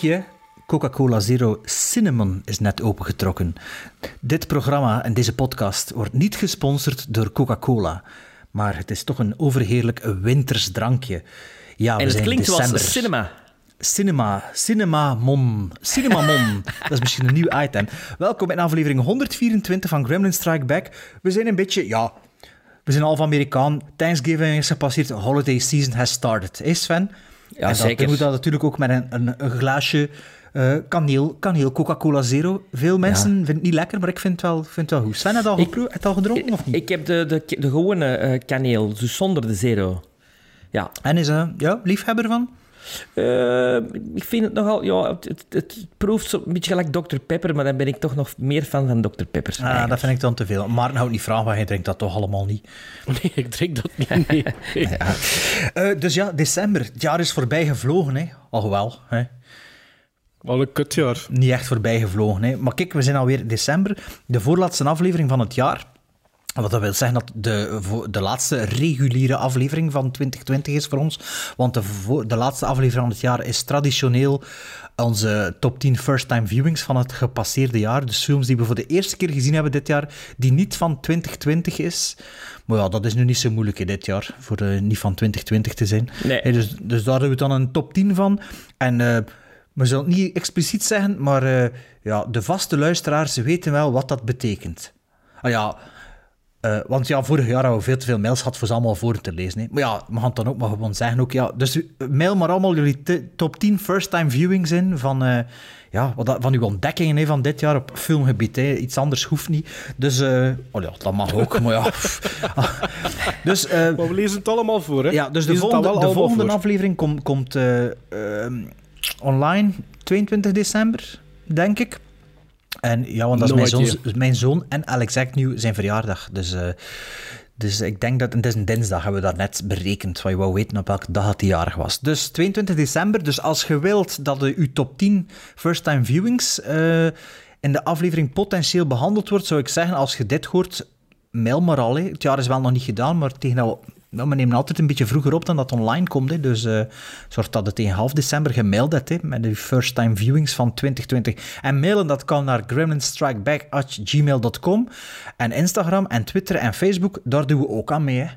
blikje Coca-Cola Zero Cinnamon is net opengetrokken. Dit programma en deze podcast wordt niet gesponsord door Coca-Cola. Maar het is toch een overheerlijk winters drankje. Ja, we En het zijn klinkt december. zoals cinema. Cinema, Cinnamon, Cinnamon. dat is misschien een nieuw item. Welkom in aflevering 124 van Gremlin Strike Back. We zijn een beetje, ja, we zijn half Amerikaan. Thanksgiving is gepasseerd, holiday season has started. Hé Sven? Ja, en zeker. Dat moet dat natuurlijk ook met een, een, een glaasje eh, kaneel, kaneel Coca-Cola Zero. Veel mensen vinden het niet lekker, maar ik vind het wel, vind het wel goed. Sven, heb je het al, Ik- gepro- je het al gedronken of niet? Ik heb de, de, de gewone eh, kaneel, dus zonder de zero. Ja, en is hij ja, liefhebber van? Eh, ik vind het nogal... Ja, het, het, het proeft zo een beetje gelijk Dr. Pepper, maar dan ben ik toch nog meer fan van Dr. Pepper. Ah, eigenlijk. dat vind ik dan te veel. Maarten houdt niet vragen, maar hij drinkt dat toch allemaal niet. Nee, ik drink dat niet. Nee. Eh, dus ja, december. Het jaar is voorbij gevlogen, hè. Alhoewel, hè. Wat een kutjaar. Niet echt voorbij gevlogen, hè. Maar kijk, we zijn alweer in december. De voorlaatste aflevering van het jaar. Wat dat wil zeggen dat de, de laatste reguliere aflevering van 2020 is voor ons. Want de, de laatste aflevering van het jaar is traditioneel onze top 10 first-time viewings van het gepasseerde jaar. Dus films die we voor de eerste keer gezien hebben dit jaar, die niet van 2020 is. Maar ja, dat is nu niet zo moeilijk hè, dit jaar, voor eh, niet van 2020 te zijn. Nee. Dus, dus daar hebben we dan een top 10 van. En eh, we zullen het niet expliciet zeggen, maar eh, ja, de vaste luisteraars weten wel wat dat betekent. Ah ja, eh, want ja, vorig jaar hadden we veel te veel mails gehad voor ze allemaal voor te lezen. Hè. Maar ja, we gaan het dan ook maar gewoon zeggen. Ook, ja, dus eh, mail maar allemaal jullie top 10 first-time viewings in van, eh, ja, wat van uw ontdekkingen hè, van dit jaar op filmgebied. Hè. Iets anders hoeft niet. Dus, eh, oh ja, dat mag ook, maar ja. dus, Maar we lezen het allemaal voor, hè? ja, dus de volgende, de aflevering komt, komt online 22 december, denk ik. En ja, want dat is No mijn, zoon, mijn zoon en Alex Agnew zijn verjaardag. Dus, eh, dus ik denk dat... en Het is een dinsdag, hebben we daar net berekend. Wat je wou weten op welke dag het jarig was. Dus 22 december. Dus als je wilt dat de, uw top 10 first-time viewings eh, in de aflevering potentieel behandeld wordt, zou ik zeggen, als je dit hoort, mail maar al. Hè. Het jaar is wel nog niet gedaan, maar tegen dat we- nou, we nemen altijd een beetje vroeger op dan dat online komt. Hè. Dus eh zorg dat het tegen half december gemaild hebt met de first time viewings van 2020. En mailen dat kan naar gremlinstrikeback.gmail.com. En Instagram en Twitter en Facebook, daar doen we ook aan mee. Hè.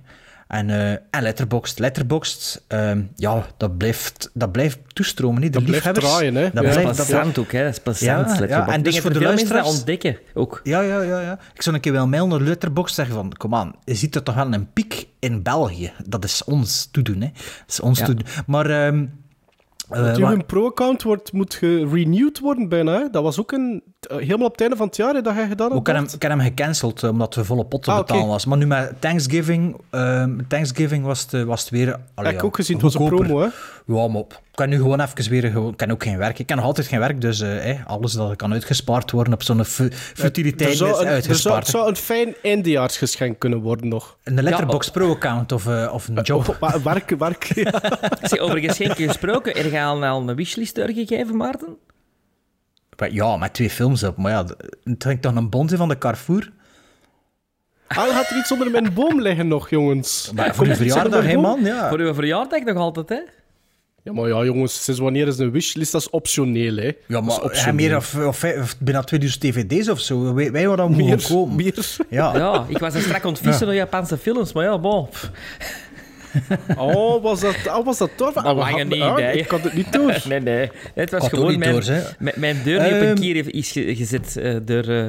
En, eh en Letterboxd. Letterboxd, ehm, ja, dat blijft, dat blijft toestromen. Hè. De Dat blijft draaien, hè. Dat Ja. Dat is blijft, dat plezant ook, hè. Dat is plezant. Ja, en dus voor dat de er dat luisteraars- ontdekken, ook. ja, ja, ja, ja. Ik zou een keer wel mail naar Letterboxd zeggen van, kom aan, je ziet er toch wel een piek in België. Dat is ons toedoen, hè. Dat is ons Ja. toedoen. Maar, ehm eh, Want wa- uw pro-account wordt, moet gerenewed worden bijna. Dat was ook een, eh, helemaal op het einde van het jaar hè, dat jij gedaan ik had. heb hem, ik heb hem gecanceld, eh, omdat we volle pot te Ah, betalen was. Maar nu met Thanksgiving, ehm, Thanksgiving was het, eh, was het weer... allee, Heb ik ja, ook gezien, het was een promo. Hè? Ja, maar op. ik kan nu gewoon even weer... gewoon- Ik kan ook geen werk. Ik kan nog altijd geen werk, dus eh, eh, alles dat kan uitgespaard worden op zo'n fu- futiliteit is een, er zou, uitgespaard. het zou een fijn eindejaarsgeschenk kunnen worden nog. Een Letterboxd Pro-account of, eh, of een job. Of, wa- werk, werk. ja. Over geschenken gesproken, er gaan al een wishlist doorgegeven, Maarten? Maar Ja, met twee films op. Maar ja, het hangt toch een bon zijn van de Carrefour? Ah, gaat er iets onder mijn boom liggen nog, jongens? Maar voor onder verjaardag, hè, man? Ja. Voor uw verjaardag nog altijd, hè? Ja, maar ja, jongens, sinds wanneer is een wishlist? Dat is optioneel, hè? Ja, maar ja, optioneel. meer of, of, of bijna 2000 dvd's of zo. Wij, wij waren dan meer, komen. meer. Ja. Ja, ik was er strak ontvissen door Japanse films, maar ja, bon. Oh, was dat, oh, was dat toch? Dat lang hadden- niet, nee. Ik kan het niet door. Nee, nee. Het was gewoon mijn, mijn, mijn deur die op Ehm, een kier is ge- gezet eh, door... eh,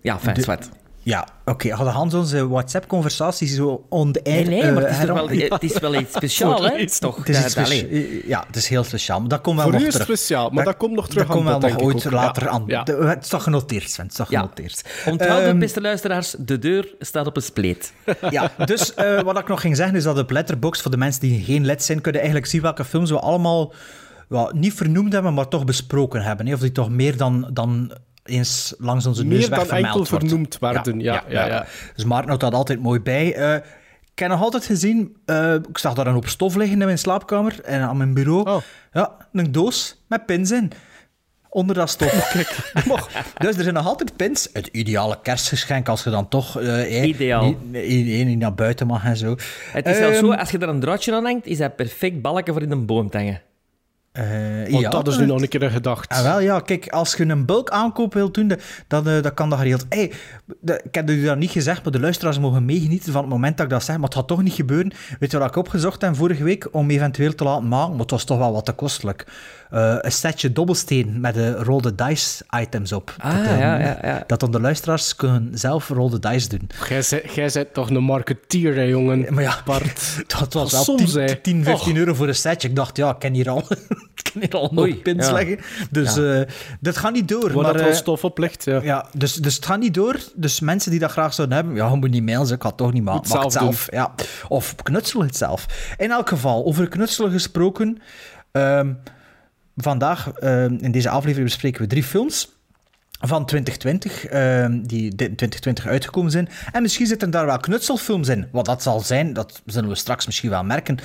ja, fijn, zwart. Ja, oké. Hadden Hans onze WhatsApp-conversaties zo on the air... Nee, nee, maar het is, eh, toch wel, het is wel iets speciaals, hè? Toch, Het is, iets allee. ja, het is heel speciaal. Maar dat komt wel Voor nog u is het terug. speciaal, maar dat komt nog terug Dat komt wel nog ooit ook. later Ja, aan. ja. Het is toch genoteerd, Sven. Het is toch Ja. genoteerd. Onthoud, Ehm, beste luisteraars, de deur staat op een spleet. Ja, dus eh, wat ik nog ging zeggen is dat op Letterboxd, voor de mensen die geen lid zijn, kunnen eigenlijk zien welke films we allemaal niet vernoemd hebben, maar toch besproken hebben. hè. Of die toch meer dan, dan eens langs onze neus Meer weg dan vermeld enkel wordt. vernoemd werden, ja. ja, ja, Dus Maarten houdt dat altijd mooi bij. Eh, ik heb nog altijd gezien, eh, ik zag daar een hoop stof liggen in mijn slaapkamer en aan mijn bureau. Oh. Ja, een doos met pins in. Onder dat stof. dus er zijn nog altijd pins. Het ideale kerstgeschenk als je dan toch eh, eh, Ideaal. Niet, niet, niet naar buiten mag en zo. Het is zelfs Ehm, zo, als je er een draadje aan hangt, is dat perfect balken voor in een boom te hangen. Eh, Want ja, dat is nu nog een keer gedacht. Ah, wel, ja, kijk, als je een bulk aankoop wilt doen, dan, eh, dan kan dat geregeld. Hey, de- ik heb u dat niet gezegd, maar de luisteraars mogen meegenieten van het moment dat ik dat zeg, maar het gaat toch niet gebeuren. Weet je wat ik opgezocht heb vorige week om eventueel te laten maken? Maar het was toch wel wat te kostelijk. Eh, een setje dobbelsteen met de the dice items op. Ah, dat, eh, ja, ja, ja. dat dan de luisteraars kunnen zelf the dice doen. Jij bent- toch een marketeer, hè, jongen? Maar ja, Bart. dat was wel Soms, 10, hè. 10 15 Och. euro voor een setje. Ik dacht, ja, ik ken hier al, ik ken hier al nog Oei, pins ja. leggen. Dus Ja. eh, dat gaat niet door. Waar maar, dat wel eh, stof op ligt, ja. Ja, dus, dus het gaat niet door. Dus mensen die dat graag zouden hebben, ja, je moet niet mailen, ik ga het toch niet maken. Moet Maak het zelf zelf. Ja. Of knutsel het zelf. In elk geval, over knutselen gesproken. ehm, vandaag, ehm, in deze aflevering, bespreken we drie films van 2020, ehm, die in 2020 uitgekomen zijn. En misschien zitten daar wel knutselfilms in. Wat dat zal zijn, dat zullen we straks misschien wel merken.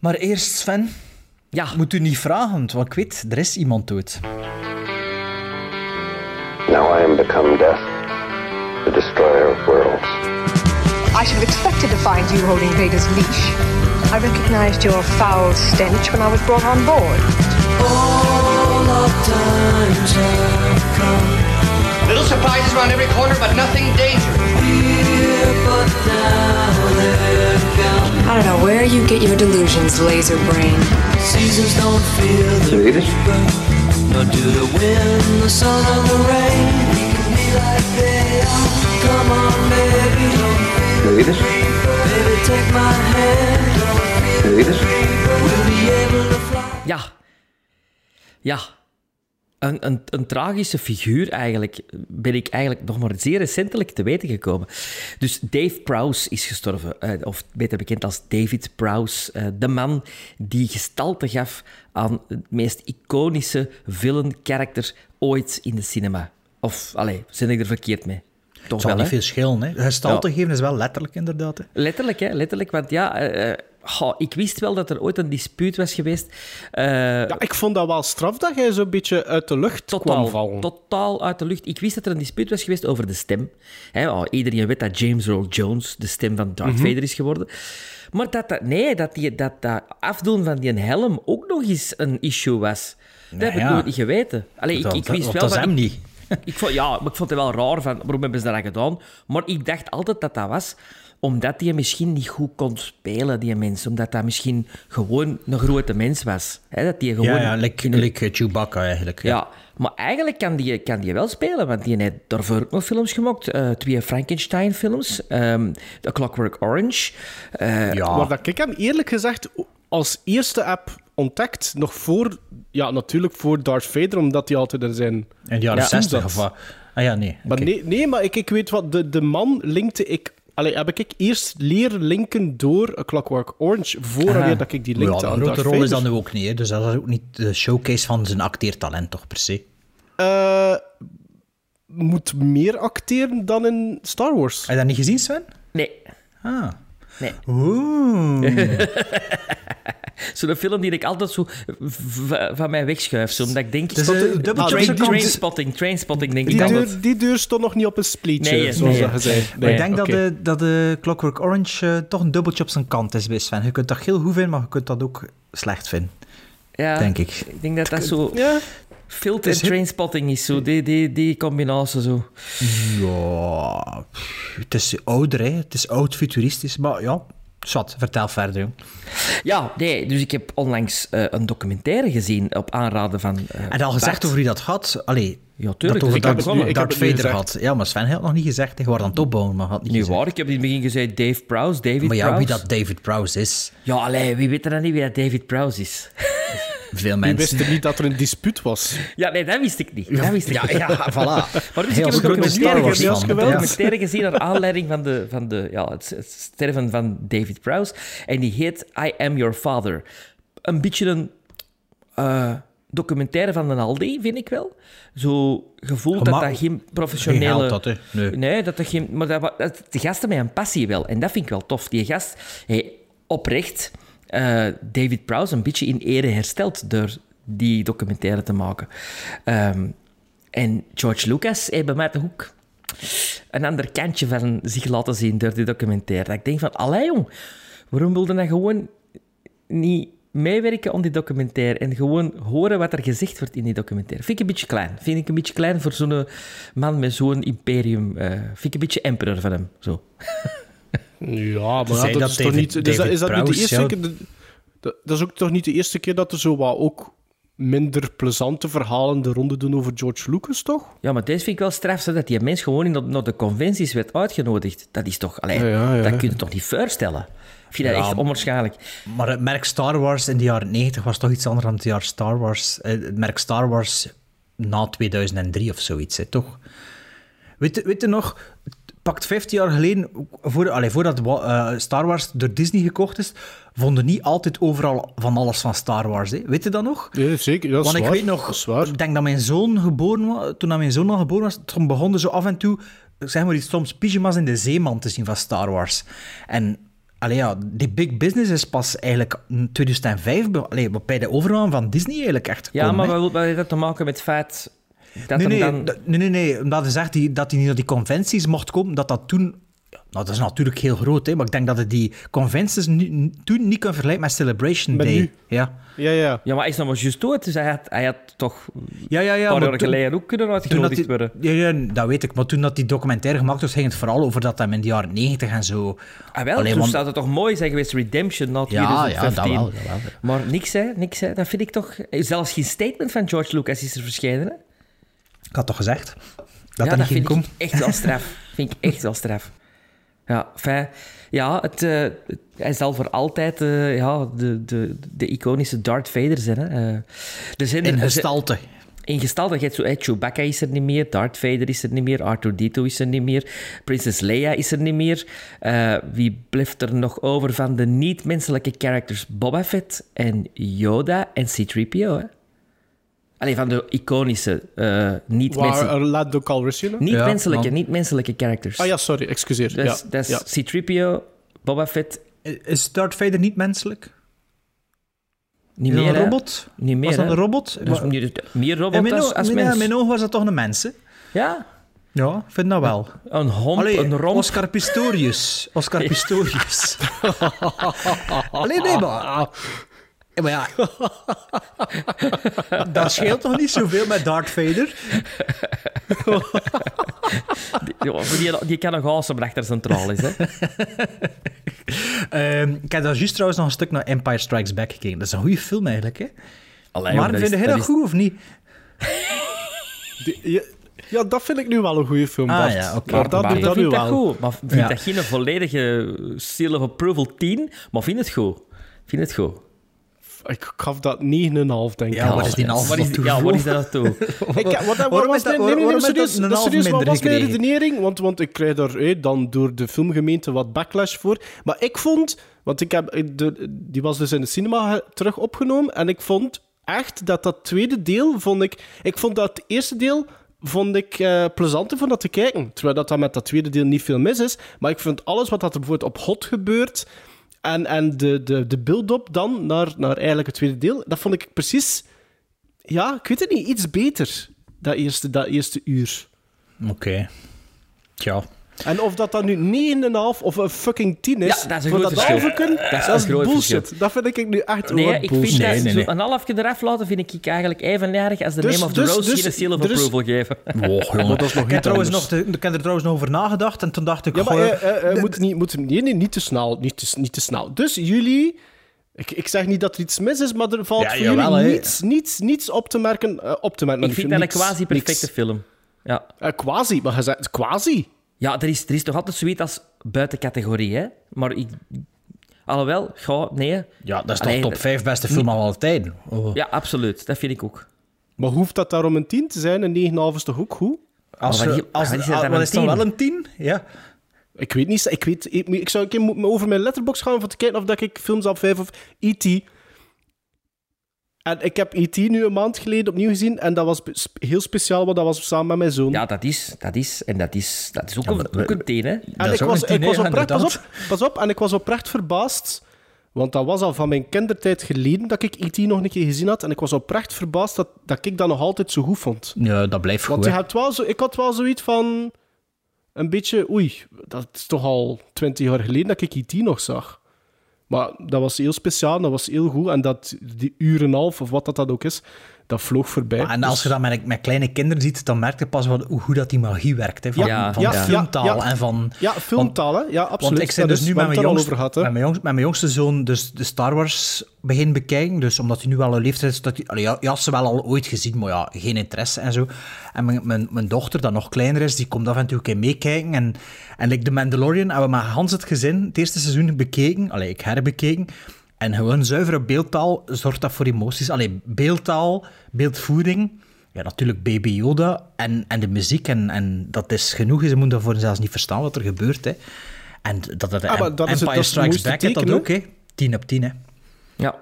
Maar eerst, Sven, Ja, moet u niet vragen, want ik weet, er is iemand dood. Now I am become death, the destroyer of worlds. I should have expected to find you holding Vader's leash. I recognized your foul stench when I was brought on board. Little surprises around every corner, but nothing dangerous. I don't know where you get your delusions, laser brain. Seasons don't feel the Read it. nor do the wind, the sun, or the rain. We can be like they are. Come on, baby, don't feel Read it. Baby, take my hand. Read it. We'll be able to fly. ja. Ja. Een, een, een tragische figuur eigenlijk, ben ik eigenlijk nog maar zeer recentelijk te weten gekomen. Dus Dave Prowse is gestorven, eh, of beter bekend als David Prowse. eh, de man die gestalte gaf aan het meest iconische villain-karakter ooit in de cinema. Of, allee, zit ik er verkeerd mee? Toch Het zal wel, niet hè? veel schelen. Hè. Gestalte Ja. geven is wel letterlijk, inderdaad. Hè. Letterlijk, hè? Letterlijk. Want ja, eh, ik wist wel dat er ooit een dispuut was geweest. Eh, Ja, ik vond dat wel straf dat jij zo'n beetje uit de lucht kwam totaal, vallen. totaal uit de lucht. Ik wist dat er een dispuut was geweest over de stem. Oh, iedereen weet dat James Earl Jones de stem van Darth Mhm. Vader is geworden. Maar dat, dat, nee, dat, die, dat dat afdoen van die helm ook nog eens een issue was. Dat heb ik nooit niet geweten. Allee, ik, Dat- ik wist dat- wel dat is hem niet. ik vond, ja, maar ik vond het wel raar van waarom hebben ze dat gedaan. Maar ik dacht altijd dat dat was omdat hij misschien niet goed kon spelen, die mens. Omdat dat misschien gewoon een grote mens was. Hè, dat die gewoon Ja, ja, like, in een- like eh, Chewbacca eigenlijk. ja, maar eigenlijk kan die, kan die wel spelen, want die heeft daarvoor ook nog films gemaakt. Eh, twee Frankenstein-films, ehm The Clockwork Orange. Eh, Ja. Maar dat ik hem eerlijk gezegd als eerste app ontdekt, nog voor, ja, natuurlijk voor Darth Vader, omdat hij altijd in zijn... In de jaren Ja. 60 Zat. of wat? Ah ja, nee. Maar nee, nee, maar ik, ik weet wat, de, de man linkte ik... Allee, heb ik eerst leren linken door A Clockwork Orange, voordat dat ik die linkte ja, aan grote rol is dat Vader. nu ook niet. Hè. Dus dat is ook niet de showcase van zijn acteertalent, toch, per se. Eh, moet meer acteren dan in Star Wars. Heb je dat niet gezien, Sven? nee, Ah. Nee. Oeh. Zo'n film die ik altijd zo van mij wegschuif. Zo, omdat ik denk... Dus, dubbel Ah, train- Trainspotting, trainspotting denk ik Die altijd. deur, die deur stond nog niet op een splietje, Nee, zoals nee. gezegd. Maar Nee, ik denk dat, de, dat de Clockwork Orange eh, toch een dubbeltje op zijn kant is bij Sven. Je kunt dat heel goed vinden, maar je kunt dat ook slecht vinden, Ja, denk ik. Ik denk dat dat zo... Ja, Filter is en trainspotting is zo, die, die, die combinatie zo. Ja, het is ouder, hè. het is oud, futuristisch, maar ja, zwart, vertel verder, jong. Ja, nee, dus ik heb onlangs eh, een documentaire gezien op aanraden van. eh, En al gezegd Bart. over wie dat gaat, allee, Ja, tuurlijk. dat over ik heb Darth, begonnen. ik heb het Vader had. Ja, maar Sven had nog niet gezegd, hij wordt aan het opbouwen, maar had niet Nu gezegd. waar, ik heb in het begin gezegd Dave Prowse, David Maar ja, wie dat David Prowse is, Ja, allee, wie weet er dan niet wie dat David Prowse is? veel die mensen. wisten niet dat er een dispuut was. Ja, nee, dat wist ik niet. Dat wist ik Ja, niet. ja, voilà. Maar dus Heel ik heb een documentaire gezien, fan. een Ja. documentaire gezien naar aanleiding van, de, van de, ja, het, het sterven van David Prowse. En die heet I Am Your Father. Een beetje een, eh, documentaire van de Aldi, vind ik wel. Zo gevoeld dat dat geen professionele... Geen geld, dat, hè? Nee. Nee, dat dat geen... Maar dat, de gasten met een passie wel. En dat vind ik wel tof. Die gast, hey, oprecht, eh, David Prowse een beetje in ere hersteld door die documentaire te maken. Ehm, en George Lucas heeft bij mij toch ook een ander kantje van zich laten zien door die documentaire. Dat ik denk van, allee jong, waarom wilde hij gewoon niet meewerken aan die documentaire en gewoon horen wat er gezegd wordt in die documentaire? Vind ik een beetje klein. Vind ik een beetje klein voor zo'n man met zo'n imperium. eh vind ik een beetje emperor van hem. Zo. Ja, maar ja, dat, dat is toch David- niet... Dus dat, is dat nu de eerste keer... dat, dat is ook toch niet de eerste keer dat er zo wat ook minder plezante verhalen de ronde doen over George Lucas, toch? Ja, maar deze vind ik wel straf, zo dat die mens gewoon in- naar de conventies werd uitgenodigd. Dat is toch... Allee, Ja, ja, ja. Dat kun je toch niet voorstellen? Ik vind dat Ja, echt onwaarschijnlijk. Maar het merk Star Wars in de jaren 90 was toch iets anders dan het jaar Star Wars. eh, Het merk Star Wars na 2003 of zoiets, hè, toch? Weet, je- weet je nog, pakt 15 jaar geleden, voor, allee, voordat eh, Star Wars door Disney gekocht is, vonden niet altijd overal van alles van Star Wars. Hè? Weet je dat nog? Ja, zeker. Ja, dat is Want ik waar. weet nog, ik denk dat mijn zoon geboren was, toen dat mijn zoon al geboren was, toen begonnen zo af en toe, zeg maar iets, soms pyjama's in de zeeman te zien van Star Wars. En allee, ja, die big business is pas eigenlijk in 2005, be- allee, bij de overname van Disney eigenlijk echt Ja, maar wat heeft dat te maken met het feit dat Nee nee, dan... dat- nee, nee, nee, omdat hij zegt die, dat hij niet naar die conventies mocht komen, dat dat toen... Nou, dat is natuurlijk heel groot, hè, maar ik denk dat het die conventies nu, toen niet kan vergelijken met Celebration Met Day. nu. Ja. Ja, ja. Ja, maar hij is nog maar juist dood, dus hij had, hij had toch Ja, ja, ja. een paar maar jaar geleden ook kunnen dat uitgenodigd die, worden. ja, ja, dat weet ik. Maar toen dat die documentaire gemaakt was, ging het vooral over dat hem in de jaren 90 en zo... Ah, wel, Allee, toen want- zou het toch mooi zijn geweest, Redemption na Ja, ja, 2015. dat wel, dat wel. Maar niks, hè, niks, hè. Dat vind ik toch... Zelfs geen statement van George Lucas is er verschenen, hè. Ik had toch gezegd dat ja, dat niet ging komen? echt wel straf. vind ik echt wel straf. Ja, fijn. Ja, het, eh, hij zal voor altijd eh, ja, de, de, de iconische Darth Vader zijn. Hè. Eh, er zijn In er- gestalte. in gestalte. Je hebt zo, Chewbacca is er niet meer, Darth Vader is er niet meer, Arthur Dito is er niet meer, Prinses Leia is er niet meer. Wie blijft er nog over van de niet-menselijke characters? Boba Fett en Yoda en C-3PO, hè? Alleen van de iconische, eh niet-menselijke, uh, Calrissian? niet-menselijke, man. niet-menselijke characters. Ah ja, sorry, excuseer. Dus, ja. dat is ja. C-3PO, Boba Fett, Is Darth Vader niet menselijk? niet Is dat meer, een robot? Niet meer, Was dat een robot? Dat is Maar- meer, meer in robot mijn, als, als in mijn oog was dat toch een mens, hè? Ja, Ja, ik vind dat wel. een Allee, een romp. Oscar Pistorius. Oscar Pistorius. Allee, nee, maar... Ja, maar ja... dat scheelt toch niet zoveel met Darth Vader? Ja, die, die kan nog awesome achter centraal is, hè? Ehm, ik heb daar juist trouwens nog een stuk naar Empire Strikes Back gekeken. Dat is een goede film eigenlijk, hè? Allee, maar vind je dat is- goed of niet? Die- ja, ja, dat vind ik nu wel een goede film, Ah, ja, oké. Maar dat Maar doet dat nu vind dat wel. goed. Maar vind Ja. dat geen volledige seal of approval 10, maar vind het goed. Vind het goed. Ik gaf dat 9,5, denk ik. Ja, wat is die half wat is, ja, wat is dat naartoe? Ik, wat, wat Waarom was dat- nee, nee, nee, serieus, dat wat was mijn redenering? Want, want ik krijg daar eh, dan door de filmgemeente wat backlash voor. Maar ik vond, want ik heb, de, die was dus in de cinema terug opgenomen. En ik vond echt dat dat tweede deel, vond ik, ik vond dat het eerste deel vond ik eh plezanter van dat te kijken. Terwijl dat, dat met dat tweede deel niet veel mis is. Maar ik vind alles wat dat er bijvoorbeeld op Hot gebeurt... En, en de, de, de build-up dan naar, naar eigenlijk het tweede deel, dat vond ik precies... Ja, ik weet het niet, iets beter. Dat eerste, dat eerste uur. Oké. Tja. En of dat dan nu 9,5 of een fucking 10 is, Ja, dat is een voor groot dat verschil. halve Dat is dat is een bullshit. verschil. Dat vind ik nu echt Nee, ik vind bullshit. dat Nee, nee, zo nee. een halfje eraf laten vind ik eigenlijk even erg als de Dus- name of the dus- rose dus geen seal of is- approval geven. Oh, jongen. dat is nog ik, heb iets trouwens nog ik heb er trouwens nog over nagedacht en toen dacht ik... Ja, maar goh, eh, eh, eh, moet niet, moet, nee, nee, niet te snel. Niet te, niet te snel. Dus jullie... Ik, ik zeg niet dat er iets mis is, maar er valt Ja, voor jawel, jullie niets, niets, niets op te merken. eh, op te merken Ik vind dat een quasi-perfecte film. Ja. Eh, quasi, maar je zegt quasi. Ja, er is, er is toch altijd zoiets als buiten categorie, hè? Maar ik... Alhoewel, ga, nee. Ja, dat is toch Allee, top 5 beste film van alle tijden. Oh. Ja, absoluut. Dat vind ik ook. Maar hoeft dat daarom een 10 te zijn? Een 9,5 is toch ook goed? Als, Maar wat als, als, wat een is dan 10? wel een 10? Ja. Ik weet niet. Ik, weet, ik, ik zou een keer moeten over mijn letterbox gaan om te kijken of dat ik films op 5 of E.T. En ik heb E.T. nu een maand geleden opnieuw gezien. En dat was heel speciaal, want dat was samen met mijn zoon. Ja, dat is, dat is, en dat is, dat is ook, Ja, een, ook een teen, hè. En ik was, ik was oprecht, pas op, pas op, en ik was oprecht verbaasd, want dat was al van mijn kindertijd geleden dat ik E.T. nog een keer gezien had, en ik was oprecht verbaasd dat, dat ik dat nog altijd zo goed vond. Ja, dat blijft Want goed. je hebt wel zo, ik had wel zoiets van, een beetje, oei, dat is toch al twintig jaar geleden dat ik E.T. nog zag. Maar dat was heel speciaal, dat was heel goed, en dat die uur en half, of wat dat, dat ook is, dat vloog voorbij. En als Dus- je dat met, met kleine kinderen ziet, dan merk je pas wat, hoe goed dat die magie werkt. Hè, van Ja, van ja, filmtaal ja, ja. en van... Ja, filmtaal, hè? Ja, absoluut. Want ik zit dus nu met mijn, hebben het al jongste, over gehad, hè. met, mijn jongste, met mijn jongste zoon dus de Star Wars begin bekijken. Dus omdat hij nu wel een leeftijd is, dat hij... allee, ja, je had ze wel al ooit gezien, maar ja, geen interesse en zo. En mijn, mijn, mijn dochter, dat nog kleiner is, die komt af en toe een keer meekijken. En, en like The Mandalorian hebben we met Hans het gezin het eerste seizoen bekeken. Allee, ik herbekeken. En gewoon zuivere beeldtaal zorgt dat voor emoties. Allee, beeldtaal, beeldvoering... Ja, natuurlijk Baby Yoda en, en de muziek. En, en dat is genoeg. Ze moeten daarvoor zelfs niet verstaan wat er gebeurt. Hè. En dat, dat, Ah, maar dat is het- Empire dat het Strikes Back heeft dat ook, hè. 10 op 10, hè. Ja.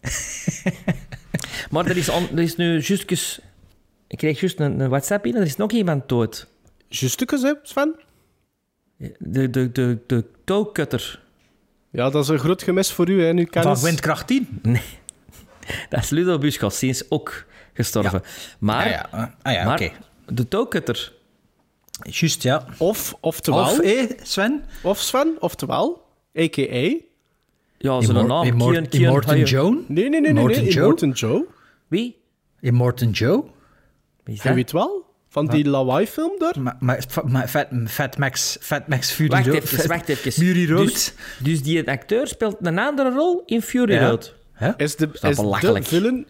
maar er is, on- er is nu juist... Ik kreeg juist een, een WhatsApp binnen, er is nog iemand dood. Justukes, hè, Sven? De, de, de, de touwcutter. Ja, dat is een groot gemis voor u, hè, nu Van kennis. Windkracht 10. Nee. Dat is Ludo Buschossins ook gestorven. Maar, Ah ja, ah, ja maar oké. de touwcutter... Juist, ja. Of, oftewel... Of, Of, hé, Sven? Sven, oftewel, a.k.a. Ja, zijn Immor- naam. Immor- Kian- Kian Immortan Haye- Joan? Nee, nee, nee, nee, Immortan nee. Joe? Immortan Joe. Wie? Immortan Joe? Wie is Je dat? weet wel, van die lawaai-film daar. Maar, maar, maar Fat, Fat Max, Fat Max Fury Wacht Road. even, wacht even. Fury Road. Dus, dus die acteur speelt een andere rol in Fury Ja. Road. Hè? Is de, dat is de belachelijk? villain...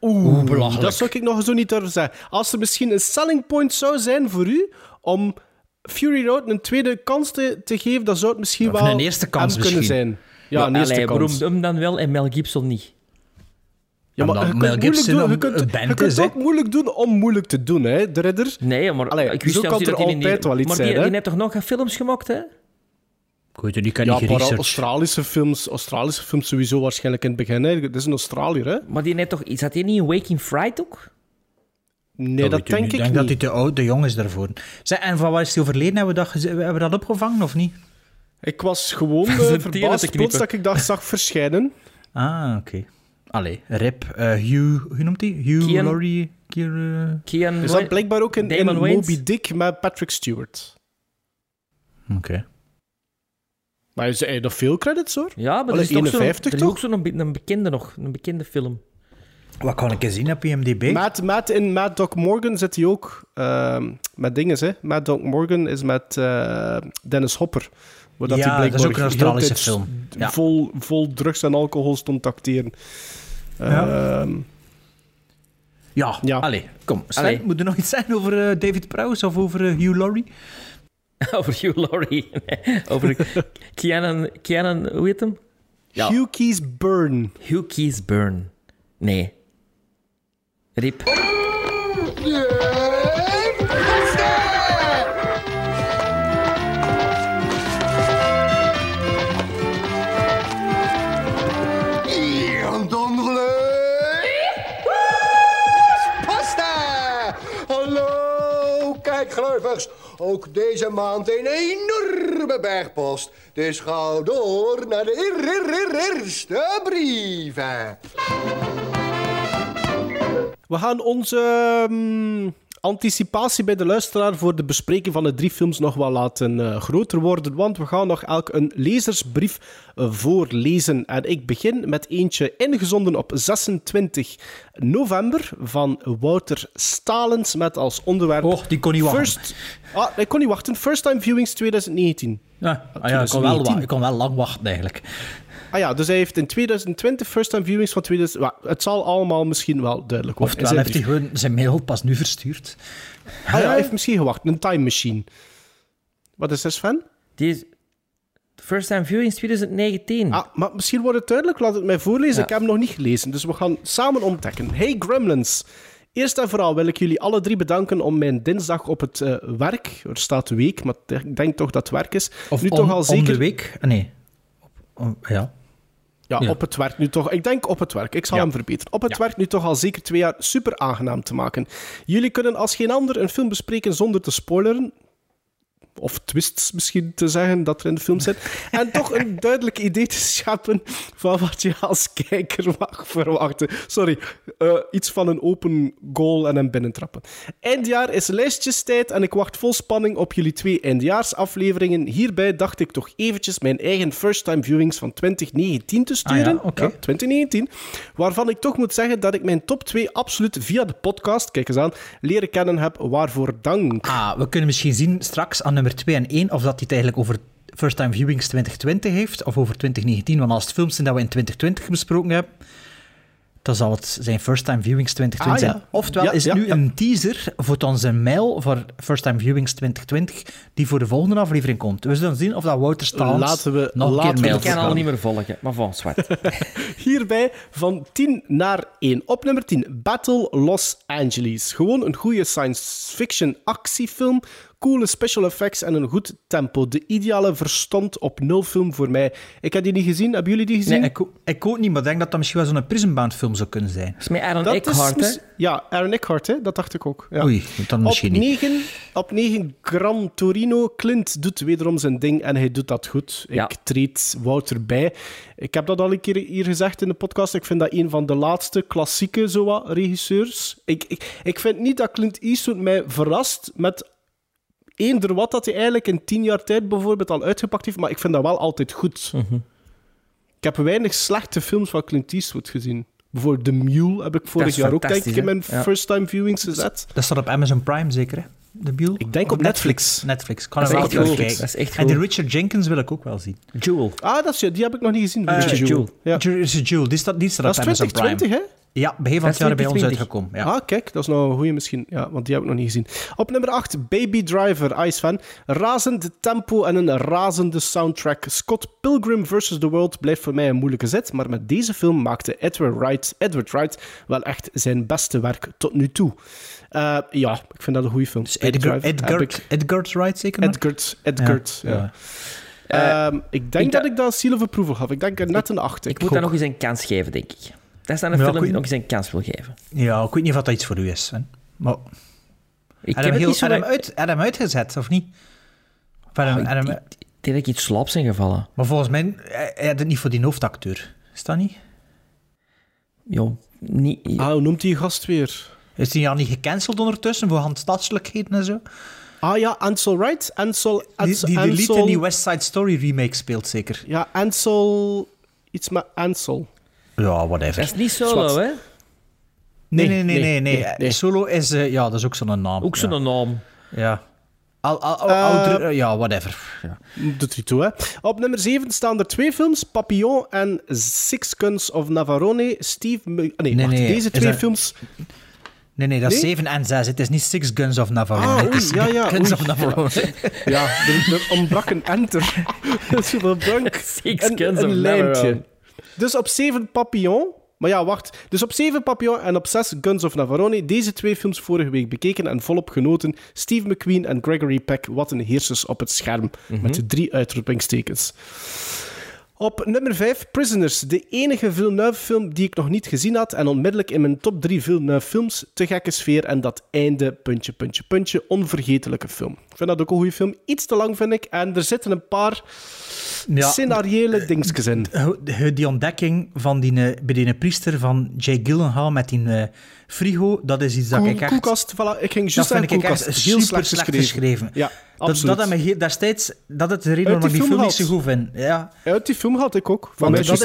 Oeh, belachelijk. dat zou ik nog zo niet durven zeggen. Als er misschien een selling point zou zijn voor u om Fury Road een tweede kans te, te geven, dan zou het misschien Of wel een eerste kans kunnen misschien. zijn. Ja, een eerste Allee, kans. waarom hem dan wel en Mel Gibson niet? Ja, maar je kunt Mel moeilijk Gibson doen. Je kunt, een je kunt is, ook moeilijk doen om moeilijk te doen, hè, de ridder. Nee, maar Allee, ik wist zo kan niet er dat hij in die- altijd wel iets maar zijn, die, hè? die heeft toch nog geen films gemaakt, hè? Niet, ik heb Ja, niet maar. Australische films, Australische films sowieso waarschijnlijk in het begin. Hè. Dat is een Australiër, hè? Maar die heeft toch... Zat hij niet in Waking Fright ook? Nee, dat, denk niet. ik denk dat hij niet. te oud, te jong is daarvoor. Zeg, en van waar is hij overleden? Hebben we dat, hebben we dat opgevangen of niet? Ik was gewoon Zijn uh, verbaasd plots dat ik dat zag verschijnen. Ah, oké. Allee, Rip, eh, Hugh, hoe noemt hij? Hugh Kian- Laurie, Kier, eh, Kian Is dat blijkbaar ook in? Moby Dick met Patrick Stewart. Oké. Maar hij heeft nog veel credits, hoor. Ja, maar er Allee, is, toch zo'n- 51 er is ook toch? zo'n be- een bekende nog. Een bekende film. Wat kan ik eens zien op IMDb? Matt, Matt in Mad Dog Morgan zit hij ook ehm, met dingen, hè. Mad Dog Morgan is met eh, Dennis Hopper. Waar Ja, hij dat is ook een Australische film. Ja. Vol, vol drugs en alcohol stond te acteren. Ja. Ehm, Ja, Ja. allee, kom. Sven, Allee. moet er nog iets zijn over eh, David Prowse of over eh, Hugh Laurie? Over Hugh Laurie. Nee, Over Keanu... Keanu... Hoe heet hem? Ja. Hugh Keys Burn. Hugh Keys Burn. Nee. Rip. Pasta! Ook deze maand een enorme bergpost. Dus ga door naar de eer- eer- eer- eerste brieven. We gaan onze ehm, anticipatie bij de luisteraar voor de bespreking van de drie films nog wel laten eh, groter worden, want we gaan nog elk een lezersbrief eh, voorlezen. En ik begin met eentje ingezonden op 26 november van Wouter Stalens met als onderwerp... Oh, die kon niet wachten. First, ah, ik kon niet wachten. First Time Viewings 2019. Ja, ah ja ik, kon wel, 2019. wa- ik kon wel lang wachten eigenlijk. Ah ja, dus hij heeft in 2020 First Time Viewings van 2000... Wa- Het zal allemaal misschien wel duidelijk worden. Oftewel zijn heeft hij gewoon zijn mail pas nu verstuurd. Ah ja, hij heeft misschien gewacht. Een time machine. Wat is er, Sven? Die is... First time viewing is 2019. Ah, maar misschien wordt het duidelijk. Laat het mij voorlezen. Ja. Ik heb hem nog niet gelezen. Dus we gaan samen ontdekken. Hey Gremlins. Eerst en vooral wil ik jullie alle drie bedanken om mijn dinsdag op het eh, werk... Er staat week, maar ik denk toch dat het werk is. Of nu om, toch al om zeker... de week? Ah, nee. Op- ja. Ja, Ja. op het werk nu toch. Ik denk op het werk. Ik zal Ja. hem verbeteren. Op het werk nu toch al zeker twee jaar super aangenaam te maken. Jullie kunnen als geen ander een film bespreken zonder te spoileren. Of twists misschien te zeggen dat er in de film zit. En toch een duidelijk idee te scheppen van wat je als kijker mag verwachten. Sorry, eh, iets van een open goal en een binnentrappen. Eindjaar is lijstjestijd en ik wacht vol spanning op jullie twee eindjaarsafleveringen. Hierbij dacht ik toch eventjes mijn eigen first-time viewings van 2019 te sturen. Ah ja, oké. 2019. Waarvan ik toch moet zeggen dat ik mijn top 2 absoluut via de podcast, kijk eens aan, leren kennen heb. Waarvoor dank. Ah, we kunnen misschien zien straks aan nummer 2 en 1 of dat hij het eigenlijk over First Time Viewings 2020 heeft of over 2019. Want als het films zijn dat we in 2020 besproken hebben, dan zal het zijn First Time Viewings 2020 Ah, ja. zijn. Oftewel Ja, is ja, nu ja. een teaser voor onze mail voor First Time Viewings 2020 die voor de volgende aflevering komt. We zullen zien of dat Wouter Staals Laten we- nog een laten keer we mail Ik kan al niet meer volgen, maar van zwart. Hierbij van 10 naar 1. Op nummer 10, Battle Los Angeles. Gewoon een goede science fiction actiefilm, coole special effects en een goed tempo. De ideale verstand op nul film voor mij. Ik heb die niet gezien. Hebben jullie die gezien? Nee, ik, ook- ik ook niet, maar ik denk dat dat misschien wel zo'n Prismbound film zou kunnen zijn. Dat is met Aaron Dat Eckhart, hè? Ja, Aaron Eckhart, hè? dat dacht ik ook. Ja. Oei, dan Op misschien niet. 9, op 9 Gran Torino. Clint doet wederom zijn ding en hij doet dat goed. Ik Ja. treed Wouter bij. Ik heb dat al een keer hier gezegd in de podcast. Ik vind dat een van de laatste klassieke zo wat, regisseurs. Ik, ik, ik vind niet dat Clint Eastwood mij verrast met eender wat dat hij eigenlijk in tien jaar tijd bijvoorbeeld al uitgepakt heeft, maar ik vind dat wel altijd goed. Ik heb weinig slechte films van Clint Eastwood gezien. Bijvoorbeeld The Mule heb ik vorig jaar ook denk ik in mijn? Ja. first-time viewings gezet. Dat staat op Amazon Prime zeker, hè? De Biel? Ik denk op Netflix. Netflix. Kan Dat er is wel echt eens goed. kijken. Dat is echt En die. Richard Jenkins wil ik ook wel zien. Jewel. Ah, dat is, die heb ik nog niet gezien. Richard Jewel. Ja. Richard Jewell, die staat, die staat Dat is op Amazon 2020, Prime. hè? Ja, begin van het jaar bij ons 2020. uitgekomen. Ja. Ah, kijk, dat is nou een goeie misschien. Ja, want die heb ik nog niet gezien. Op nummer 8, Baby Driver, Ice Fan. Razend tempo en een razende soundtrack. Scott Pilgrim vs. The World blijft voor mij een moeilijke zet, maar met deze film maakte Edward Wright, Edward Wright wel echt zijn beste werk tot nu toe. Eh, ja, ik vind dat een goede film. Dus Edgar, Driver heb Edgar, ik- Edgar Wright zeker? Edgard, Edgard, ja. ja. Ehm, ik denk ik dat da- ik dat Seal of Approval gaf. Ik denk er net een 8. Ik moet daar nog eens een kans geven, denk ik. Dat is dan een Ja, film ik die nog eens een kans wil geven. Ja, ik weet niet of dat iets voor u is. Sven. Maar, Ik heb heb hem, heel, niet zo... heb hem uit, hem uitgezet, of niet? Of hem- ik- denk dat ik iets slaps in gevallen. maar volgens mij, hij hij had het niet voor die hoofdacteur. Is dat niet? Jo, niet... Ah, hoe noemt die gast weer? Is die al niet gecanceld ondertussen voor handstaatselijkheden en zo? Ah ja, Ansel Wright. Ansel, Die, Ansel, die de lied Ansel- in die West Side Story remake speelt zeker. Ja, Ansel... Iets met Ansel. Ja, whatever. Dat is niet solo, Zwart. hè? Nee, nee, nee, nee. nee, nee, nee, nee. Solo is, eh, ja, dat is ook zo'n naam. Ook zo'n ja. naam. Ja. Al, al, al- Eh, oudere- ja, whatever. Ja. Doet er toe, hè. Op nummer 7 staan er twee films. Papillon en Six Guns of Navarone. Steve... Ah, Nee, Nee, wacht. nee, Deze is twee dat- films... Nee, nee, dat is Nee? 7 en 6. Het is niet Six Guns of Navarone. Ah, is oei, ja, ja, Guns oei. of Navarone. Ja, er, er ontbrak een enter. Zo verbrank Six een, Guns een of lijntje. Navarone. Dus op 7 Papillon. Maar ja, wacht. Dus op 7 Papillon en op 6 Guns of Navarone. Deze twee films vorige week bekeken en volop genoten. Steve McQueen en Gregory Peck, wat een heersers op het scherm. Met de drie uitroepingstekens. Op nummer 5, Prisoners. De enige Villeneuve-film die ik nog niet gezien had. En onmiddellijk in mijn top 3 Villeneuve-films. Te gekke sfeer en dat einde, puntje, puntje, puntje. Onvergetelijke film. Ik vind dat ook een goede film. Iets te lang, vind ik. En er zitten een paar Ja. scenariële dingetjes in. Die- ontdekking van die, eh, bij die priester van Jay Gyllenhaal met die eh, frigo, dat is iets dat Koel- ik echt... koelkast, voilà. Ik ging Dat juist aan koelkast. heel Heel super slecht geschreven. Ja, Dat, absoluut. dat, heb me heel- destijds, dat is de reden waarom ik die film niet zo goed vind. Ja. Uit die film had ik ook. Van Want dat, is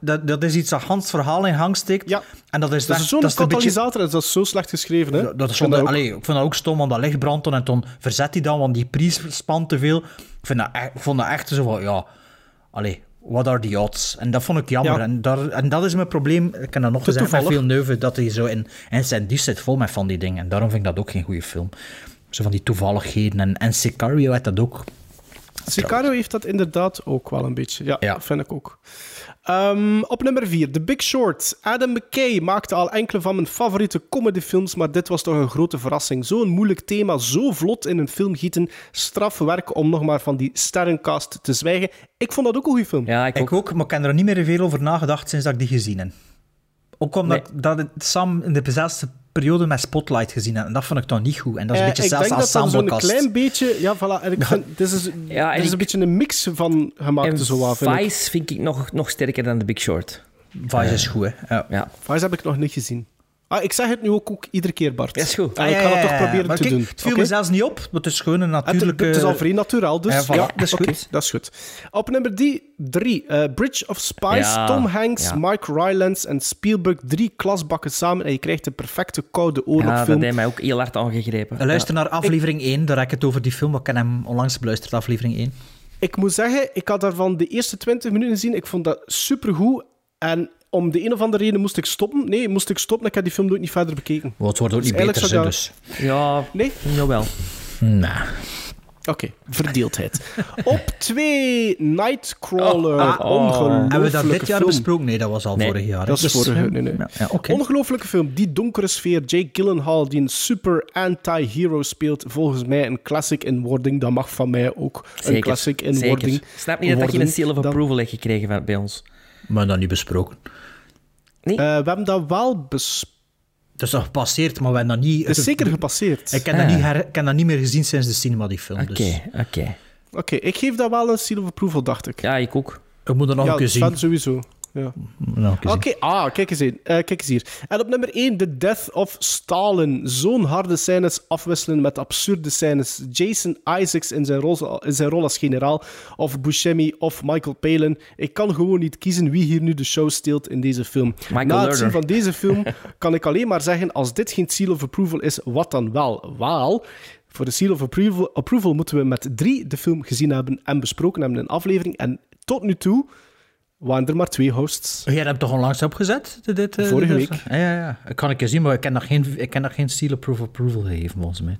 dat, dat is iets dat Hans verhaal in gang steekt. Ja. En dat is, Dat is zo'n dat beetje... katalysator en dat is zo slecht geschreven. Hè? Dat is Ik vond dat ook stom, want dat licht brandt dan en toen verzet hij dan, want die prijs spant te veel. Ik, vind dat, ik vond dat echt zo van, ja, allee, what are the odds? En dat vond ik jammer. Ja. En, daar, en dat is mijn probleem, ik kan dat nog gezegd met veel neuven, dat hij zo in, in zijn dief zit vol met van die dingen. En daarom vind ik dat ook geen goede film. Zo van die toevalligheden. En, en Sicario had dat ook. Sicario heeft dat inderdaad ook wel een beetje. Ja, Ja. vind ik ook. Ehm, op nummer 4, The Big Short. Adam McKay maakte al enkele van mijn favoriete comedyfilms, maar dit was toch een grote verrassing. Zo'n moeilijk thema, zo vlot in een film gieten. Straf werk om nog maar van die sterrencast te zwijgen. Ik vond dat ook een goede film. Ja, ik, Ik ook. ook, maar ik heb er niet meer veel over nagedacht sinds dat ik die gezien heb. Ook omdat dat het Sam in de bezelfde periode met Spotlight gezien. En dat vond ik toch niet goed. En dat is een Eh, beetje ik zelfs denk als dat dat zo'n sambokast. klein beetje... Ja, voilà. En ik vind, dit is, Ja, en er is ik- een beetje een mix van gemaakt, En zo vind ik. Vice vind ik nog, nog sterker dan The Big Short. Vice is goed, hè. Ja. Ja. Vice heb ik nog niet gezien. Ah, ik zeg het nu ook, ook iedere keer, Bart. Dat is goed. En ik ga het toch proberen Maar te kijk, doen. Het viel me zelfs niet op, maar het is gewoon een Het, natuurlijke... het is al vrij naturaal, dus Ja, voilà, dat is goed. dat is goed. Op nummer 3, Bridge of Spies, Ja, Tom Hanks, ja. Mike Rylance en Spielberg. Drie klasbakken samen en je krijgt een perfecte koude Ja, dat oorlogfilm. heeft mij ook heel hard aangegrepen. Luister naar aflevering 1, daar heb ik het over die film. Ik ken hem onlangs beluisterd, aflevering 1. Ik moet zeggen, ik had daarvan de eerste 20 minuten gezien. Ik vond dat supergoed. En om de een of andere reden moest ik stoppen. Nee, moest ik stoppen. Ik heb die film nooit niet verder bekeken. Want het wordt ook Dus niet beter, zou dus... Ja, Nee? jawel. Nah. Oké, verdeeldheid. Op 2, Nightcrawler. Oh, oh, oh. Hebben we dat dit jaar film. besproken? Nee, dat was al Nee, vorig jaar. hè. dat is Dus, vorige, eh, nee, nee. Ja. Ongelooflijke film. Die donkere sfeer. Jake Gyllenhaal, die een super anti-hero speelt. Volgens mij een classic in wording. Dat mag van mij ook een Zeker. classic in Zeker. wording. Snap niet dat, dat je een seal of approval hebt gekregen van, bij ons. Maar dat niet besproken. Eh, we hebben dat wel besproken. Het is nog gepasseerd, maar we hebben dat niet... Het is zeker gepasseerd. Ik heb, dat Ah. niet her- ik heb dat niet meer gezien sinds de cinema, die film. Oké, Dus oké. Oké, ik geef dat wel een seal of approval, dacht ik. Ja, ik ook. ik moet er nog ja, een keer zien. Sowieso. Ja. Oké, ah, kijk eens, een. Eh, kijk eens hier. En op nummer 1, The Death of Stalin. Zo'n harde scènes afwisselen met absurde scènes. Jason Isaacs in zijn, rol, in zijn rol als generaal, of Buscemi of Michael Palin. Ik kan gewoon niet kiezen wie hier nu de show steelt in deze film. Michael Na het zien van deze film kan ik alleen maar zeggen, als dit geen seal of approval is, wat dan wel? Wel... Voor de seal of approval, approval moeten we met drie de film gezien hebben en besproken hebben in een aflevering. En tot nu toe waren er maar twee hosts. Jij hebt toch onlangs opgezet? dit- eh, Vorige dit- week. Ja, ja, ja. Ik kan een keer zien, maar ik heb nog geen, ik heb nog geen seal approval approval gegeven, volgens mij.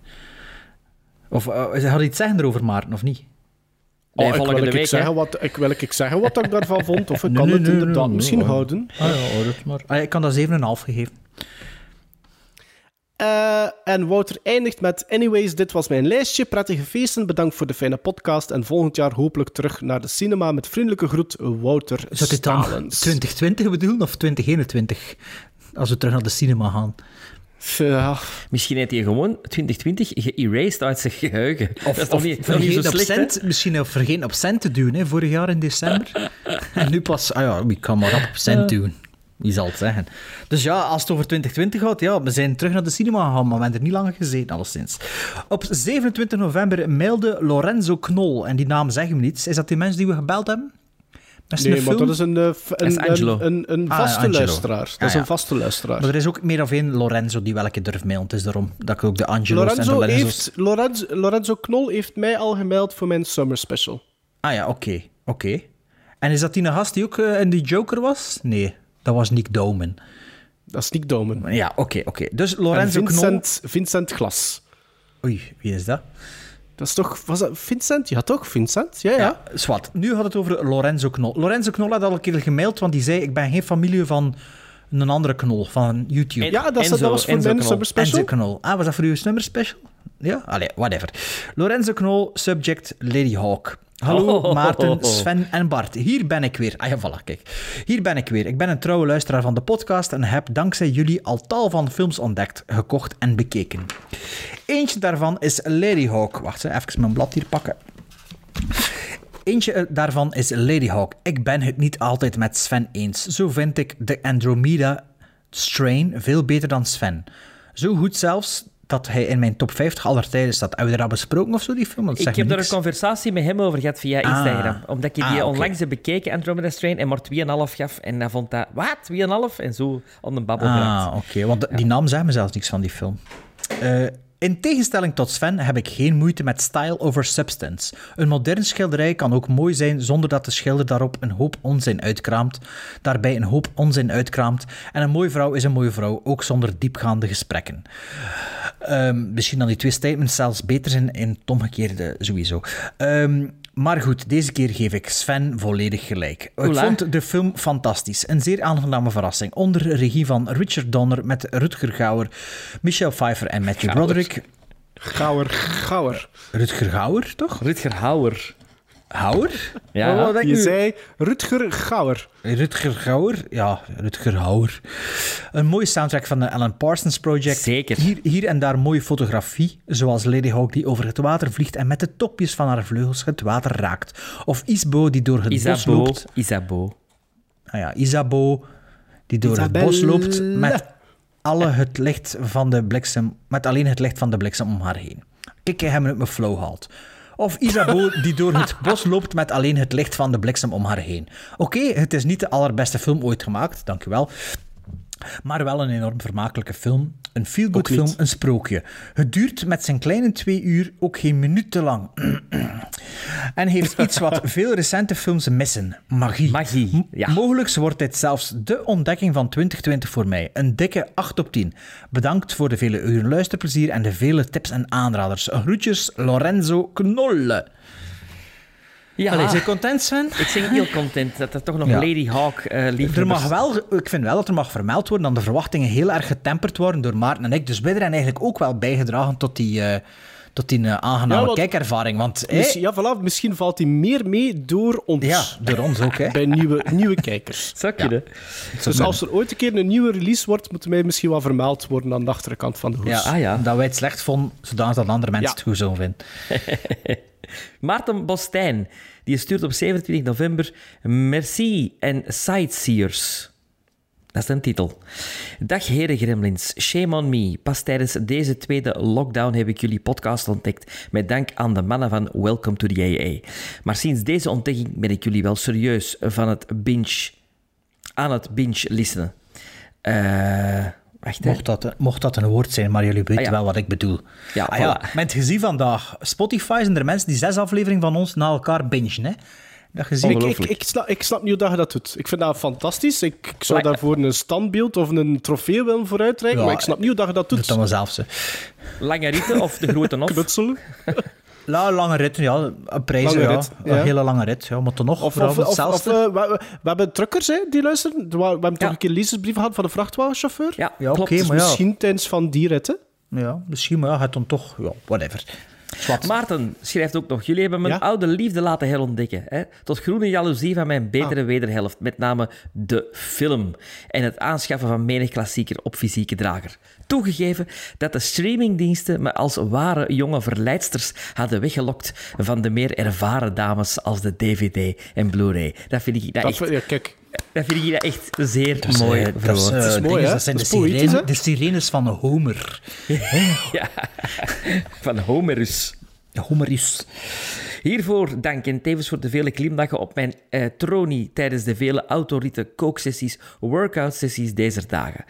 Of uh, had je iets zeggen erover, Maarten, of niet? Nee, Oh, ik wil ik week, zeggen wat, ik wil ik zeggen wat ik daarvan vond, of ik Nee, kan nee, het nee, inderdaad nee, misschien nee. houden. Ah ja, hoor het maar. Ah, ik kan dat 7,5 gegeven. Eh, en Wouter eindigt met Anyways, dit was mijn lijstje. Prettige feesten, bedankt voor de fijne podcast en volgend jaar hopelijk terug naar de cinema met vriendelijke groet, Wouter Zou dit dan Stalens. 2020 bedoelen of 2021? Als we terug naar de cinema gaan. Ja, Misschien heeft hij gewoon 2020 geërased uit zijn geheugen. dat is toch niet, zo slecht, cent, misschien of vergeten op cent te doen, hè, vorig jaar in december. en nu pas, ah ja, wie kan maar op cent doen? Wie zal het zeggen? Dus ja, als het over 2020 gaat, ja, we zijn terug naar de cinema gegaan, maar we hebben er niet lang gezeten, alleszins. Op 27 november mailde Lorenzo Knol, en die naam zeggen we niets. Is dat die mens die we gebeld hebben? Zijn nee, maar film? dat is een, eh, is een, Angelo. een, een, een Ah, vaste luisteraar. Dat Ah, is ja. een vaste luisteraar. Maar er is ook meer of één Lorenzo die welke durft mailen. Het is daarom dat ik ook de Angelo's en de Lorenzo, Lorenzo's... heeft, Lorenzo, Lorenzo Knol heeft mij al gemeld voor mijn summer special. Ah ja, oké. oké. En is dat die gast die ook eh, in die Joker was? Nee, dat was Nick Domen. Dat is Nick Domen. Ja, oké, oké. Dus En Lorenzo Knol... Vincent, Vincent Glas. Oei, wie is dat? Dat is toch... Was dat Vincent? Ja, toch? Vincent? Ja, ja. Ja, zwart. Nu had het over Lorenzo Knol. Lorenzo Knol had al een keer gemaild, want die zei: Ik ben geen familie van een andere knol, van YouTube. En- Ja, dat, Enzo- dat was voor Enzo mijn Knol. Enzo Knol. Ah, was dat voor uw nummer special? Ja? Allee, whatever. Lorenzo Knol, subject Lady Hawk. Hallo Oh. Maarten, Sven en Bart. Hier ben ik weer. Ah ja, voilà, kijk. Hier ben ik weer. Ik ben een trouwe luisteraar van de podcast en heb dankzij jullie al tal van films ontdekt, gekocht en bekeken. Eentje daarvan is Lady Hawk. Wacht, even mijn blad hier pakken. Eentje eh, daarvan is Lady Hawk. Ik ben het niet altijd met Sven eens. Zo vind ik de Andromeda Strain veel beter dan Sven. Zo goed zelfs dat hij in mijn top 50 aller tijden staat. Hebben we dat al besproken of zo, die film? Dat Ik heb daar een conversatie met hem over gehad via Ah. Instagram. Omdat ik die Ah, onlangs heb bekeken, Andromeda Strain, en maar 2,5 gaf. En hij vond dat, wat, 2,5? En zo aan de babbel. Ah, oké. Want die naam zei me zelfs niks van die film. Eh, in tegenstelling tot Sven heb ik geen moeite met style over substance. Een modern schilderij kan ook mooi zijn zonder dat de schilder daarop een hoop onzin uitkraamt. Daarbij een hoop onzin uitkraamt. En een mooie vrouw is een mooie vrouw, ook zonder diepgaande gesprekken. Ehm, misschien dan die twee statements zelfs beter zijn in het omgekeerde sowieso. Ehm, Maar goed, deze keer geef ik Sven volledig gelijk. Ik vond de film fantastisch. Een zeer aangename verrassing. Onder regie van Richard Donner met Rutger Gauer, Michelle Pfeiffer en Matthew Broderick. Gauwer, gauwer. Rutger Gauer, toch? Rutger Hauer. Hauer? Ja. Wat denk Je nu? zei Rutger Gauwer. Rutger Gauer? Ja, Rutger Hauer. Een mooie soundtrack van de Alan Parsons Project. Zeker. Hier, hier en daar mooie fotografie, zoals Lady Hawk die over het water vliegt en met de topjes van haar vleugels het water raakt. Of Isbo die door het bos loopt. Isabeau. Ah ja, Isabeau die door Isabelle. het bos loopt met, alle het licht van de bliksem, met alleen het licht van de bliksem om haar heen. Kijk, hij hem uit mijn flow haalt. Of Isabeau die door het bos loopt met alleen het licht van de bliksem om haar heen. Oké, het is niet de allerbeste film ooit gemaakt, dankjewel. Maar wel een enorm vermakelijke film. Een feel-good film, een sprookje. Het duurt met zijn kleine twee uur ook geen minuut te lang. en heeft iets wat veel recente films missen. Magie. Magie, ja. Mogelijk wordt dit zelfs de ontdekking van 2020 voor mij. Een dikke 8 op 10. Bedankt voor de vele uren luisterplezier en de vele tips en aanraders. Groetjes, Lorenzo Knolle. Ja, Allee, zijn content, Sven? ik ben heel content dat er toch nog Ja. Lady Hawk eh liefhebbers... Er mag wel, ik vind wel dat er mag vermeld worden dat de verwachtingen heel erg getemperd worden door Maarten en ik. Dus wij hebben eigenlijk ook wel bijgedragen tot die, eh, tot die eh, aangename Ja, want- kijkervaring. Want ja, voilà, misschien valt hij meer mee door ons. ja, door ons ook. Hè. Bij nieuwe, nieuwe kijkers. Zou kunnen. Dus als er ooit een keer een nieuwe release wordt, moet mij misschien wel vermeld worden aan de achterkant van de hoes. Ja, Ah, ja. Dat wij het slecht vonden, zodat dat andere mensen Ja. het goed zullen vinden. Maarten Bostijn, die stuurt op 27 november Merci en Sightseers. Dat is een titel. Dag heren gremlins, shame on me. Pas tijdens deze tweede lockdown heb ik jullie podcast ontdekt, met dank aan de mannen van Welcome to the AA. Maar sinds deze ontdekking ben ik jullie wel serieus van het binge, aan het binge listenen. Eh, Mocht dat, mocht dat een woord zijn, maar jullie weten Ah, ja. wel wat ik bedoel. Ja, ah, ja. voilà. Met gezien vandaag, Spotify zijn er mensen die zes afleveringen van ons na elkaar bingen. Hè? Dat gezien. Ik, ik, ik, snap, ik snap niet hoe dat je dat doet. Ik vind dat fantastisch. Ik, ik zou daarvoor een standbeeld of een trofee willen vooruitreiken, Ja, maar ik snap niet hoe dat je dat Doe doet. het dan wel zelf. Ze. Lange ritten of de grote of? La, lange rit, ja. Een ja. rit, ja. Een hele lange rit. Ja, maar toch nog, Of, vooral of, voor of, of, eh, we, we- hebben truckers hè, die luisteren. We, we hebben toch een keer lezersbrief gehad van de vrachtwagenchauffeur. Ja, Ja, oké, Dus maar ja. misschien tijdens van die rit, hè? Ja, misschien, maar ja, het dan toch... Ja, whatever. Maarten schrijft ook nog: Jullie hebben mijn Ja? oude liefde laten herontdekken. Hè? Tot groene jaloezie van mijn betere Ah. wederhelft. Met name de film. En het aanschaffen van menig klassieker op fysieke drager. Toegegeven dat de streamingdiensten me als ware jonge verleidsters hadden weggelokt van de meer ervaren dames als de DVD en Blu-ray. Dat vind ik dat Dat, echt, kijk, dat vind ik dat echt zeer Dat is, mooi eh, dat is, eh, Dat is mooi, dingen, hè? Dat zijn Dat de, poëtisch, sirene, de sirenes van Homer. Ja, van Homerus. Homerus. Hiervoor dank en tevens voor de vele glimlachen op mijn eh, tronie tijdens de vele autoritten, kooksessies, workout-sessies deze dagen.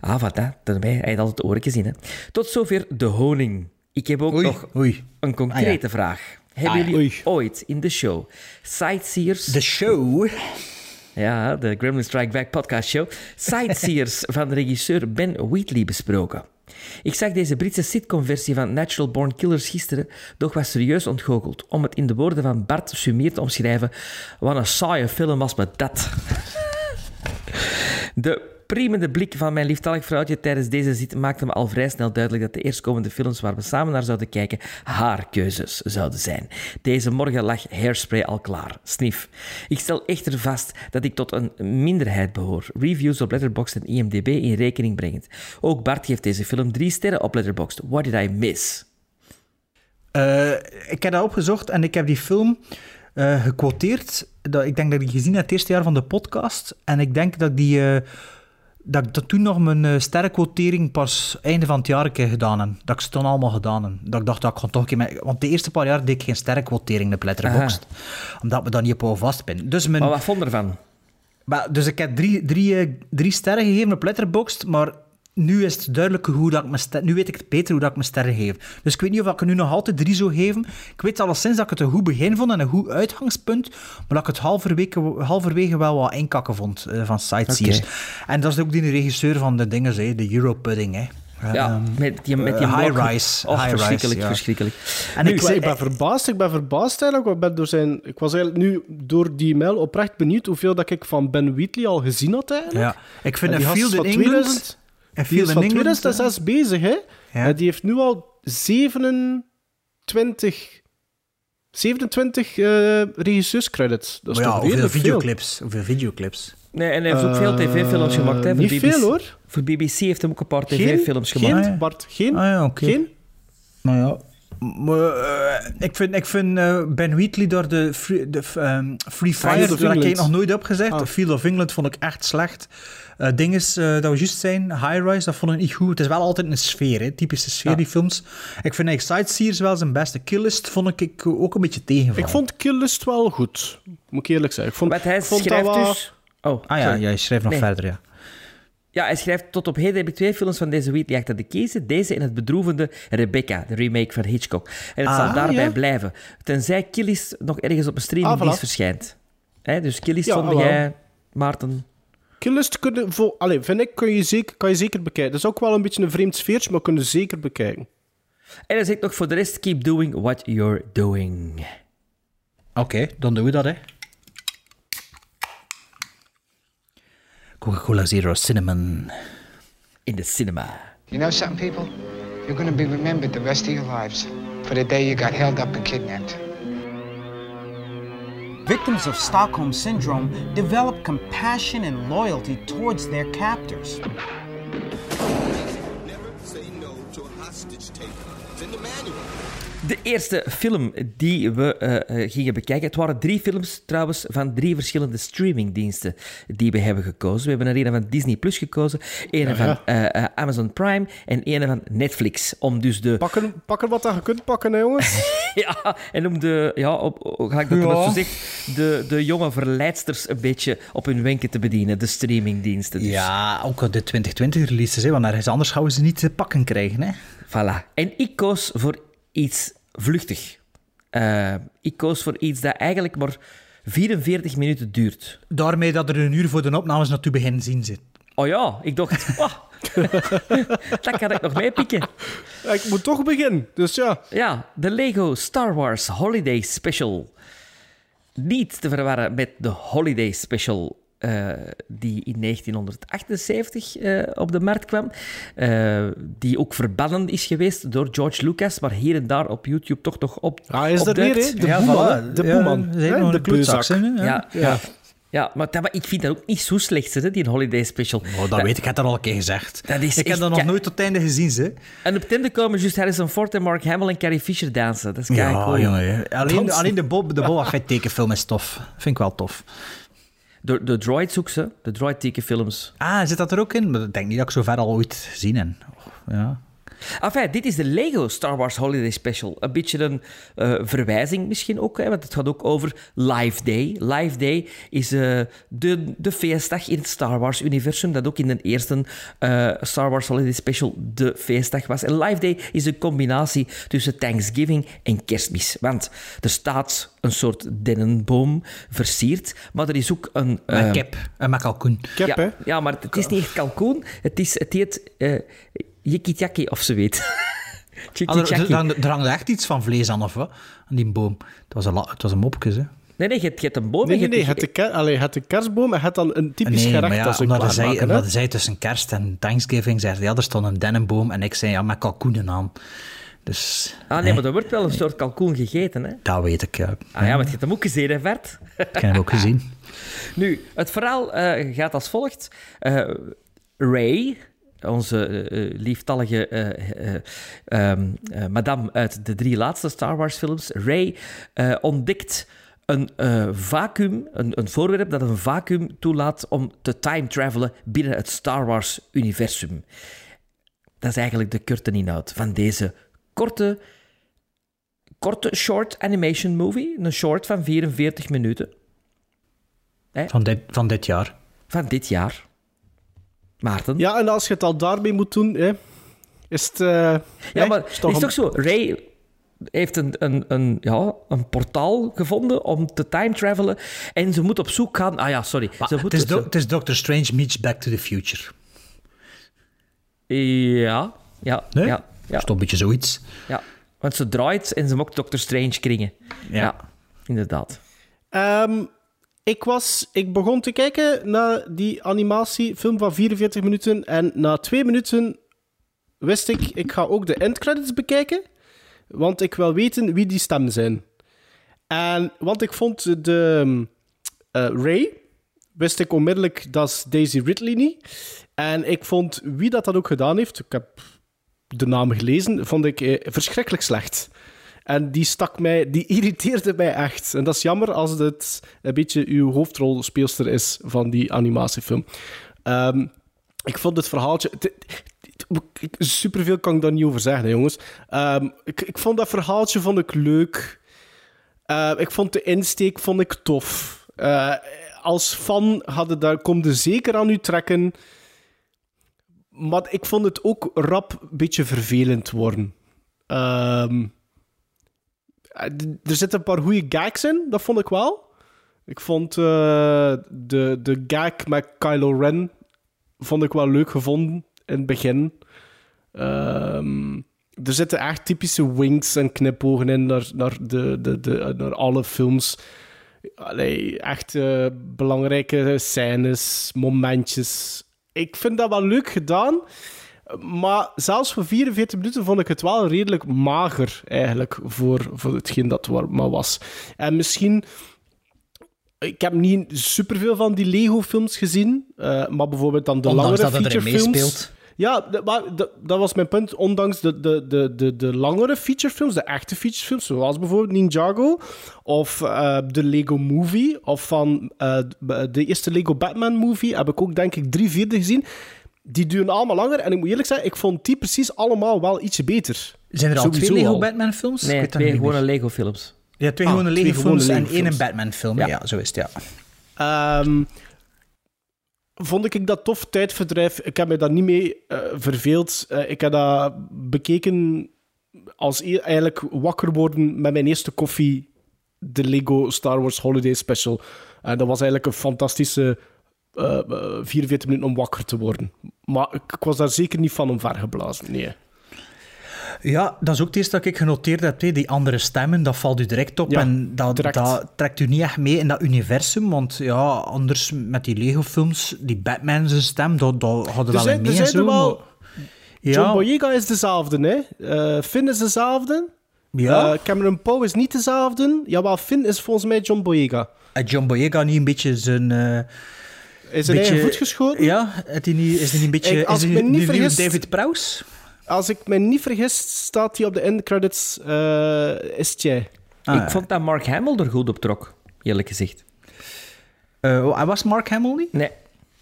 Ah, wat hè? Daarbij, hij had altijd oortjes in, hè. Tot zover de honing. Ik heb ook Oei, nog oei. een concrete vraag. Hebben Ah, ja. jullie Oei. ooit in de show Sightseers... De show. Ja, de Gremlin Strike Back podcast show. Sightseers van regisseur Ben Wheatley besproken. Ik zag deze Britse sitcom-versie van Natural Born Killers gisteren, doch was serieus ontgoocheld. Om het in de woorden van Bart Sumier te omschrijven, wat een saaie film was met dat. De priemende blik van mijn lieftallig vrouwtje tijdens deze zit maakte me al vrij snel duidelijk dat de eerstkomende films waar we samen naar zouden kijken haar keuzes zouden zijn. Deze morgen lag Hairspray al klaar. Snif. Ik stel echter vast dat ik tot een minderheid behoor. Reviews op Letterboxd en IMDb in rekening brengend. Ook Bart geeft deze film drie sterren op Letterboxd. What did I miss? Eh, ik heb dat opgezocht en ik heb die film eh gequoteerd. Dat, ik denk dat ik die gezien heb het eerste jaar van de podcast. En ik denk dat die... eh, dat ik dat toen nog mijn eh sterrenquotering pas einde van het jaar een keer gedaan heb. Dat ik ze toen allemaal gedaan heb. Dat ik dacht, dat ik gewoon toch een keer... Want de eerste paar jaar deed ik geen sterrenquotering op Letterboxd. Omdat we dat niet op wou vastpinnen. Dus mijn... Maar wat vond ervan? Maar, dus ik heb drie, drie, eh, drie sterren gegeven op Letterboxd, maar nu is het duidelijk hoe dat ik mijn ster- Nu weet ik het beter hoe dat ik mijn sterren geef. Dus ik weet niet of ik er nu nog altijd drie zou geven. Ik weet alleszins dat ik het een goed begin vond en een goed uitgangspunt, maar dat ik het halverwege, halverwege wel wat inkakken vond eh, van Sightseers. En dat is ook die regisseur van de dingen, hè, de Europudding. Hè. Ja, Ehm, met die, met die eh, High Rise. High Rise, verschrikkelijk, ja. verschrikkelijk. En Nu, ik, Ik, zei- ik ben verbaasd, ik ben verbaasd eigenlijk. Ik, ben door zijn, ik was eigenlijk nu door die mail oprecht benieuwd hoeveel dat ik van Ben Wheatley al gezien had eigenlijk. ja, ik vind En een Field in van England... 2000 een Die Field is van England, 2006 bezig, hè? Ja. En die heeft nu al 27, 27 eh regisseurscredits. Dat is ja, toch hoeveel redelijk veel. videoclips? Hoeveel videoclips? Nee, en hij heeft ook veel tv-films Eh, gemaakt. Hè, Niet BBC. veel, hoor. Voor BBC heeft hij ook een paar tv-films gemaakt. geen, Bart, geen, Ah ja, oké. geen. Nou ja. Maar, eh, ik vind, ik vind eh, Ben Wheatley door de Free, de, ehm, Free Fire, daar heb ik nog nooit op gezegd. Ah. The Field of England vond ik echt slecht. Eh dinges, eh, dat we juist zijn, High Rise, dat vond ik niet goed. Het is wel altijd een sfeer, hè, typische sfeer, Ja. die films. Ik vind eigenlijk Sightseers wel zijn beste. Killist vond ik ook een beetje tegenvallen. Ik vond Kill List wel goed. Moet ik eerlijk zeggen. Ik vond, Wat hij ik vond dat schrijft wel- dus... Oh, Ah ja, je schrijft nog Nee. verder, ja. Ja, hij schrijft tot op heden heb ik twee films van deze Wheatley achter de kiezen. Deze en het bedroevende Rebecca, de remake van Hitchcock. En het Ah, zal daarbij ja. blijven. Tenzij Killis nog ergens op een streamingdienst Ah, voilà. verschijnt. Hè, dus Killis Ja, vond wel. jij, Maarten... Kill List kunnen voor, vind ik, kun je zeker, kan je zeker bekijken. Dat is ook wel een beetje een vreemd sfeertje, maar kunnen zeker bekijken. En hij zegt nog voor de rest, keep doing what you're doing. Oké, dan doen we dat, hè. Coca-Cola Zero Cinnamon. In the cinema. You know something, people? You're going to be remembered the rest of your lives for the day you got held up and kidnapped. Victims of Stockholm Syndrome develop compassion and loyalty towards their captors. De eerste film die we eh, eh, gingen bekijken. Het waren drie films trouwens van drie verschillende streamingdiensten die we hebben gekozen. We hebben er een van Disney Plus gekozen, een Ja, van ja. eh, Amazon Prime en een van Netflix. Om dus de. Pakken, pakken wat je kunt pakken, hè, jongens. ja, en om de. Ja, op, op- gelijk dat Ja. zo zegt, de, de jonge verleidsters een beetje op hun wenken te bedienen, de streamingdiensten. Dus. Ja, ook de 2020 releases, hè, want ergens anders gaan we ze niet te pakken krijgen. Hè. Voilà. En ik koos voor iets vluchtig. Eh, ik koos voor iets dat eigenlijk maar 44 minuten duurt. Daarmee dat er een uur voor de opnames naartoe begin zien zit. Oh ja, ik dacht, oh, dat kan ik nog meepikken. ik moet toch beginnen, dus ja. Ja, de Lego Star Wars Holiday Special. Niet te verwarren met de Holiday Special eh, die in 1978 eh, op de markt kwam. Eh, die ook verbannen is geweest door George Lucas, maar hier en daar op YouTube toch nog op. Ah, is er opduikt. weer, hè? De Ja, boeman, voilà. hè? De Ja, boeman. hè? nog De klootzak, hè? Ja, Ja. ja. ja maar, dat, maar ik vind dat ook niet zo slecht, hè, die Holiday Special. Oh, dat weet ik, ik heb dat al een keer gezegd. Dat is ik heb dat nog nooit tot het einde gezien, ze. En op het einde komen juist Harrison Ford en Mark Hamill en Carrie Fisher dansen. Dat is Ja, cool. jongen. hè. Alleen, alleen de, Bob, de Boba Fett tekenfilm is tof. Vind ik wel tof. De, de droids ook, ze. De droid tekenfilms. Ah, zit dat er ook in? Ik denk niet dat ik zo ver al ooit gezien heb. Ja. Enfin, dit is de Lego Star Wars Holiday Special. Een beetje een eh, verwijzing misschien ook, hè, want het gaat ook over Live Day. Live Day is eh, de, de feestdag in het Star Wars-universum, dat ook in de eerste eh, Star Wars Holiday Special de feestdag was. En Live Day is een combinatie tussen Thanksgiving en kerstmis. Want er staat een soort dennenboom versierd, maar er is ook een... Met eh, kip en met kalkoen. Ja, hè? ja, maar het is niet echt kalkoen. Het, is, het heet yikitjaki of zo weet. Ah, er, er, hangt- er hangt echt iets van vlees aan, of wat? Aan die boom. Het was een, het was een mopje, hè? Nee, nee, je hebt, je hebt een boom. Nee, nee, je nee. hebt- Het de, allee, de kerstboom en het dan een typisch nee, gerecht maar ja, als ze omdat, hè? omdat tussen kerst en Thanksgiving, zei hij, ja, er stond een dennenboom. En ik zei, ja, met kalkoenen aan. Dus, Ah nee, maar er wordt wel een soort kalkoen gegeten, hè? dat weet ik, ja. Ah ja, maar je hebt hem ook gezien, hè, Vert? Ik heb hem ook gezien. Nu, het verhaal eh, gaat als volgt. Eh, Ray, onze eh, lieftallige eh, madame uit de drie laatste Star Wars films, Ray, ontdekt een eh, vacuüm, een, een voorwerp dat een vacuüm toelaat om te time travelen binnen het Star Wars universum. Dat is eigenlijk de korte inhoud van deze korte, korte short animation movie. Een short van 44 minuten. Van dit, van dit jaar. Van dit jaar. Maarten? Ja, en als je het al daarmee moet doen, hè, is het... eh, Ja, hè, maar het toch is een- toch zo? Ray heeft een, een, een, ja, een portaal gevonden om te time travelen. En ze moet op zoek gaan... Ah ja, sorry. Ze Het moet, is, het is Doctor Strange meets Back to the Future. Ja. ja, Nee? ja, Dat ja, is toch een beetje zoiets. ja. Want ze draait en ze mokt Doctor Strange kringen. Ja. Ja, inderdaad. Ehm, ik, was, ik begon te kijken naar die animatiefilm van 44 minuten. En na twee minuten wist ik, ik ga ook de endcredits bekijken. Want ik wil weten wie die stemmen zijn. En, want ik vond de eh, Ray, wist ik onmiddellijk, dat is Daisy Ridley niet. En ik vond wie dat, dat ook gedaan heeft, ik heb de naam gelezen, vond ik eh, verschrikkelijk slecht. En die stak mij, die irriteerde mij echt. En dat is jammer als het een beetje uw hoofdrolspeelster is van die animatiefilm. Ehm, ik vond het verhaaltje. Superveel kan ik daar niet over zeggen, jongens. Ehm, ik, ik vond dat verhaaltje vond ik leuk. Eh, ik vond de insteek vond ik tof. Eh, als fan hadden daar, zeker aan u trekken. Maar ik vond het ook rap een beetje vervelend worden. D- er zitten een paar goede gags in, dat vond ik wel. Ik vond eh, de, de gag met Kylo Ren vond ik wel leuk gevonden in het begin. Ehm, er zitten echt typische winks en knipogen in naar, naar, de, de, de, naar alle films. Allee, echt eh, belangrijke scènes, momentjes. Ik vind dat wel leuk gedaan. Maar zelfs voor 44 minuten vond ik het wel redelijk mager, eigenlijk, voor, voor hetgeen dat maar was. En misschien... Ik heb niet superveel van die Lego-films gezien, eh, maar bijvoorbeeld dan de Ondanks langere het featurefilms... Ja, maar dat was mijn punt. Ondanks de, de, de, de, de langere featurefilms, de echte featurefilms, zoals bijvoorbeeld Ninjago of eh, de Lego Movie, of van eh, de eerste Lego Batman Movie, heb ik ook denk ik drie vierde gezien. Die duren allemaal langer en ik moet eerlijk zeggen, ik vond die precies allemaal wel ietsje beter. Zijn er al Sowieso twee Lego al. Batman films? Ik Nee, twee gewone Lego-films. Ja, twee Ah, gewone twee Lego gewone films en Lego-films. één Batman film. Ja. Ja. zo is het, ja. Ehm, vond ik dat tof tijdverdrijf. Ik heb me daar niet mee eh, verveeld. Eh, ik heb dat bekeken als e- eigenlijk wakker worden met mijn eerste koffie. De Lego Star Wars Holiday Special. En dat was eigenlijk een fantastische eh, eh, 44 minuten om wakker te worden. Maar ik, ik was daar zeker niet van omvergeblazen. Nee. Ja, dat is ook het eerste dat ik genoteerd heb. hè. Die andere stemmen, dat valt u direct op. Ja, en dat, dat trekt u niet echt mee in dat universum. Want ja, anders met die Lego-films, die Batman zijn stem, dat, dat hadden Er wel mee zo. wel... maar- John Ja, Boyega is dezelfde, hè? Eh, Finn is dezelfde. ja. Eh, Cameron Poe is niet dezelfde. Jawel, Finn is volgens mij John Boyega. En John Boyega niet een beetje zijn... eh, Is zijn beetje- voet geschoten? Ja, het die niet, is hij niet een beetje... Ik- als is ik hij me niet vergis- David Prowse? Als ik me niet vergis, staat hij op de endcredits. eh is het jij? Ah, ik ja. vond dat Mark Hamill er goed op trok, eerlijk gezegd. Eh, oh, en was Mark Hamill niet? Nee.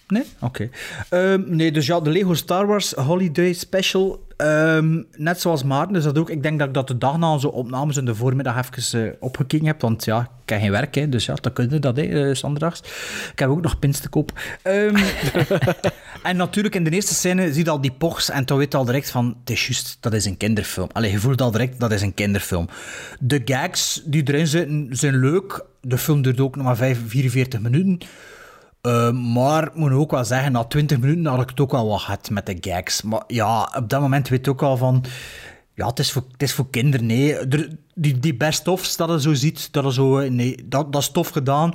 Nee? Oké. Ehm, nee, dus ja, de Lego Star Wars Holiday Special. Ehm, net zoals Maarten, dus dat ook. Ik denk dat ik dat de dag na onze opnames in de voormiddag even eh, opgekeken heb. Want ja, ik heb geen werk, hè, dus ja, dan kun je dat, hè, eh, zondags. Ik heb ook nog pins te koop. Ehm, en natuurlijk, in de eerste scène zie je al die pochs en dan weet je al direct van, het is juist, dat is een kinderfilm. Allee, je voelt al direct, dat is een kinderfilm. De gags die erin zitten, zijn leuk. De film duurt ook nog maar 5, 44 minuten. Uh, maar ik moet ook wel zeggen, na 20 minuten had ik het ook wel wat gehad met de gags. Maar ja, op dat moment weet je ook al van... Ja, het is voor, het is voor kinderen, nee. Er, die, die best-ofs dat je zo ziet, dat, is zo, nee, dat, dat is tof gedaan.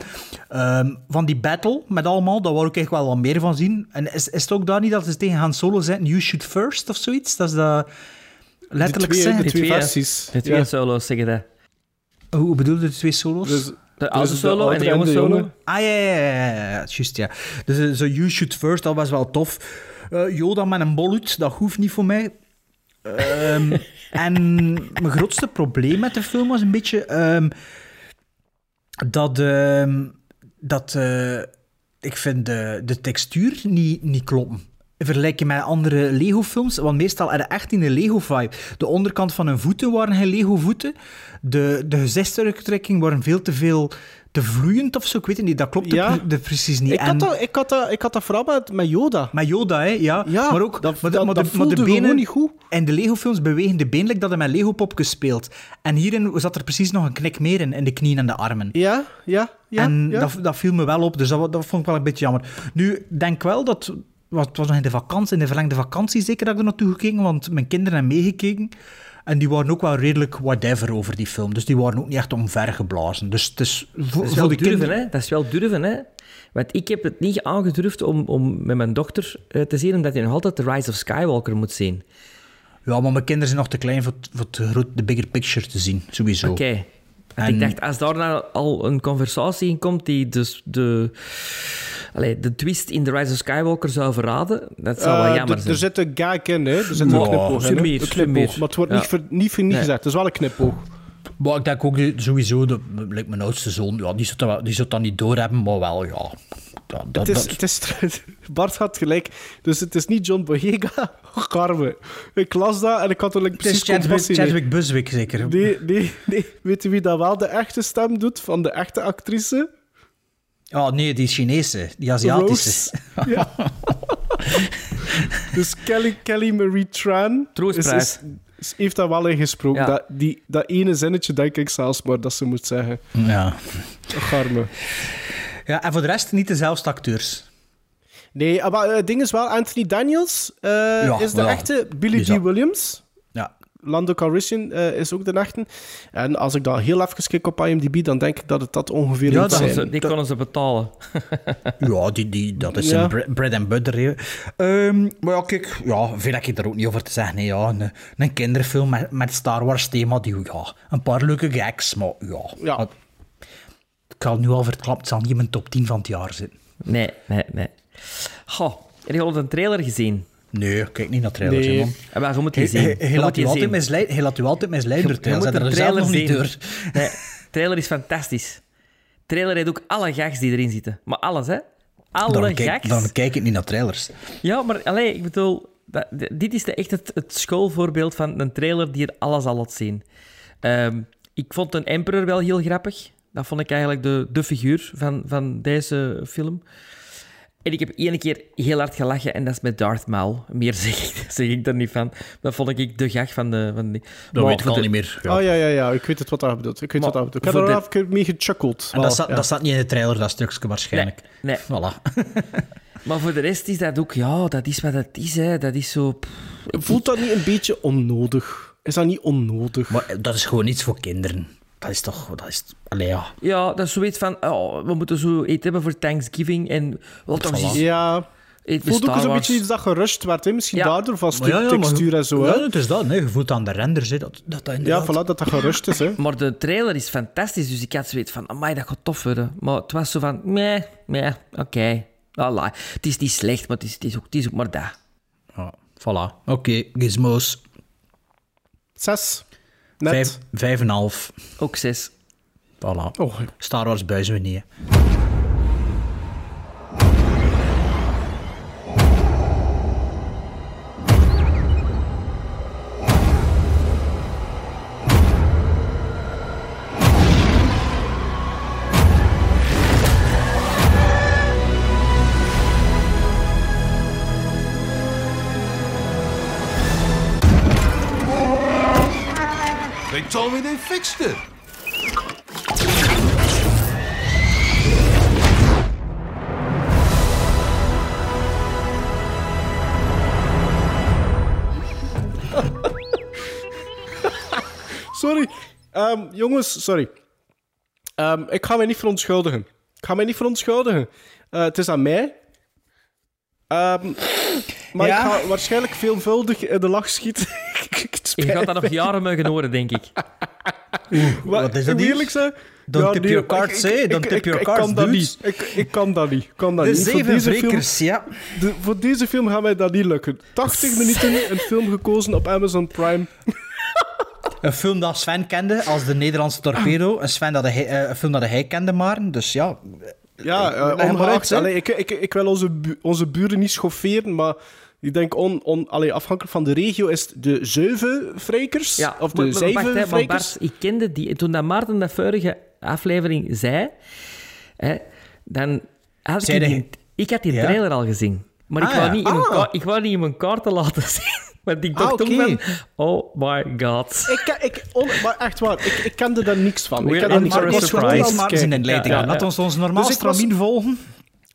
Um, van die battle met allemaal, daar wou ik eigenlijk wel wat meer van zien. En is, is het ook daar niet dat ze tegen Han Solo zijn, you shoot first of zoiets? Dat is dat letterlijk de twee, zeggen. de twee twee, versies. De twee Ja. solo's zeggen dat. Hoe bedoel je de twee solo's? Dus, De oude dus solo en de jonge solo. jonge. Ah, ja, ja, ja, ja, ja, juist, ja. Dus eh, zo You Shoot First, dat was wel tof. Eh, Yoda met een bolhoed, dat hoeft niet voor mij. Ehm, en mijn grootste probleem met de film was een beetje ehm, dat, ehm, dat eh, ik vind de, de textuur niet, niet kloppen. Vergelijk met andere Lego-films, want meestal had je echt in de Lego-vibe. De onderkant van hun voeten waren geen Lego-voeten. De, de gezichtsuitdrukking waren veel te veel te vloeiend of zo. Ik weet het niet, dat klopt Ja. er precies niet. Ik En- had, dat, ik, had dat, ik had dat vooral met, met Yoda. met Yoda, hè, ja. Ja, maar ook, dat- maar dat- maar dat de, maar de benen niet goed. En de Lego-films bewegen de been like dat hij met Lego-popjes speelt. En hierin zat er precies nog een knik meer in, in de knieën en de armen. Ja, ja, ja. en ja. Dat, dat viel me wel op, dus dat, dat vond ik wel een beetje jammer. Nu, denk wel dat het was nog in de vakantie, in de verlengde vakantie zeker dat ik er naartoe gekeken, want mijn kinderen hebben meegekeken. En die waren ook wel redelijk whatever over die film. Dus die waren ook niet echt omvergeblazen. Dus het is voor, Dat is wel durven, kinderen... hè? Dat is wel durven, hè? Want ik heb het niet aangedurfd om, om met mijn dochter eh, te zien, omdat hij nog altijd The Rise of Skywalker moet zien. Ja, maar mijn kinderen zijn nog te klein voor, voor het de bigger picture te zien, sowieso. Oké. En- Ik dacht, als daar nou al een conversatie in komt die dus de, allee, de twist in The Rise of Skywalker zou verraden, dat zou wel Eh, jammer er- zijn. Er zit een gag in, hè. Er zit een knipoog in, Een knipoog. Maar het wordt Ja. niet, voor, niet voor niet Nee. gezegd. Het is wel een knipoog. Maar ik denk ook sowieso, de, like mijn oudste zoon, ja, die zou dat, wel- die zou dat niet doorhebben, maar wel, ja. dat, Het is, dat- het is, Bart had gelijk. Dus het is niet John Boyega, Carmen. Ik las dat en ik had er like, precies Chadwick, compassie. Chadwick Buswick, zeker. Nee, nee, nee. Weet je wie dat wel de echte stem doet van de echte actrice? Oh nee, die Chinese, die Aziatische. Rose. Ja. dus Kelly, Kelly Marie Tran is, Troostprijs. is, is- heeft daar wel in gesproken. Ja. Dat, die, dat ene zinnetje denk ik zelfs maar dat ze moet zeggen. Ja. Garme. ja. En voor de rest niet dezelfde acteurs. Nee, maar het ding is wel, Anthony Daniels eh, is de ja. echte Billy zou- Williams. Lando Calrissian eh, is ook de echte. En als ik dan heel even kijk op IMDb, dan denk ik dat het dat ongeveer Ja, moet dat zijn. Ze- die konden ze betalen. Ja, die, die, dat is Ja. een bre- bread and butter. Ehm, maar ja, kijk, ja, veel heb ik er ook niet over te zeggen. Nee, ja, een, een kinderfilm met, met Star Wars thema, die, ja, een paar leuke gags, maar ja. Ja. Ik had nu al verklapt, het zal niet in mijn top 10 van het jaar zitten. Nee, nee, nee. Goh, heb je al een trailer gezien? Nee, kijk niet naar trailers, Nee. man. Ja, maar je moet Hij, zien. hij- hij Je laat moet u altijd zien. misleiden. Hij laat u altijd misleiden door Je trailers. moet Dat de er zelf nog niet zien. door. Nee, trailer is fantastisch. trailer heeft ook alle gags die erin zitten. Maar alles, hè? Alle gags. kijk, daarom kijk ik niet naar trailers. Ja, maar allee, ik bedoel, dat, dit is de, echt het, het schoolvoorbeeld van een trailer die er alles al laat zien. Ehm, ik vond een Emperor wel heel grappig. Dat vond ik eigenlijk de, de figuur van, van deze film. En ik heb één keer heel hard gelachen en dat is met Darth Maul. Meer zeg ik, zeg ik er niet van. Dat vond ik de gag van de... Van die. Dat Maar weet ik al de- niet meer. Ja. Oh ja, ja, ja, ik weet het wat dat bedoelt. Ik weet Maar wat bedoelt. Ik heb er de- even mee gechuckeld. En dat staat, ja. dat staat niet in de trailer, dat stukje waarschijnlijk. Nee. Voilà. Maar voor de rest is dat ook... Ja, dat is wat het is, hè. Dat is zo... pff, Voelt dat niet een beetje onnodig? Is dat niet onnodig? Maar dat is gewoon iets voor kinderen. Dat is toch... Dat is, allee, ja. Ja, dat is zoiets van... Oh, we moeten zo iets hebben voor Thanksgiving en... Wat Voilà. eens ja, voor voelt ook een beetje iets dat gerust werd. Hè? Misschien Ja. daardoor van Maar ja, textuur en zo. Hè? Ja, het is dat. Nee, je voelt aan de renders hè, dat, dat, dat Ja, voilà, dat dat gerust is. Hè? Maar de trailer is fantastisch, dus ik had zoiets van... Amai, dat gaat tof worden. Maar het was zo van... Nee, nee, oké. Voilà. Het is niet slecht, maar het is, het is, ook, het is ook maar dat. Ja, voilà. Oké, gizmos. Zes. Net. Vijf, vijf en een half. Ook zes. Voilà. Oh, Star Wars buizen we niet. hè. Sorry. Ehm, jongens, sorry. Ehm, ik ga mij niet verontschuldigen. Ik ga mij niet verontschuldigen. Eh, het is aan mij. Ehm, maar Ja? ik ga waarschijnlijk veelvuldig in de lach schieten. Je gaat dat nog jaren mogen horen, denk ik. Wat is dat eerlijk zijn... Don't tip your cards, ik- Don't tip ik- your ik cards, kan dat niet. Ik, ik kan dat niet. Kan dat De niet. Voor zeven deze, film, wrekers, ja. de- voor deze film gaat mij dat niet lukken. 80 minuten een film gekozen op Amazon Prime. Een film dat Sven kende als de Nederlandse torpedo. Een, Sven dat hij, eh, een film dat hij kende maar. Dus ja... Ja, uh, ongeacht. ik, ik, ik wil onze, bu- onze buren niet schofferen, maar ik denk on, on, allee, afhankelijk van de regio is het de zevenvrijkers Ja, of de zeven Bart, ik kende die... Toen dat Maarten dat vorige aflevering zei, hè, dan had ik die... Ik had die Ja? trailer al gezien. Maar ik, Ah, wou ja. niet in mijn Ah. ka- ik wou niet in mijn kaarten laten zien. Want ik Ah, dacht toen oké. van... Oh my god. Ik, ik, on, maar echt waar, ik, ik kende daar niks van. Ik We're ken in daar niks van. a Ik was gewoon surprise. Maar zijn kijken. inleiding. Ja, ja, Laat ons ons normaal Dus ik was- stramien volgen.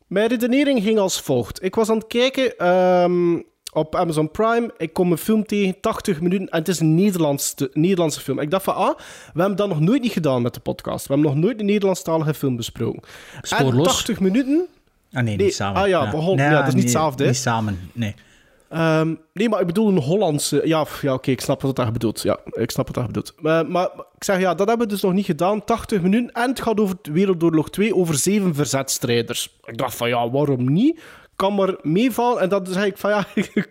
Mijn redenering ging als volgt. Ik was aan het kijken ehm, op Amazon Prime. Ik kom een film tegen, 80 minuten. En het is een Nederlandse, Nederlandse film. Ik dacht van, ah, we hebben dat nog nooit niet gedaan met de podcast. We hebben nog nooit een Nederlandstalige film besproken. En Spoorloos. 80 minuten... Ah nee, niet samen. Ah ja, begon, ja, dat is niet nee, hetzelfde. Niet samen, nee. Ehm, nee, maar ik bedoel een Hollandse... Ja, ja oké, ik snap wat dat bedoelt. Ja, ik snap wat dat bedoelt. Maar, maar ik zeg, ja, dat hebben we dus nog niet gedaan. 80 minuten. En het gaat over Wereldoorlog 2, over zeven verzetstrijders. Ik dacht van, ja, waarom niet? Kan maar meevallen. En dan zei ik van, ja...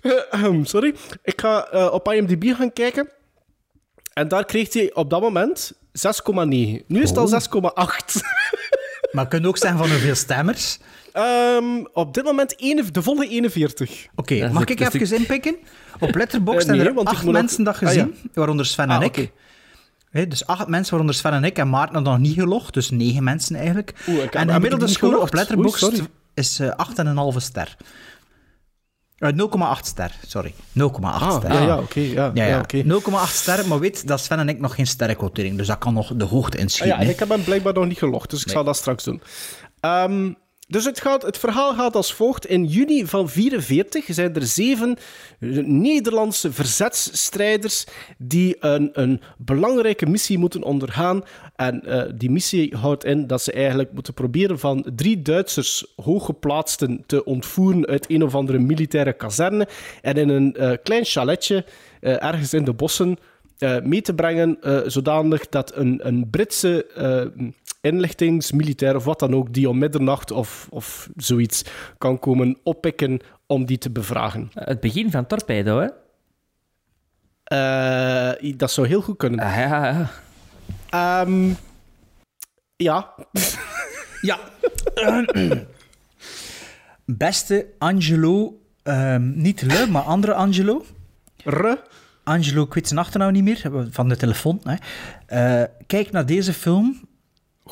Sorry. Ik ga eh, op IMDb gaan kijken. En daar kreeg hij op dat moment 6,9. Nu is het al 6,8. Maar kun je ook zeggen van hoeveel stemmers? Ehm, op dit moment de volle 41. Oké, mag dat ik is- even inpikken? Op Letterboxd Eh, nee, zijn er acht mensen dat Ah, ja. gezien, waaronder Sven en Ah, ik. dus acht mensen, waaronder Sven en ik. En Maarten had nog niet gelogd, dus negen mensen eigenlijk. Oeh, en de gemiddelde score op? Letterboxd Oei, is eh 8,5 ster. Eh, 0,8 ster, sorry. 0,8 Ah, ster. ja, ja, oké, ja, ja, ja, ja. oké. 0,8 ster, maar weet dat Sven en ik nog geen sterrenquotering, dus dat kan nog de hoogte Ah, inschieten. ja, ik heb hem blijkbaar nog niet gelogd, dus ik Nee. zal dat straks doen. Ehm, dus het, gaat, het verhaal gaat als volgt. In juni van 44 zijn er zeven Nederlandse verzetsstrijders die een, een belangrijke missie moeten ondergaan. En eh, die missie houdt in dat ze eigenlijk moeten proberen van drie Duitsers hooggeplaatsten te ontvoeren uit een of andere militaire kazerne en in een eh, klein chaletje eh, ergens in de bossen mee te brengen, zodanig dat een, een Britse inlichtingsmilitair of wat dan ook, die om middernacht of, of zoiets kan komen oppikken om die te bevragen. Het begin van Torpedo, hè? Eh, dat zou heel goed kunnen. Ah, ja, ja. Ehm, ja. Ja. Beste Angelo, ehm, niet Le, maar andere Angelo. Re. Angelo, ik weet zijn achternaam niet meer, van de telefoon. Hè. Eh, kijk naar deze film.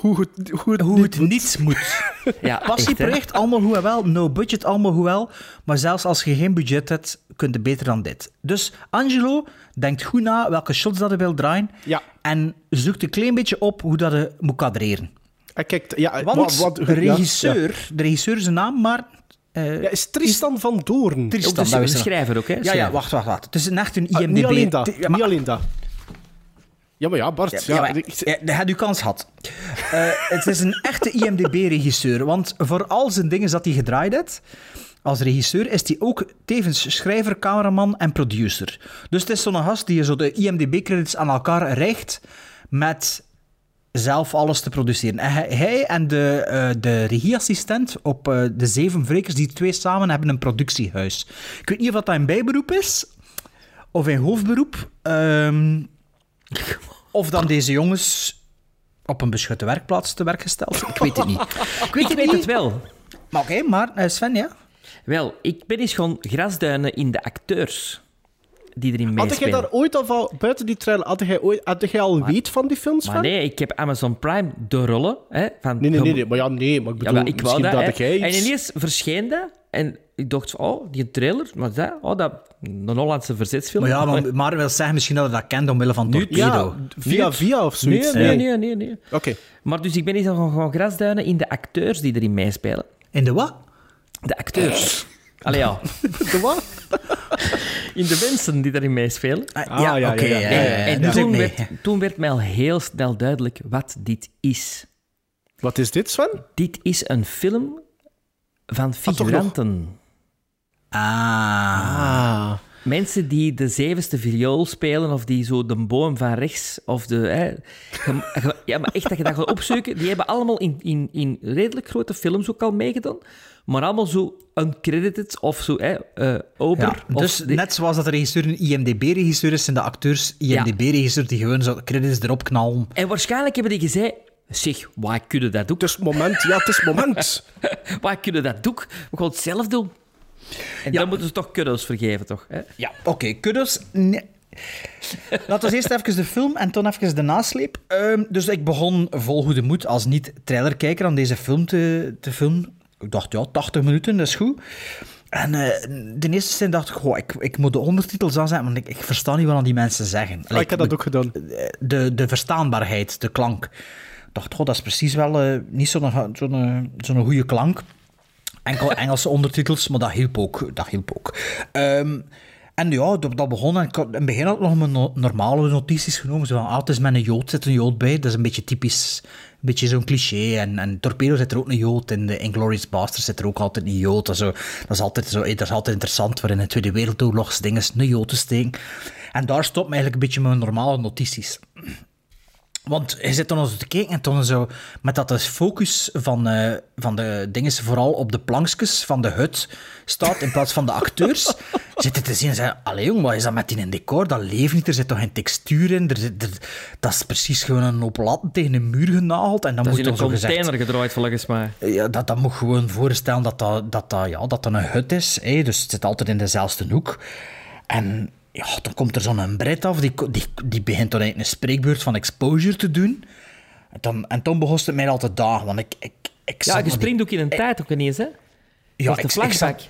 Hoe het, hoe het, hoe het niet moet. Ja, Passieproject, allemaal en wel. No budget, allemaal goed wel. Maar zelfs als je geen budget hebt, kun je beter dan dit. Dus Angelo denkt goed na welke shots dat hij wil draaien. Ja. En zoekt een klein beetje op hoe dat hij moet kadreren. En kijk, ja, Want wat- wat- de ja, regisseur, de regisseur is een naam, maar... eh, Ja, is Tristan van Doorn. Tristan, dat is een- schrijver ook, hè? Ja, ja, wacht, wacht, wacht. Het is een echt een Ah, IMDb... niet alleen dat. Ja, maar- Niet alleen dat. Ja, maar ja, Bart. Ja, Ja, maar, hij had uw kans gehad. Eh, het is een echte IMDb-regisseur. Want voor al zijn dingen dat hij gedraaid heeft, als regisseur, is hij ook tevens schrijver, cameraman en producer. Dus het is zo'n gast die zo de IMDb-credits aan elkaar reikt met zelf alles te produceren. En hij, hij en de, eh, de regieassistent op eh, De Zeven Wrekers, die twee samen hebben een productiehuis. Ik weet niet of dat een bijberoep is of een hoofdberoep. Ehm, of dan deze jongens op een beschutte werkplaats te werk gesteld. Ik weet het niet. Ik weet, Ik het, weet niet. het wel. Maar oké, maar eh, Sven, ja? Wel, ik ben eens gewoon grasduinen in de acteurs die erin Had jij meespelen. daar ooit al van, buiten die trailer, had jij, ooit, had jij al weet van die films? Maar van? nee, ik heb Amazon Prime de rollen. Hè, van Nee, nee, nee, nee, maar ja, nee, maar ik Ja, bedoel, maar ik wou misschien dat. dat jij En iets... ineens verscheen dat. En ik dacht, van, oh, die trailer, wat is dat? Oh, dat een Hollandse verzetsfilm. Maar ja, maar, maar wil zeggen misschien dat je dat kent omwille van Torpedo. Ja, via via of zoiets. Nee, nee, nee, nee. nee. Oké. Maar dus ik ben eens gewoon, gewoon grasduinen in de acteurs die erin meespelen. In de wat? De acteurs. Allee, ja. De wat? In de mensen die erin meespelen. Ah, ja, ja, oké. ja, ja. ja, ja, En, toen, werd, toen werd mij al heel snel duidelijk wat dit is. Wat is dit, Sven? Dit is een film van nog? figuranten. Ah. Mensen die de zevenste viool spelen, of die zo de boom van rechts, of de... Hè, ge- ge- ja, maar echt dat je dat gaat opzoeken, die hebben allemaal in, in, in redelijk grote films ook al meegedaan, maar allemaal zo uncredited, of zo, hè, eh ober. Ja, of dus net zoals dat de regisseur een IMDb-regisseur is, zijn de acteurs IMDb-regisseur die gewoon zo credits erop knallen. En waarschijnlijk hebben die gezegd, zeg, waar kunnen dat doen? Het is moment, ja, het is moment. Waar kunnen dat doen? We gaan het zelf doen. En dan moeten ze toch kuddels vergeven, toch? Hè? Ja, oké, kudos. Nee. Laten we eerst even de film en toen even de nasleep. Ehm, dus ik begon vol goede moed als niet-trailerkijker aan deze film te, te filmen. Ik dacht, ja, 80 minuten, dat is goed. En eh, de eerste zin dacht ik, goh, ik, ik moet de ondertitels aanzetten, want ik, ik versta niet wat aan die mensen zeggen. Ah, ik heb dat ook gedaan. De, de verstaanbaarheid, de klank. Ik dacht, goh, dat is precies wel eh, niet zo'n zo'n zo'n goede klank. Enkel Engelse ondertitels, maar dat hielp ook. Dat hielp ook. Ehm, en ja, dat, dat begon. En ik in het begin had ik nog mijn no- normale notities genomen. Zo van, ah, is met een jood, zit een jood bij. Dat is een beetje typisch, een beetje zo'n cliché. En, en Torpedo zit er ook een jood. In de Inglourious Basterds zit er ook altijd een jood. En zo. Dat, is altijd zo, eh, dat is altijd interessant, voor in de Tweede Wereldoorlogs dingen een jood te steken. En daar stopt me eigenlijk een beetje mijn normale notities. Want je zit dan eens te kijken en dan zo, met dat de focus van, eh, van de dingen vooral op de plankjes van de hut staat in plaats van de acteurs, zit je te zien en zeggen, allee jong, wat is dat met die in decor? Dat leeft niet, er zit toch geen textuur in, er zit, er- dat is precies gewoon een hoop latten tegen een muur genageld en dan Dat is moet in een zo gezegd... container gedraaid, volgens mij. Ja, dat, dat moet gewoon voorstellen dat dat, dat, dat, ja, dat dat een hut is. Hè? Dus het zit altijd in dezelfde hoek. En ja, dan komt er zo'n Brit af, die, die, die begint dan eigenlijk een spreekbeurt van exposure te doen. En, dan, en toen begon het mij al te dagen, want ik... ik, ik Ja, je die- springt ook in een tijd ook ineens, hè? Ja, ik, ik zat-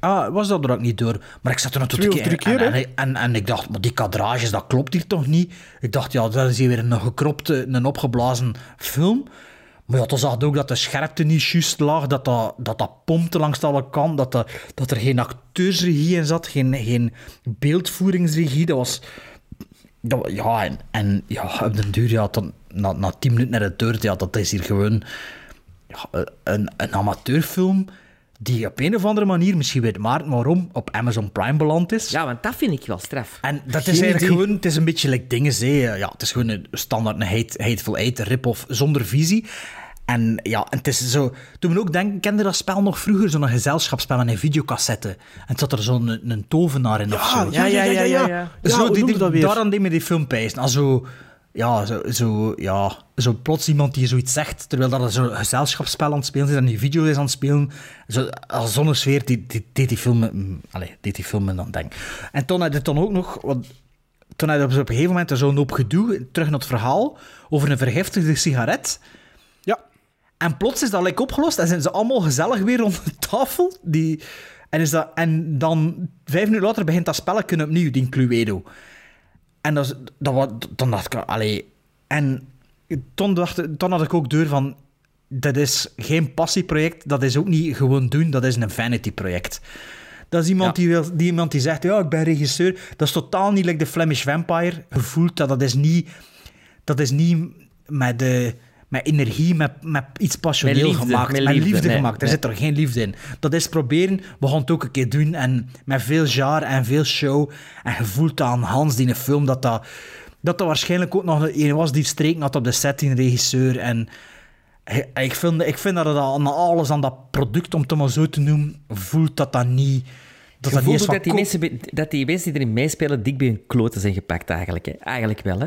Ah, was dat er ook niet door. Maar ik zat er kijken. drie keer, en, en, en, en ik dacht, maar die kadrages, dat klopt hier toch niet? Ik dacht, ja, dat is hier weer een gekropte, een opgeblazen film. Maar ja, toen zag je ook dat de scherpte niet juist lag, dat dat, dat, dat pompte langs alle kanten, dat, dat, dat er geen acteursregie in zat, geen, geen beeldvoeringsregie. Dat was... Dat, ja, en, en ja, op den duur, ja, dan, na, na tien minuten naar de deur, ja, dat is hier gewoon ja, een, een amateurfilm die op een of andere manier, misschien weet Maarten waarom, op Amazon Prime beland is. Ja, want dat vind ik wel straf. En dat Geen is eigenlijk idee. gewoon, het is een beetje like dingen, ja, het is gewoon een standaard een hate, Hateful Eight rip-off zonder visie. En ja, en het is zo, toen we ook denken, kende dat spel nog vroeger, zo'n gezelschapsspel met een videocassette. En het zat er zo'n een, een tovenaar in of zo. ja, ja, ja, ja. ja. Zo, die, daaraan deed me die film pijzen. Als zo, ja, zo, zo, ja, zo plots iemand die zoiets zegt, terwijl dat er zo'n gezelschapsspel aan het spelen is en die video is aan het spelen. Zo, als zo'n sfeer, die, die, deed die film, mm, allee, deed die film me dan denken. En toen had het dan ook nog, want toen had op een gegeven moment zo'n hoop gedoe, terug naar het verhaal, over een vergiftigde sigaret. En plots is dat like opgelost en zijn ze allemaal gezellig weer rond de tafel. Die, en, is dat, en dan, vijf minuten later, begint dat spelletje opnieuw, die Cluedo. En dat, dat, dan dacht ik, allee... En toen, dacht, toen had ik ook door van... Dat is geen passieproject, dat is ook niet gewoon doen, dat is een vanity-project. Dat is iemand, die, wil, die, iemand die zegt, ja, ik ben regisseur. Dat is totaal niet like de Flemish Vampire. Je voelt dat, dat is niet... Dat is niet met, de, met energie, met, met iets passioneel liefde, gemaakt. met Met liefde, liefde, nee, gemaakt. Er zit er geen liefde in. Dat is proberen, we gaan het ook een keer doen. En met veel jaar en veel show. En je voelt aan Hans, die een film, dat dat, dat dat waarschijnlijk ook nog een was die streken had op de set, die regisseur. En ik vind, ik vind dat het aan alles aan dat product, om het maar zo te noemen, voelt dat dat niet... Dat dat niet dat die, mensen, dat die mensen die erin meespelen dik bij hun kloten zijn gepakt, eigenlijk. Hè. Eigenlijk wel, hè.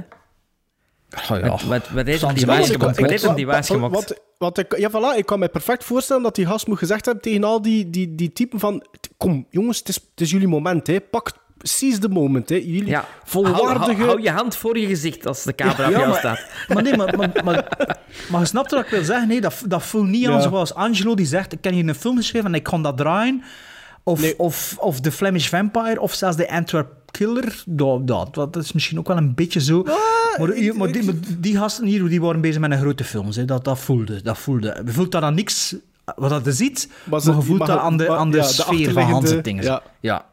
Oh, ja. Wat, wat, hem die ik- gemaakt? Wat hem die Wat- wat- ik, ja, voilà, ik kan me perfect voorstellen dat die gast moet gezegd hebben tegen al die, die, die typen van... Kom, jongens, het is, het is jullie moment, hè. Pak, seize the moment, hè. Jullie Ja, volwaardige... Hou, hou, hou je hand voor je gezicht als de camera op Ja, jou maar- staat. Maar nee, maar, maar, maar, maar je snapt wat ik wil zeggen. Nee, dat, dat voelt niet aan Ja. zoals Angelo die zegt: Ik ken hier een film geschreven en ik kan dat draaien. Of, of, of The Flemish Vampire, of zelfs The Antwerp Killer. Dat, dat, dat is misschien ook wel een beetje zo. maar, die- maar, die, maar die gasten hier die waren bezig met een grote films. Hè. Dat, dat voelde. Dat voelde. Je voelt dat aan niks wat dat je ziet, maar, je voelt dat aan de, aan de ja, de sfeer van achterliggende- Hans en dingen. ja. ja.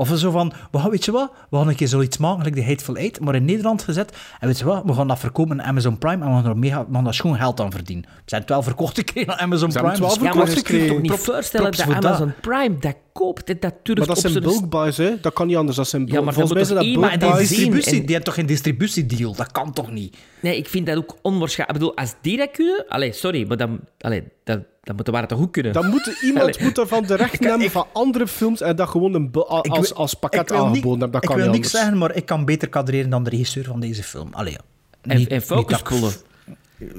Of zo van, we gaan, weet je wat, we gaan een keer zoiets maken, like de Hateful Eight, maar in Nederland gezet. En weet je wat, we gaan dat verkopen aan Amazon Prime en we gaan er mega, we gaan daar schoon geld aan verdienen. Ze zijn het wel verkocht gekregen aan Amazon Prime. hebben het wel dus- Ja, je verkocht kunt je toch niet Prop- voorstellen dat voor dat. Amazon Prime dat koopt dat durft Maar dat zijn zijn... bulk buys, hè. Dat kan niet anders. Dat zijn bulk. Ja, maar Volgens mij zijn dat bulk die, buys. distributie, en- die heeft toch geen distributiedeal? Dat kan toch niet? Nee, ik vind dat ook onwaarschijnlijk. Ik bedoel, als die dat kunnen... Allee, sorry, maar dan... Allee, dat, dat moeten we toch goed kunnen? Dan moet iemand Allee. moet ervan de recht nemen van andere films en dat gewoon een Ik als, wil- als pakket ik wil niet- aangeboden hebben. Dat ik kan wil niet niks zeggen, maar ik kan beter kadreren dan de regisseur van deze film. Allee, ja. En, Niet- en niet focus ik-.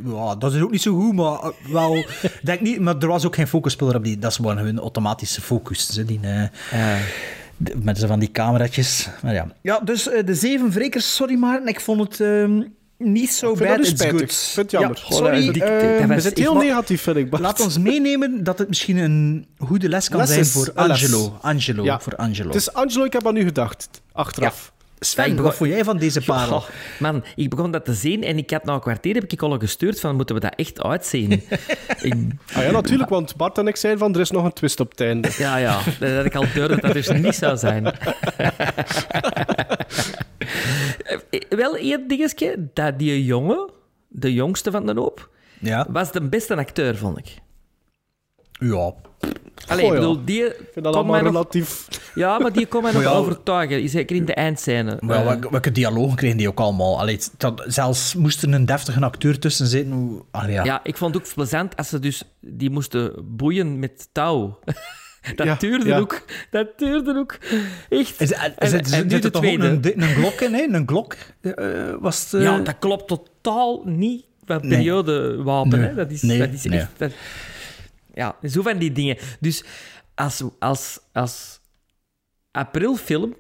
Ja, dat is ook niet zo goed, maar eh, wel... denk niet, maar er was ook geen focuspuller op die... Dat is gewoon hun automatische focus. Ze die, eh, de- met zo van die cameraatjes. Maar ja. ja, dus eh, de zeven wrekers, sorry maar, ik vond het ehm, niet zo bad, dat dus spijtig. good. Ik vind het jammer. Ja, sorry, dat is- ehm, dat was- heel negatief, vind ik. Bart. laat ons meenemen dat het misschien een goede les kan Les zijn is voor. Angelo. Angelo, Ja. voor Angelo. Het is Angelo, ik heb aan u gedacht. Achteraf. Sven, Ja, ik wat vond jij van deze parel? Oh, man, ik begon dat te zien en ik had na een kwartier heb ik al gestuurd van moeten we dat echt uitzien. ik, Ah ja, natuurlijk, want Bart en ik zeiden van er is nog een twist op het einde. ja, ja, dat had ik al door dat dat dus niet zou zijn. Wel één dingetje, dat die jongen, de jongste van de hoop, Ja. was de beste acteur, vond ik. Ja. Allee, Goh, ik bedoel, die Ik vind dat kon allemaal mij nog... relatief... Ja, maar die kon mij nog ja. overtuigen, zeker in de eindscène. Maar ja, Eh, welke, welke dialogen kregen die ook allemaal? Allee, dat, zelfs moest er een deftige acteur tussen zitten. hoe- Allee, ja. Ja, ik vond het ook plezant als ze dus die moesten boeien met touw. Dat Ja, duurde ja. ook. Dat duurde ook. Echt. Is, is, En- is, en zit nu er de tweede. een, een glok in? Hè? Een glok eh, was het... eh, Ja, dat klopt totaal niet van Nee. periodewapen. Nee. Hè? Dat is, Nee, dat is echt... Dat, ja, zo van die dingen. Dus als, als, als aprilfilm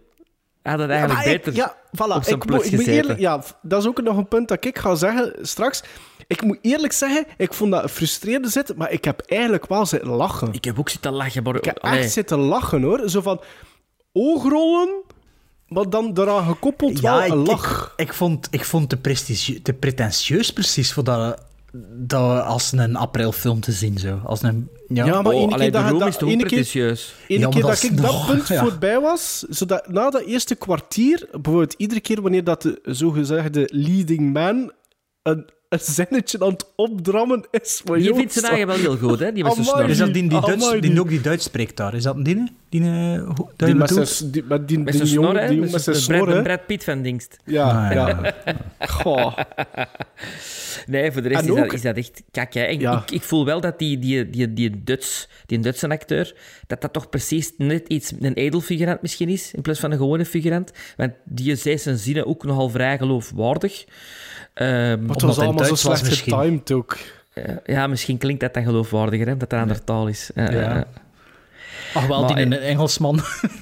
had het eigenlijk ik- beter ja, voilà, op zijn ik, plus ik gezeten. eerlijk, ja, dat is ook nog een punt dat ik ga zeggen straks. Ik moet eerlijk zeggen, ik vond dat frustrerende zitten, maar ik heb eigenlijk wel zitten lachen. Ik heb ook zitten lachen, maar... Ik heb allee. echt zitten lachen hoor. Zo van oogrollen, maar dan eraan gekoppeld Ja, wel ik, een ik, lach. ik vond, ik vond het te, te pretentieus precies voor dat, dat als een aprilfilm te zien. Zo. Als een, ja. Ja, maar Oh, ene allee, keer de dat, room dat, keer, pretentieus? ene Ja, maar keer dat dat is ik dat punt ja. voorbij was, zodat na dat eerste kwartier, bijvoorbeeld iedere keer wanneer dat de zogezegde leading man een, een zinnetje aan het opdrammen is. Maar Die vindt zijn eigen wel heel goed, hè? Die met zijn snor. Is dat die, Duits, die die- ook die Duits spreekt daar? Is dat een die? Die, dat Die met zijn, die, met die, Met die zijn snor, jongen, hè? die jongen met zijn de snor, hè. Brad Pitt van Dingst. Ja, Ah, ja. Goh. Nee, voor de rest is dat, is dat echt kak. Hè. En Ja. Ik, ik voel wel dat die, die, die, die, Duts, die Duitse acteur, dat dat toch precies net iets een edelfigurant misschien is, in plaats van een gewone figurant. Want die zei zijn zinnen ook nogal vrij geloofwaardig. Ehm, Maar het was allemaal zo Duits was slecht misschien. getimed ook. ja, misschien klinkt dat dan geloofwaardiger, hè, dat het een andere taal is. Eh, Ja. Ach, wel, Maar, die een eh, Engelsman.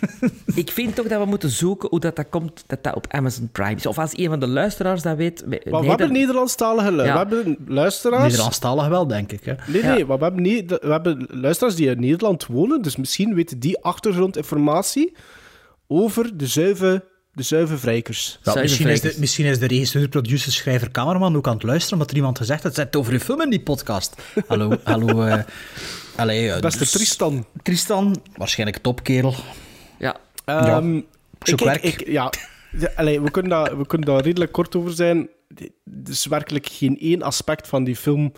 ik vind toch dat we moeten zoeken hoe dat, dat komt, dat dat op Amazon Prime is. Of als een van de luisteraars dat weet... Maar we hebben Nederlandstalige lu- Ja. We hebben luisteraars... Nederlandstalig wel, denk ik. Hè. Nee, Ja. nee, maar we hebben, niet, we hebben luisteraars die in Nederland wonen, dus misschien weten die achtergrondinformatie over de zuive, de zuive vrijkers. Ja, misschien, is de, misschien is de regisseur, producer, schrijver, cameraman ook aan het luisteren, omdat er iemand gezegd heeft, het over je film in die podcast. Hallo, hallo. eh allee, eh, Beste dus- Tristan. Tristan, waarschijnlijk topkerel. Ja, Ehm, zoek ik- werk. ik- ja, Ja, allee, we, kunnen daar, we kunnen daar redelijk kort over zijn. Er is werkelijk geen één aspect van die film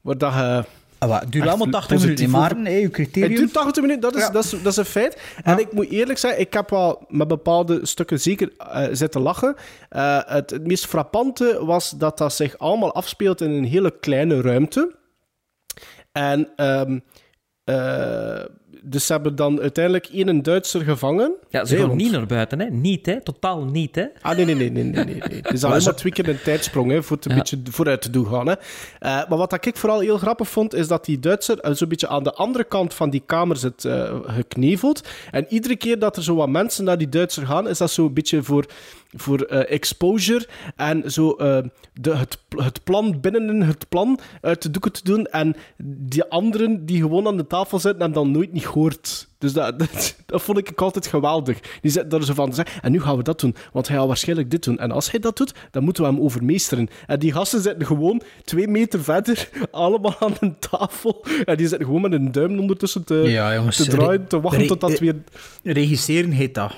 waar dat je... Ah, het duurt allemaal 80 positief minuten, maar hè, uw criterium. Het duurt 80 minuten, dat is, Ja. dat is, dat is een feit. En ik moet eerlijk zijn, ik heb wel met bepaalde stukken zeker eh, zitten lachen. Eh, het, het meest frappante was dat dat zich allemaal afspeelt in een hele kleine ruimte. En ehm, eh, dus ze hebben dan uiteindelijk één Duitser gevangen. ja ze gaan niet naar buiten, hè? Niet, hè? Totaal niet, hè? Ah, nee, nee, nee, nee, nee, nee. nee. Het is alleen maar twee keer een tijdsprong, hè, voor het een Ja. beetje vooruit te doen gaan. Hè. Eh, maar wat ik vooral heel grappig vond, is dat die Duitser eh, zo'n beetje aan de andere kant van die kamer zit eh, gekneveld. En iedere keer dat er zo wat mensen naar die Duitser gaan, is dat zo'n beetje voor, voor eh, exposure en zo eh, de, het, het plan binnen het plan uit de doeken te doen. En die anderen die gewoon aan de tafel zitten, hebben dan nooit niet gehoord. Dus dat, dat, dat vond ik altijd geweldig. Die zitten daar zo van te zeggen, en nu gaan we dat doen, want hij gaat waarschijnlijk dit doen. En als hij dat doet, dan moeten we hem overmeesteren. En die gasten zitten gewoon twee meter verder, allemaal aan een tafel. En die zitten gewoon met een duim ondertussen te, Ja, jongens, te draaien, te wachten tot dat weer... Regisseren heet dat.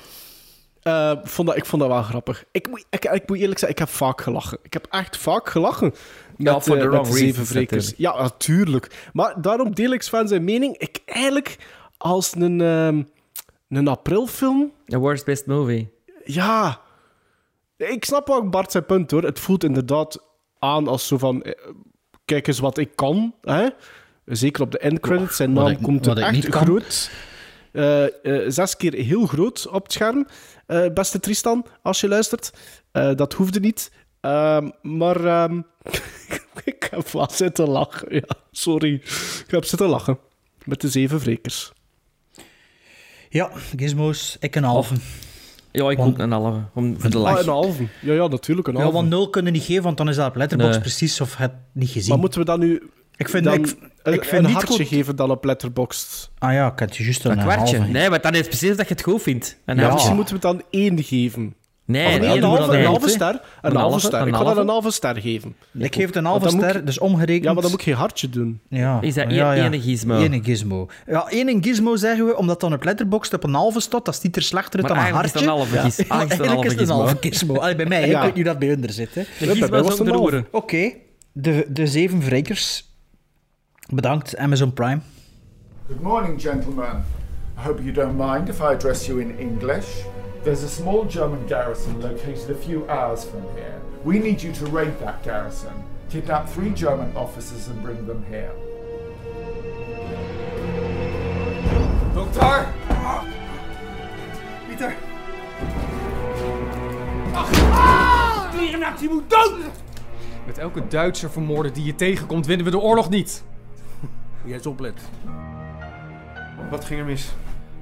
Eh, vond dat, ik vond dat wel grappig. Ik moet, ik, ik moet eerlijk zeggen, ik heb vaak gelachen. Ik heb echt vaak gelachen. Ja, met, voor eh, the met Zeven natuurlijk. Ja, natuurlijk. Maar daarom deel ik Sven zijn mening. Ik eigenlijk als een, ehm, een aprilfilm... The worst best movie. Ja. Ik snap wel Bart zijn punt, hoor. Het voelt inderdaad aan als zo van... eh, Kijk eens wat ik kan, hè. Zeker op de endcredits. Zijn Wat naam ik- komt wat er ik echt groot. zes keer heel groot op het scherm. Eh, beste Tristan, als je luistert. Eh, dat hoefde niet. Ehm, maar ehm, ik heb wel zitten lachen. Ja, sorry. Ik heb zitten lachen. Met de zeven wrekers. Ja, gizmos, ik een halve. Ja, ik Want- ook een halve. Om, voor de Ah, lach. een halve. Ja, ja, natuurlijk een Ja, halve. want nul kunnen niet geven, want dan is dat op Letterboxd Nee. precies of het niet gezien. maar moeten we dan nu ik vind, dan ik, vind een niet hartje goed... geven dan op Letterboxd? Ah ja, ik had je juist een een kwartje. halve. Nee, maar dan is het precies dat je het goed vindt. Een Ja. Misschien moeten we dan één geven. Nee, Of nee, een, halve, een niet, halve ster. Een, Een halve halve, ster. een Ik ga dat halve. een halve ster geven. Ik geef het een halve dan ster, ik- dus omgerekend. Ja, maar dan moet ik geen hartje doen. Ja. Is dat ja, één- ja. ene gizmo? Ene gizmo. Ja, één gizmo zeggen we, omdat dan op Letterboxd op een halve staat. Dat ziet er slechter dan een eigenlijk is hartje. het een halve giz- Ja, eigenlijk is het een is halve gizmo. Allee, bij mij, ik weet niet dat bij hun er zit. Hè. De gizmo was is. Oké, de, de zeven vrijkers. Bedankt, Amazon Prime. Good morning, gentlemen. I hope you don't mind if I address you in English. There's a small German garrison located a few hours from here. We need you to raid that garrison, kidnap three German officers, and bring them here. Dokter! Pieter! Vliegennacht, je moet dood! Met elke Duitser vermoorden die je tegenkomt, winnen we de oorlog niet. Jij eens oplet. Wat ging er mis?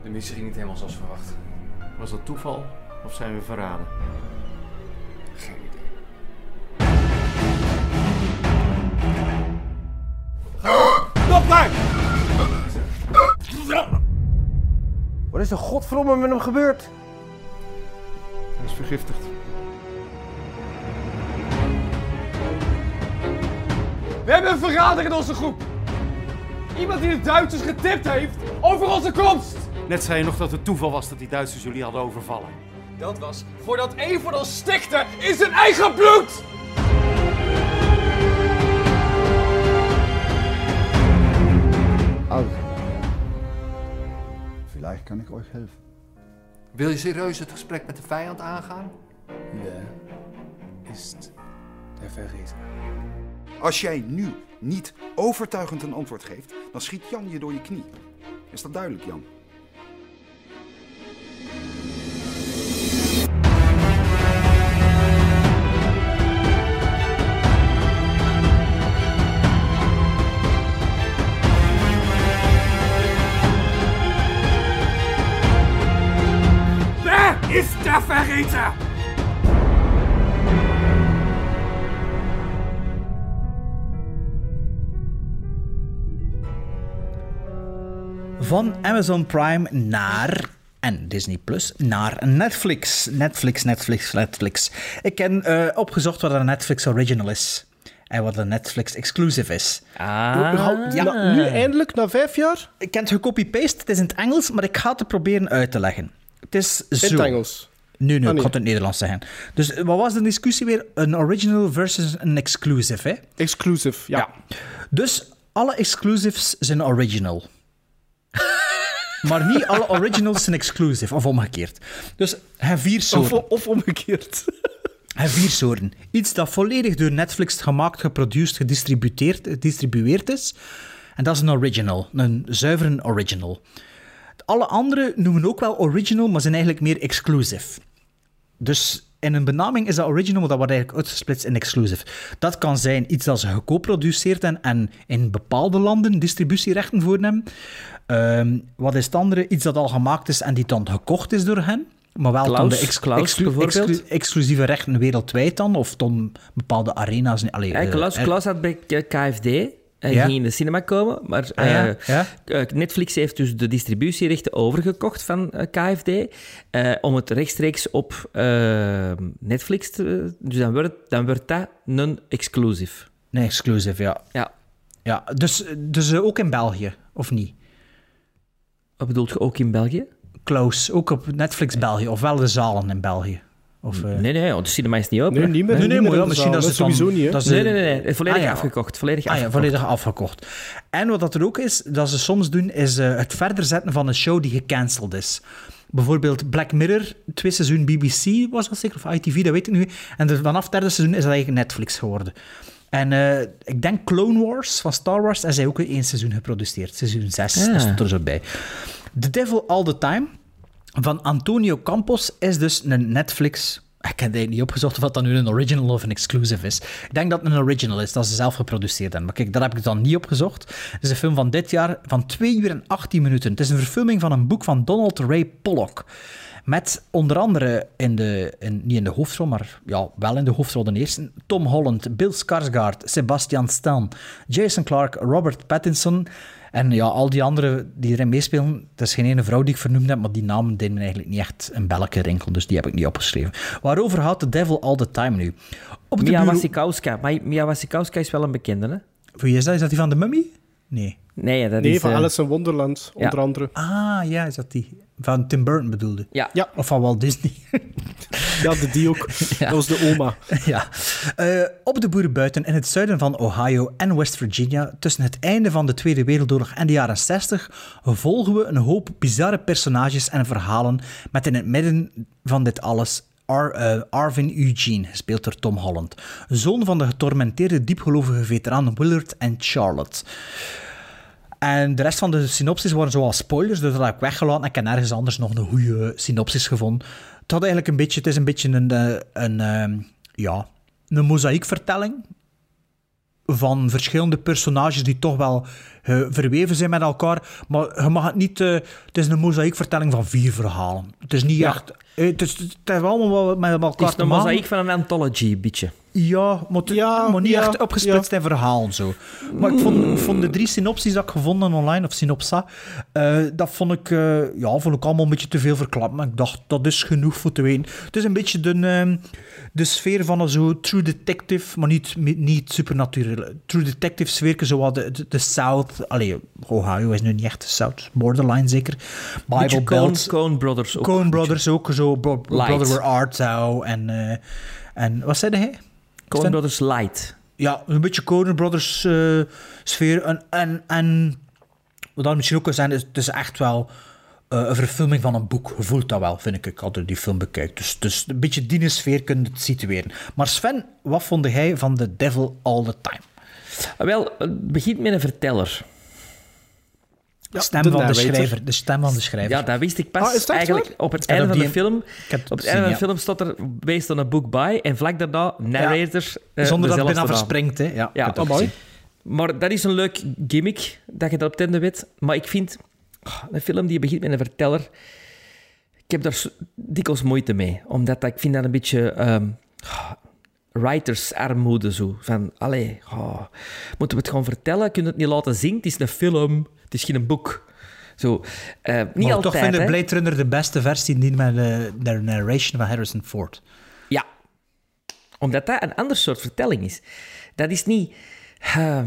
De missie ging niet helemaal zoals verwacht. Was dat toeval of zijn we verraden? Geen idee. Dokter! Wat is er godverdomme met hem gebeurd? Hij is vergiftigd. We hebben een verrader in onze groep. Iemand die de Duitsers getipt heeft over onze komst. Net zei je nog dat het toeval was dat die Duitsers jullie hadden overvallen. Dat was voordat een van ons stikte in zijn eigen bloed. Also, vielleicht kann ich euch helfen. Wil je serieus het gesprek met de vijand aangaan? Wer ist der Verräter? Als jij nu niet overtuigend een antwoord geeft, dan schiet Jan je door je knie. Is dat duidelijk, Jan? Wer ist der Verräter? Van Amazon Prime naar en Disney Plus naar Netflix. Netflix, Netflix, Netflix. Ik heb eh, opgezocht wat een Netflix original is. En wat een Netflix exclusive is. Ah. Ja. Na- nu eindelijk, na vijf jaar? Ik heb het gecopy-paste, het is in het Engels, maar ik ga het proberen uit te leggen. Het is zo. In het Engels? Nee, nee, Ah, ik ga het in het Nederlands zeggen. Dus eh, wat was de discussie weer? Een original versus een exclusive, hè? Exclusive, ja. Dus alle exclusives zijn original. Maar niet alle originals zijn exclusive, of omgekeerd. Dus hij vier Of, soorten. of omgekeerd. Hij vier soorten. Iets dat volledig door Netflix gemaakt, geproduceerd, gedistribueerd, gedistribueerd is. En dat is een original. Een zuivere original. Alle andere noemen ook wel original, maar zijn eigenlijk meer exclusive. Dus in een benaming is dat original, maar dat wordt eigenlijk uitgesplitst in exclusive. Dat kan zijn iets dat ze geco-produceerd hebben en in bepaalde landen distributierechten voor hebben. Ehm, wat is het andere? Iets dat al gemaakt is en die dan gekocht is door hen. Maar wel dan Klaus- de ex- Klaus exclu- bijvoorbeeld? exclu- exclusieve rechten wereldwijd dan, of dan bepaalde arena's. Allee, Ja, eh, Klaus, Klaus had bij eh, KFD en Ja. ging in de cinema komen, maar Ah, ja, eh, ja. eh, Netflix heeft dus de distributierechten overgekocht van eh, KFD eh, om het rechtstreeks op eh, Netflix te... Dus dan wordt, dan wordt dat een exclusive. Nee, exclusive, ja. Ja. ja dus dus eh, ook in België, of niet? Wat bedoelt je ook in België? Close, ook op Netflix België, of wel de zalen in België. Of, eh, Nee, nee, want de cinema is niet open. Nee, niet meer. Nee, nee, niet maar ja, misschien dat ze dan- Sowieso niet, dat ze- Nee, nee, nee, nee, volledig Ah, ja. afgekocht. Volledig Ah ja, afgekocht. volledig afgekocht. En wat dat er ook is, dat ze soms doen, is eh, het verder zetten van een show die gecanceld is. Bijvoorbeeld Black Mirror, twee seizoen BBC was dat zeker, of ITV, dat weet ik nu. En de- vanaf het derde seizoen is dat eigenlijk Netflix geworden. En eh, ik denk Clone Wars van Star Wars, en zij ook één seizoen geproduceerd. Seizoen 6, Ah. dat stond er zo bij. The Devil All the Time van Antonio Campos is dus een Netflix. Ik heb niet opgezocht of dat nu een original of een exclusive is. Ik denk dat het een original is, dat ze zelf geproduceerd hebben. Maar kijk, daar heb ik dan niet opgezocht. Het is een film van dit jaar van 2 uur en 18 minuten. Het is een verfilming van een boek van Donald Ray Pollock. Met onder andere, in de, in, niet in de hoofdrol, maar ja, wel in de hoofdrol de eerste, Tom Holland, Bill Skarsgård, Sebastian Stan, Jason Clarke, Robert Pattinson, En ja, al die anderen die erin meespelen, dat is geen ene vrouw die ik vernoemd heb, maar die namen deden me eigenlijk niet echt een belletje rinkel, dus die heb ik niet opgeschreven. Waarover gaat The Devil All The Time nu? Op de Mia bureau- Wasikowska. Maar Mia Wasikowska is wel een bekende, hè? Wie is dat? Is dat die van de Mummy? Nee. Nee, dat Nee, is... van eh, Alice in Wonderland, ja. onder andere. Ah, ja, is dat die? Van Tim Burton bedoelde? Ja. Ja. Of van Walt Disney? Ja, de die ook. Dat was de oma. ja. Eh, op de boerenbuiten in het zuiden van Ohio en West Virginia, tussen het einde van de Tweede Wereldoorlog en de jaren 60, volgen we een hoop bizarre personages en verhalen met in het midden van dit alles Ar- eh, Arvin Eugene, gespeeld door Tom Holland, zoon van de getormenteerde diepgelovige veteraan Willard en Charlotte. En de rest van de synopsis waren zoals spoilers, dus dat heb ik weggelaten. Ik heb nergens anders nog een goede synopsis gevonden. Het, had eigenlijk een beetje, het is een beetje een, eh, een, ehm, ja, een mozaïekvertelling van verschillende personages die toch wel eh, verweven zijn met elkaar. Maar je mag het niet... eh, het is een mozaïekvertelling van vier verhalen. Het is niet Ja. echt... Het, is, het heeft allemaal wel met elkaar Het is een mozaïek van een anthology, een beetje. Ja, maar, niet ja, echt opgesplitst in verhalen zo. Maar ik vond, ik vond de drie synopsies dat ik gevonden online, of synopsa, eh, dat vond ik, eh, ja, vond ik allemaal een beetje te veel verklapt. Maar ik dacht, dat is genoeg voor te weten. Het is een beetje de, ehm, de sfeer van een zo True Detective, maar niet, niet supernatural. True Detective sfeer, zo wat de, de, de South... Allee, Ohio is nu niet echt de South, borderline zeker. Bible Beetje Belt. Coen Brothers ook. Coen Brothers ook, zo Bro- Light. Brother Where Art Thou en... eh, en wat zei hij? Coen? Brothers Light. Ja, een beetje Coen Brothers eh, sfeer. En, en, en wat dan misschien ook kan zijn, is, het is echt wel eh, een verfilming van een boek. Je voelt dat wel, vind ik, als je die film bekijkt. Dus, dus een beetje die sfeer kun je het situeren. Maar Sven, wat vond jij van The Devil All The Time? Ah, Wel, het begint met een verteller. De stem de van de schrijver. De stem van de schrijver. Ja, dat wist ik pas. Ah, is dat eigenlijk waar? op het einde van de film. ik heb het Op het einde van de ja. film stond er based on a book by en vlak daarna narrator. eh, Zonder dat het bijna verspringt, hè. Ja, ik Ja, heb het mooi. Maar dat is een leuk gimmick dat je dat op het einde weet. Maar ik vind ah, een film die begint met een verteller. Ik heb daar dikwijls moeite mee. Omdat dat, ik vind dat een beetje. ehm writersarmoede zo. Van, allee, ah, moeten we het gewoon vertellen? Kunnen we het niet laten zien? Het is een film, het is geen boek. Zo, eh, niet Maar altijd, toch vind ik. Blade Runner de beste versie, die met de, de narration van Harrison Ford. Ja. Omdat dat een ander soort vertelling is. Dat is niet... eh,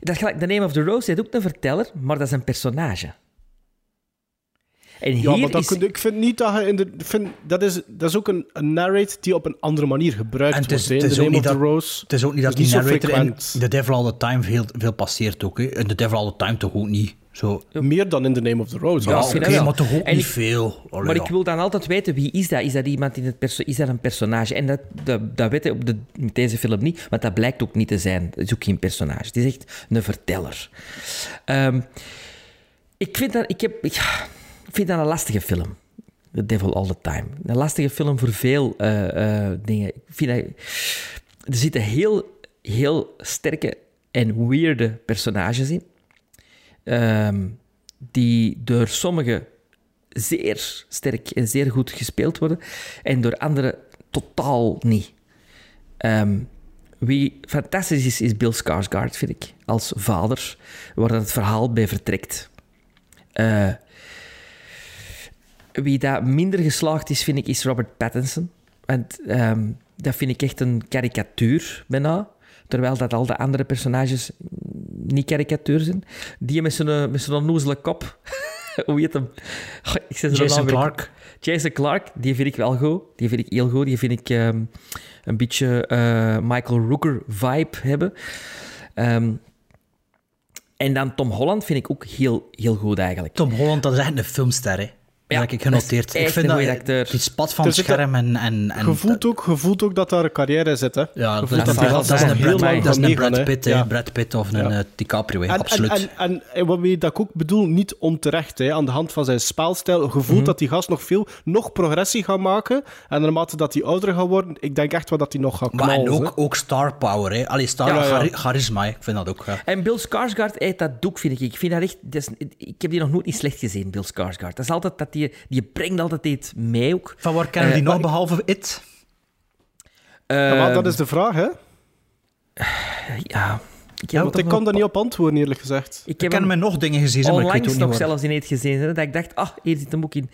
dat is gelijk, The Name of the Rose heeft ook een verteller, maar dat is een personage. En hier Ja, maar dat is... kun- ik vind niet dat je in de... Vind, dat, is, dat is ook een, een narrate die op een andere manier gebruikt En wordt. het In is The ook Name niet of dat, the Rose. het is ook niet dat die narrator in. The Devil All The Time veel, veel passeert ook. Hè. In The Devil All The Time toch ook niet. Zo. Meer dan in The Name of the Rose. Ja, oké, maar toch ook En niet ik- veel. Allee, maar ja. ik wil dan altijd weten, wie is dat? Is dat iemand in het perso- Is dat een personage? En dat, dat, dat weet je op de, met deze film niet, want dat blijkt ook niet te zijn. Het is ook geen personage. Het is echt een verteller. Ehm, ik, vind dat, ik, heb, ik vind dat een lastige film. The Devil All The Time. Een lastige film voor veel eh, eh, dingen. Ik vind er zitten heel, heel sterke en weirde personages in. Ehm, die door sommigen zeer sterk en zeer goed gespeeld worden en door anderen totaal niet. Ehm, wie fantastisch is, is Bill Skarsgård, vind ik, als vader, waar het verhaal bij vertrekt. Eh, wie dat minder geslaagd is, vind ik, is Robert Pattinson. Want ehm, dat vind ik echt een karikatuur, bijna. Terwijl dat al de andere personages niet karikatuur zijn. Die met zo'n met zo'n onnozele kop. Hoe heet hem? Goh, ik zijn Jason. Clarke. Jason Clark, die vind ik wel goed. Die vind ik heel goed. Die vind ik ehm, een beetje eh, Michael Rooker vibe hebben. Ehm, en dan Tom Holland vind ik ook heel, heel goed eigenlijk. Tom Holland, dat is echt een filmster, hè. Ja, heb ik genoteerd. Ik vind dat acteur. die spat van het scherm en... en, en Je voelt, ook, je voelt ook dat daar een carrière zit. Hè. Ja, dat, is een heel Brad, lang dat is een Brad. Pitt. Ja. Brad Pitt of een Ja. eh, DiCaprio. En, absoluut. En, en, en, dat ik ook bedoel, niet onterecht. Hè, aan de hand van zijn spelstijl. Je voelt Mhm. dat die gast nog veel nog progressie gaat maken. En naarmate dat hij ouder gaat worden, ik denk echt wel dat hij nog gaat maar knallen. en ook, ook star power, hè. Allee, star Ja, ja. chari- charisma, hè. Ik vind dat ook, ja. En Bill Skarsgård heeft dat doek, vind ik. Ik, vind dat echt, dat is- ik heb die nog nooit niet slecht gezien, Bill Skarsgård. Dat is altijd dat die, die brengt altijd iets mee ook. Van waar kennen die Eh, nog, behalve It? Ja, maar Ehm, dat is de vraag, hè? Ja, Ik, Ja, want ik kan daar niet op antwoorden, eerlijk gezegd. Ik heb me nog dingen gezien, maar ik weet niet nog waar. zelfs ineens gezien. Hè, dat ik dacht, ah, hier zit een boek in.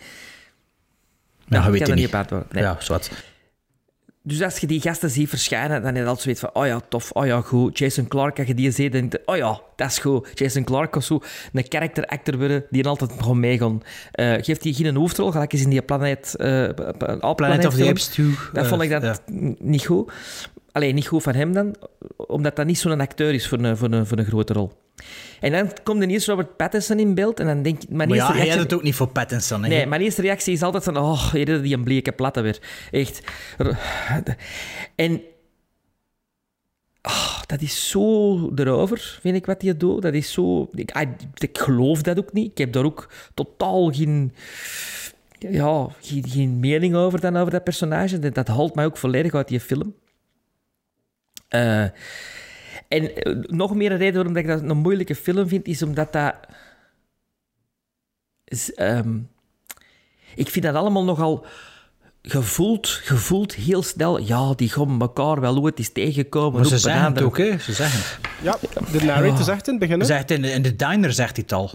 Ja, je ik weet kan het er niet. op antwoorden. Nee. Ja, zwart. Dus als je die gasten ziet verschijnen, dan is het altijd zoiets van, oh ja, tof, oh ja, goed. Jason Clark, als je die ziet, dan denk je, oh ja, dat is goed. Jason Clark was zo een character actor worden, die altijd gewoon meegaan. Eh geeft hij geen hoofdrol, gelijk is in die Planet... eh All Planet of the. Apes 2. Dat eh, vond ik dat ja. n- niet goed. Alleen niet goed van hem dan, omdat dat niet zo'n acteur is voor een, voor, een, voor een grote rol. En dan komt er eerst Robert Pattinson in beeld en dan denk ik... Mijn Maar ja, hij had het ook niet voor Pattinson. Hè? Nee, mijn eerste reactie is altijd van... Oh, hier die een bleke platte weer. Echt. En... ah, dat is zo erover, vind ik, wat hij doet. Dat is zo... Ik, ah, ik geloof dat ook niet. Ik heb daar ook totaal geen... Ja, geen, geen mening over dan over dat personage. Dat, dat haalt mij ook volledig uit die film. Eh, en eh, nog meer een reden waarom dat ik dat een moeilijke film vind, is omdat dat... is, ehm, ik vind dat allemaal nogal gevoeld, gevoeld heel snel. Ja, die gaan elkaar wel ooit eens tegenkomen. Maar ze zeggen het ook, hè? Ze zeggen het. Ja, de narrator zegt in het begin. Zegt in, de, in de diner zegt hij het al.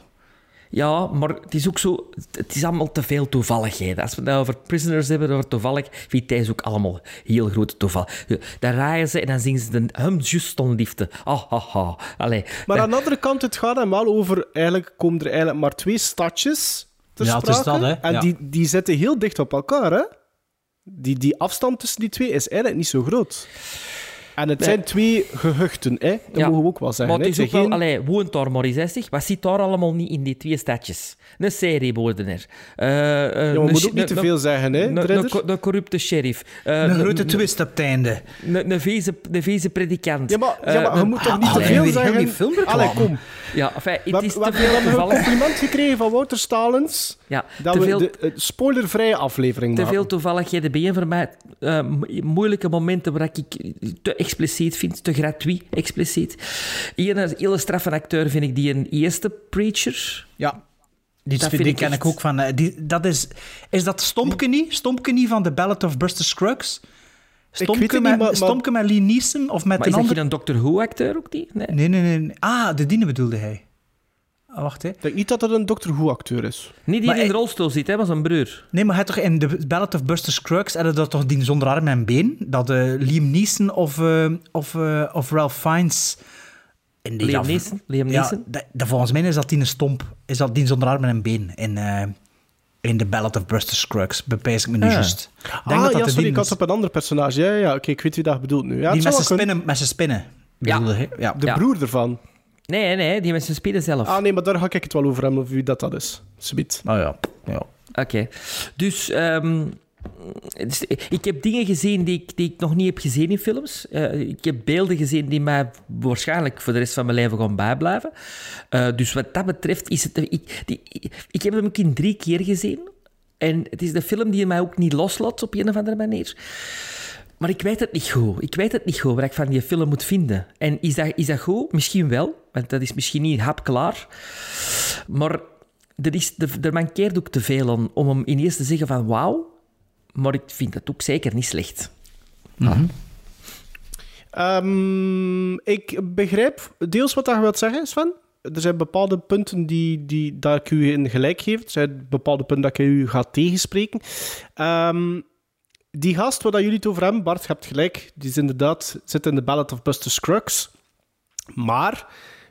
Ja, maar het is ook zo... Het is allemaal te veel toevalligheden. Als we het nou over prisoners hebben, over toevallig, vind ik deze ook allemaal heel grote toeval. Dan rijden ze en dan zingen ze de hem just liefde. Ah, ha, ha. Allee. Maar aan de andere kant, het gaat hem wel over... Eigenlijk komen er eigenlijk maar twee stadjes ter Ja, is sprake. dat, hè. En Ja. die, die zitten heel dicht op elkaar, hè. Die, die afstand tussen die twee is eigenlijk niet zo groot. En het zijn twee gehuchten, hè. Dat Ja. mogen we ook wel zeggen. Maar het hè. is ook zijn wel... geen- Allee, woont daar maar eens, hè, zeg. Wat zit daar allemaal niet in die twee stadjes? Een seriemoordenaar. Eh, eh, Ja, we moeten ook niet te veel zeggen, hè, een- corrupte sheriff. Eh, Een grote twist op het einde. Een, vieze, predikant. Ja, maar, ja, maar je moet toch niet te Allee, veel zeggen... Allee, kom. Ja, enfin, het We, is we te hebben veel een toevallig. compliment gekregen van Wouter Stalens Ja, dat te we veel, de spoilervrije aflevering te maken. veel toevalligheden bij voor mij. mo- moeilijke momenten waar ik te expliciet vind, te gratuit expliciet. Hier een hele straffe acteur vind ik die een eerste preacher. Ja. Die, Dat vind ik ken echt- ik ook van. eh, Die, dat is, is dat Stompke niet? Stompke niet van The Ballad of Buster Scruggs? Stompke, weet het met, niet, maar- maar- Stompke met Lee Neeson of met Maar een is dat ander? geen Doctor Who-acteur ook die? Nee. Nee, nee, nee, nee. Ah, de Diene bedoelde hij. Ah, wacht, hè. Ik denk niet dat dat een Doctor Who-acteur is. Niet die Maar in de rolstoel zit, hè, maar zijn broer. Nee, maar hij toch in The Ballad of Buster Scruggs hadden dat toch die zonder arm en been? Dat eh, Liam Neeson of, eh, of, eh, of Ralph Fiennes... In die Liam af- Neeson? Liam Ja, Neeson? dat, dat volgens mij is dat die een stomp. Is dat die zonder arm en been in, eh, in The Ballad of Buster Scruggs? Bewijs ik me nu Ah. juist. Ik denk ah, dat ja, dat sorry, die ik had op een ander personage. Ja, ja, ja. oké, ik weet wie dat bedoelt nu. Ja, die met zijn spinnen, met zijn spinnen. Ja. bedoelde hij. ja. De Ja. broer ervan. Nee, nee, die mensen spelen zelf. Ah nee, maar daar ga ik het wel over hebben, of wie dat, dat is. Subiet. Oh ja. ja. Oké. Dus ehm, is- ik heb dingen gezien die ik, die ik nog niet heb gezien in films. Eh, ik heb beelden gezien die mij waarschijnlijk voor de rest van mijn leven gaan bijblijven. Eh, dus wat dat betreft is het... Ik, die, ik heb hem ook in drie keer gezien. En het is de film die mij ook niet loslaat op een of andere manier. Maar ik weet het niet goed. Ik weet het niet goed wat ik van die film moet vinden. En is dat, is dat goed? Misschien wel. Want dat is misschien niet hapklaar. Maar er, is, er, er mankeert ook te veel aan om hem ineens te zeggen van wauw. Maar ik vind dat ook zeker niet slecht. Ehm, ik begrijp deels wat je wilt zeggen, Sven. Er zijn bepaalde punten die, die, dat ik u in gelijk geef. Er zijn bepaalde punten dat ik u ga tegenspreken. Ehm, die gast waar dat jullie het over hebben, Bart, je hebt gelijk. Die is inderdaad, zit in de Ballad of Buster Scruggs. Maar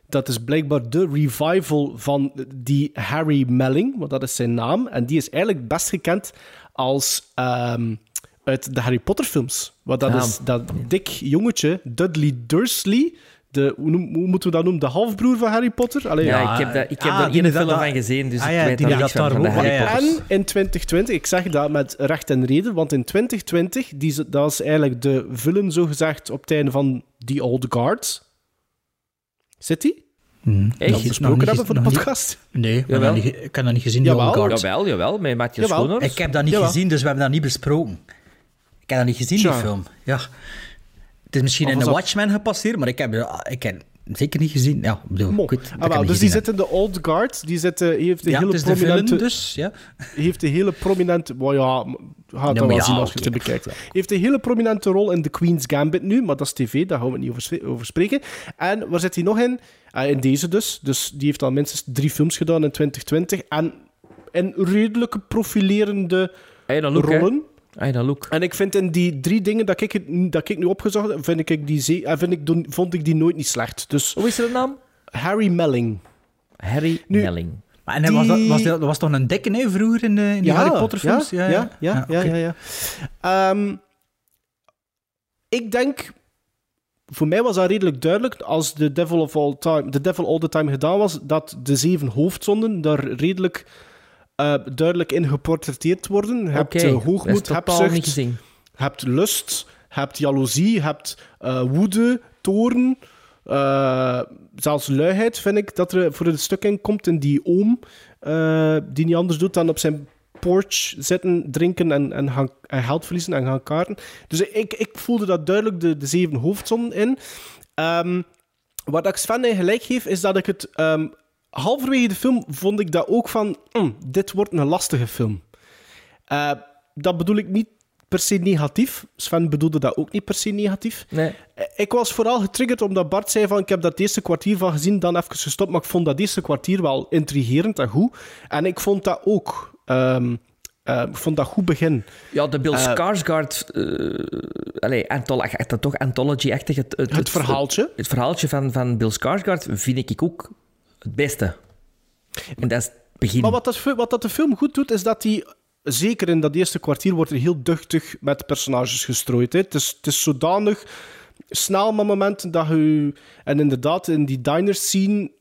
dat is blijkbaar de revival van die Harry Melling, want dat is zijn naam. En die is eigenlijk best gekend als ehm, uit de Harry Potter films. Want dat is dat dik jongetje, Dudley Dursley. De, hoe, noem- hoe moeten we dat noemen? De halfbroer van Harry Potter? Allee, Ja, ik heb, dat, ik heb ah, daar één dat- film dat- van gezien, dus ah ik weet die daar dat van, de Harry. Potters. En in 2020, ik zeg dat met recht en reden, want in 2020, die, is- dat is eigenlijk de villain, zogezegd, op het einde van The Old Guard. Zit die? Hmm. Dat we besproken hebben voor de podcast? Niet, nee, Jawel. dat niet, ik heb dat niet gezien, die Jawel. Old Guard. Jawel, jawel, met Matthias Jawel. Schoonhorst. Ik heb dat niet Jawel. gezien, dus we hebben dat niet besproken. Ik heb dat niet gezien, Tja. die film. Ja. Het is misschien Of in dat- Watchmen gepasseerd, maar ik heb, ik heb zeker niet gezien. Ja, bedoel, Mo. Ah, wel, dus die zit in de Old Guard. Die zit, eh, heeft een. Ja, hele het is de prominente... villain dus, ja. heeft een hele prominente... well, ja, gaat dat maar wel ja, zien als je het bekijkt. Hij heeft een hele prominente rol in The Queen's Gambit nu, maar dat is tv, daar gaan we het niet over, spreken. En waar zit hij nog in? Ah, in deze dus. Dus die heeft al minstens drie films gedaan in 2020. En in redelijke profilerende Hey, look, look. En ik vind in die drie dingen dat ik, dat ik nu opgezocht heb, vind ik die, ze- eh, vind ik, vond ik die nooit niet slecht. Dus Hoe is de naam? Harry Melling. Harry Nu- Melling. Maar en hij was, dat, Die- was, dat was toch een dikke, hè, vroeger in de, in die Harry Potter films? Ja, ja, ja. ja, ja. Ehm, ik denk, voor mij was dat redelijk duidelijk, als The Devil, of all, time, The Devil All the Time gedaan was, dat de zeven hoofdzonden daar redelijk eh, duidelijk in geportretteerd worden. Je hebt eh, hoogmoed, gezien. je hebt lust, je hebt jaloezie, je hebt eh, woede, toorn, zelfs luiheid vind ik dat er voor een stuk in komt in die oom, die niet anders doet dan op zijn porch zitten, drinken en, en, gaan, en geld verliezen en gaan kaarten. Dus ik, ik voelde dat duidelijk de, de zeven hoofdzonden in. Ehm, wat ik Sven gelijk geef, is dat ik het... ehm, halverwege de film vond ik dat ook van... "Mm, dit wordt een lastige film. Eh, dat bedoel ik niet per se negatief. Sven bedoelde dat ook niet per se negatief. Nee. Eh, Ik was vooral getriggerd omdat Bart zei van ik heb dat eerste kwartier van gezien, dan even gestopt. Maar ik vond dat eerste kwartier wel intrigerend en goed. En ik vond dat ook... ik vond dat goed begin. Ja, de Bill Skarsgård... allee, antholo- echt, dat toch anthology-achtig. Het, het, Het verhaaltje. Het, verhaaltje van, van Bill Skarsgård vind ik ook het beste. En dat is het begin. Maar wat dat, wat dat de film goed doet, is dat hij... Zeker in dat eerste kwartier wordt er heel duchtig met personages gestrooid. Hè. Het, is, het is zodanig snel met momenten dat je... En inderdaad, in die diner scene...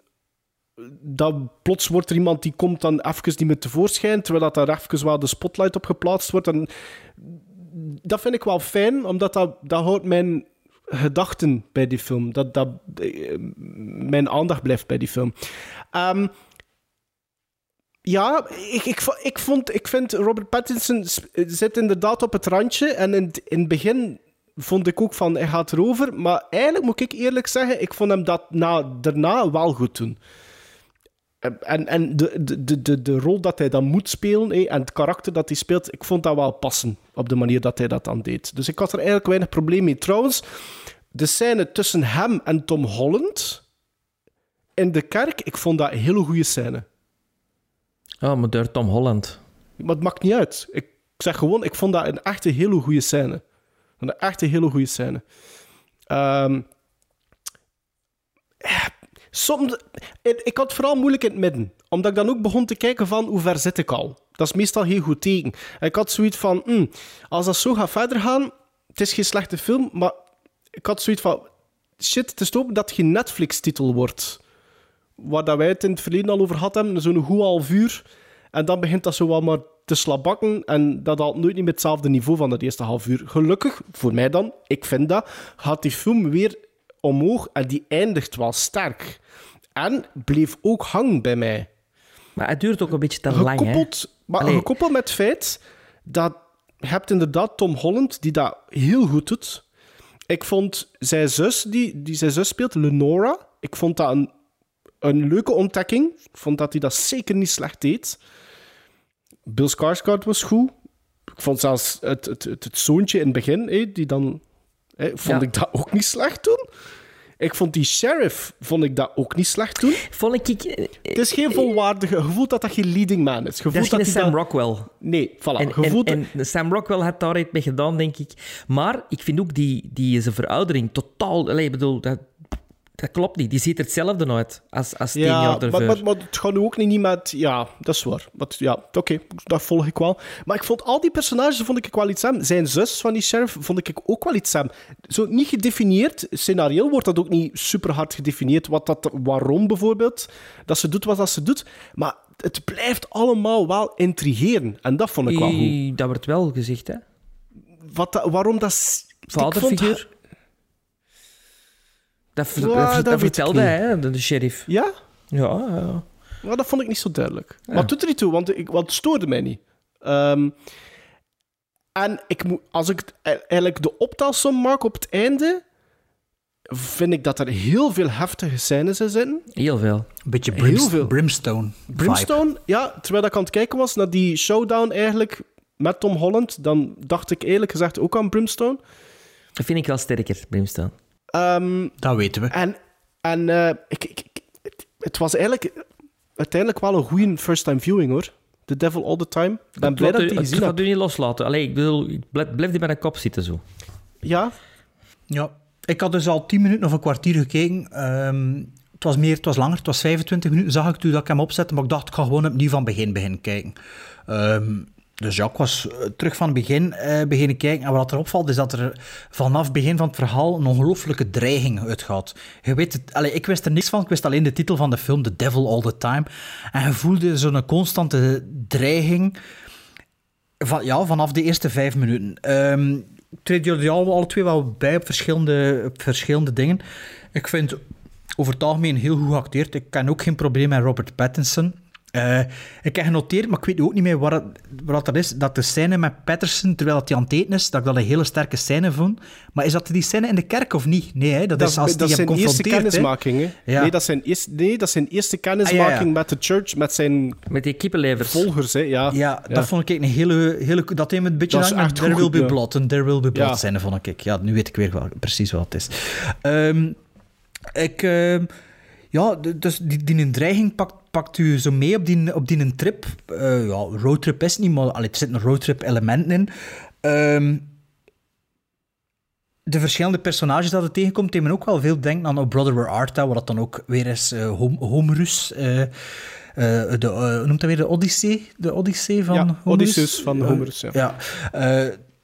Dat plots wordt er iemand die komt dan even niet meer tevoorschijn, terwijl dat daar even wel de spotlight op geplaatst wordt. En dat vind ik wel fijn, omdat dat, dat houdt mijn gedachten bij die film. Dat, dat, eh, mijn aandacht blijft bij die film. Ehm, ja, ik, ik, ik, vond, ik vind Robert Pattinson zit inderdaad op het randje. En in, in het begin vond ik ook van, hij gaat erover. Maar eigenlijk moet ik eerlijk zeggen, ik vond hem dat na, daarna wel goed doen. En, en de, de, de, de, rol dat hij dan moet spelen hé, en het karakter dat hij speelt, ik vond dat wel passen op de manier dat hij dat dan deed. Dus ik had er eigenlijk weinig probleem mee. Trouwens, de scène tussen hem en Tom Holland in de kerk, ik vond dat een hele goede scène. Oh, maar door Tom Holland. Maar het maakt niet uit. Ik zeg gewoon, ik vond dat een echte hele goede scène. Een echte hele goede scène. Ehm, ja, ik, had vooral moeilijk in het midden. Omdat ik dan ook begon te kijken van, hoe ver zit ik al? Dat is meestal geen goed teken. En ik had zoiets van, hm, als dat zo gaat verder gaan... Het is geen slechte film, maar ik had zoiets van... Shit, het is ook dat het geen Netflix-titel wordt waar dat wij het in het verleden al over hebben, zo'n goed half uur. En dan begint dat zo wat maar te slabakken. En dat haalt nooit niet met hetzelfde niveau van het eerste half uur. Gelukkig, voor mij dan, ik vind dat, gaat die film weer omhoog en die eindigt wel sterk. En bleef ook hangen bij mij. Maar het duurt ook een beetje te lang, hè? Gekoppeld, maar Allee. gekoppeld met het feit dat je hebt inderdaad Tom Holland, die dat heel goed doet. Ik vond zijn zus, die, die zijn zus speelt, Lenora, ik vond dat een, een leuke ontdekking. Ik vond dat hij dat zeker niet slecht deed. Bill Skarsgård was goed. Ik vond zelfs het, het, het, het zoontje in het begin, hé, die dan... vond Ja. ik dat ook niet slecht doen. Ik vond die sheriff vond ik dat ook niet slecht doen. Vond ik... Het is geen volwaardige... Je voelt dat dat geen leading man is. Je Dat is geen hij Sam dat- Rockwell. Nee, voilà. En, en Sam Rockwell had daar iets mee gedaan, denk ik. Maar ik vind ook die, die zijn veroudering totaal... Allee, ik bedoel, dat, dat klopt niet. Die ziet er hetzelfde uit als, als tien ja, jaar maar, ervoor. maar, maar het gaat nu ook niet met... Ja, dat is waar. Maar, ja, oké, dat volg ik wel. Maar ik vond al die personages vond ik wel iets aan. Zijn zus van die sheriff vond ik ook wel iets aan. Zo niet gedefinieerd. Scenario wordt dat ook niet super hard gedefinieerd. Wat dat, waarom bijvoorbeeld. Dat ze doet wat dat ze doet. Maar het blijft allemaal wel intrigeren. En dat vond ik wel goed. Dat wordt wel gezegd, hè? Wat, waarom dat... Vaderfiguur. Dat, ver- Ja, dat, vertelde hij, hè, de, de sheriff. Ja? Ja, ja. Maar dat vond ik niet zo duidelijk. Maar het doet er niet toe, want, ik, want het stoorde mij niet. Ehm, en ik moet, als ik e- eigenlijk de optelsom maak op het einde, vind ik dat er heel veel heftige scènes in zitten. Heel veel. Een beetje Heel brimst- veel. brimstone. vibe. Brimstone, ja, terwijl ik aan het kijken was naar die showdown eigenlijk, met Tom Holland, dan dacht ik eerlijk gezegd ook aan Brimstone. Dat vind ik wel sterker, Brimstone. Ehm, dat weten we. En, en eh, ik, ik, ik- het, het was eigenlijk uiteindelijk wel een goede first-time viewing, hoor. The Devil All The Time. Ik ben blij dat ik die gezien heb. u niet loslaten. Allee, ik bedoel, ik blijf, blijf die bij een kop zitten zo. Ja? Ja, ik had dus al 10 minuten of een kwartier gekeken. Ehm, het was meer, het was langer, het was 25 minuten, zag ik toen dat ik hem opzette. Maar ik dacht, ik ga gewoon opnieuw van begin beginnen kijken. Ehm, dus ja, ik was eh, terug van het begin eh, beginnen kijken. En wat er opvalt, is dat er vanaf het begin van het verhaal een ongelooflijke dreiging uitgaat. Je weet het, allee, ik wist er niks van, ik wist alleen de titel van de film, The Devil All The Time. En je voelde zo'n constante dreiging. Van, ja, vanaf de eerste vijf minuten. Ehm ik treed jullie al- alle twee wel bij op verschillende, op verschillende dingen. Ik vind over het algemeen heel goed geacteerd. Ik ken ook geen probleem met Robert Pattinson. Eh, ik heb genoteerd, maar ik weet ook niet meer waar, waar dat is, dat de scène met Patterson, terwijl hij aan het eten is, dat ik dat een hele sterke scène vond. Maar is dat die scène in de kerk of niet? Nee, hè? Dat, is als dat die hem zijn eerste kennismaking. Hè? Ja. Nee, dat is zijn eerste, nee, dat is zijn eerste kennismaking Ah, ja, ja. met de church, met zijn Met die kippenlevers. volgers. Hè? Ja, Ja, dat vond ik een hele... hele dat heeft me een beetje aan met echt There Will Be. Blood. En There Will Be Blood Ja. scène, vond ik. Ja, nu weet ik weer wel, precies wat het is. Ehm, ik... ehm, ja, dus die, die een dreiging pakt, pakt u zo mee op die, op die een trip. Eh, ja, roadtrip is niet, maar allee, er zitten roadtrip elementen in. Ehm, de verschillende personages dat het tegenkomt, nemen ook wel veel denken aan Oh Brother Where Art Thou, wat dat dan ook weer is uh, Homerus. eh, eh, de, eh, noemt dat weer? De Odyssee? De Odyssee van Ja, Homerus? Odysseus van Homerus, ja. ja.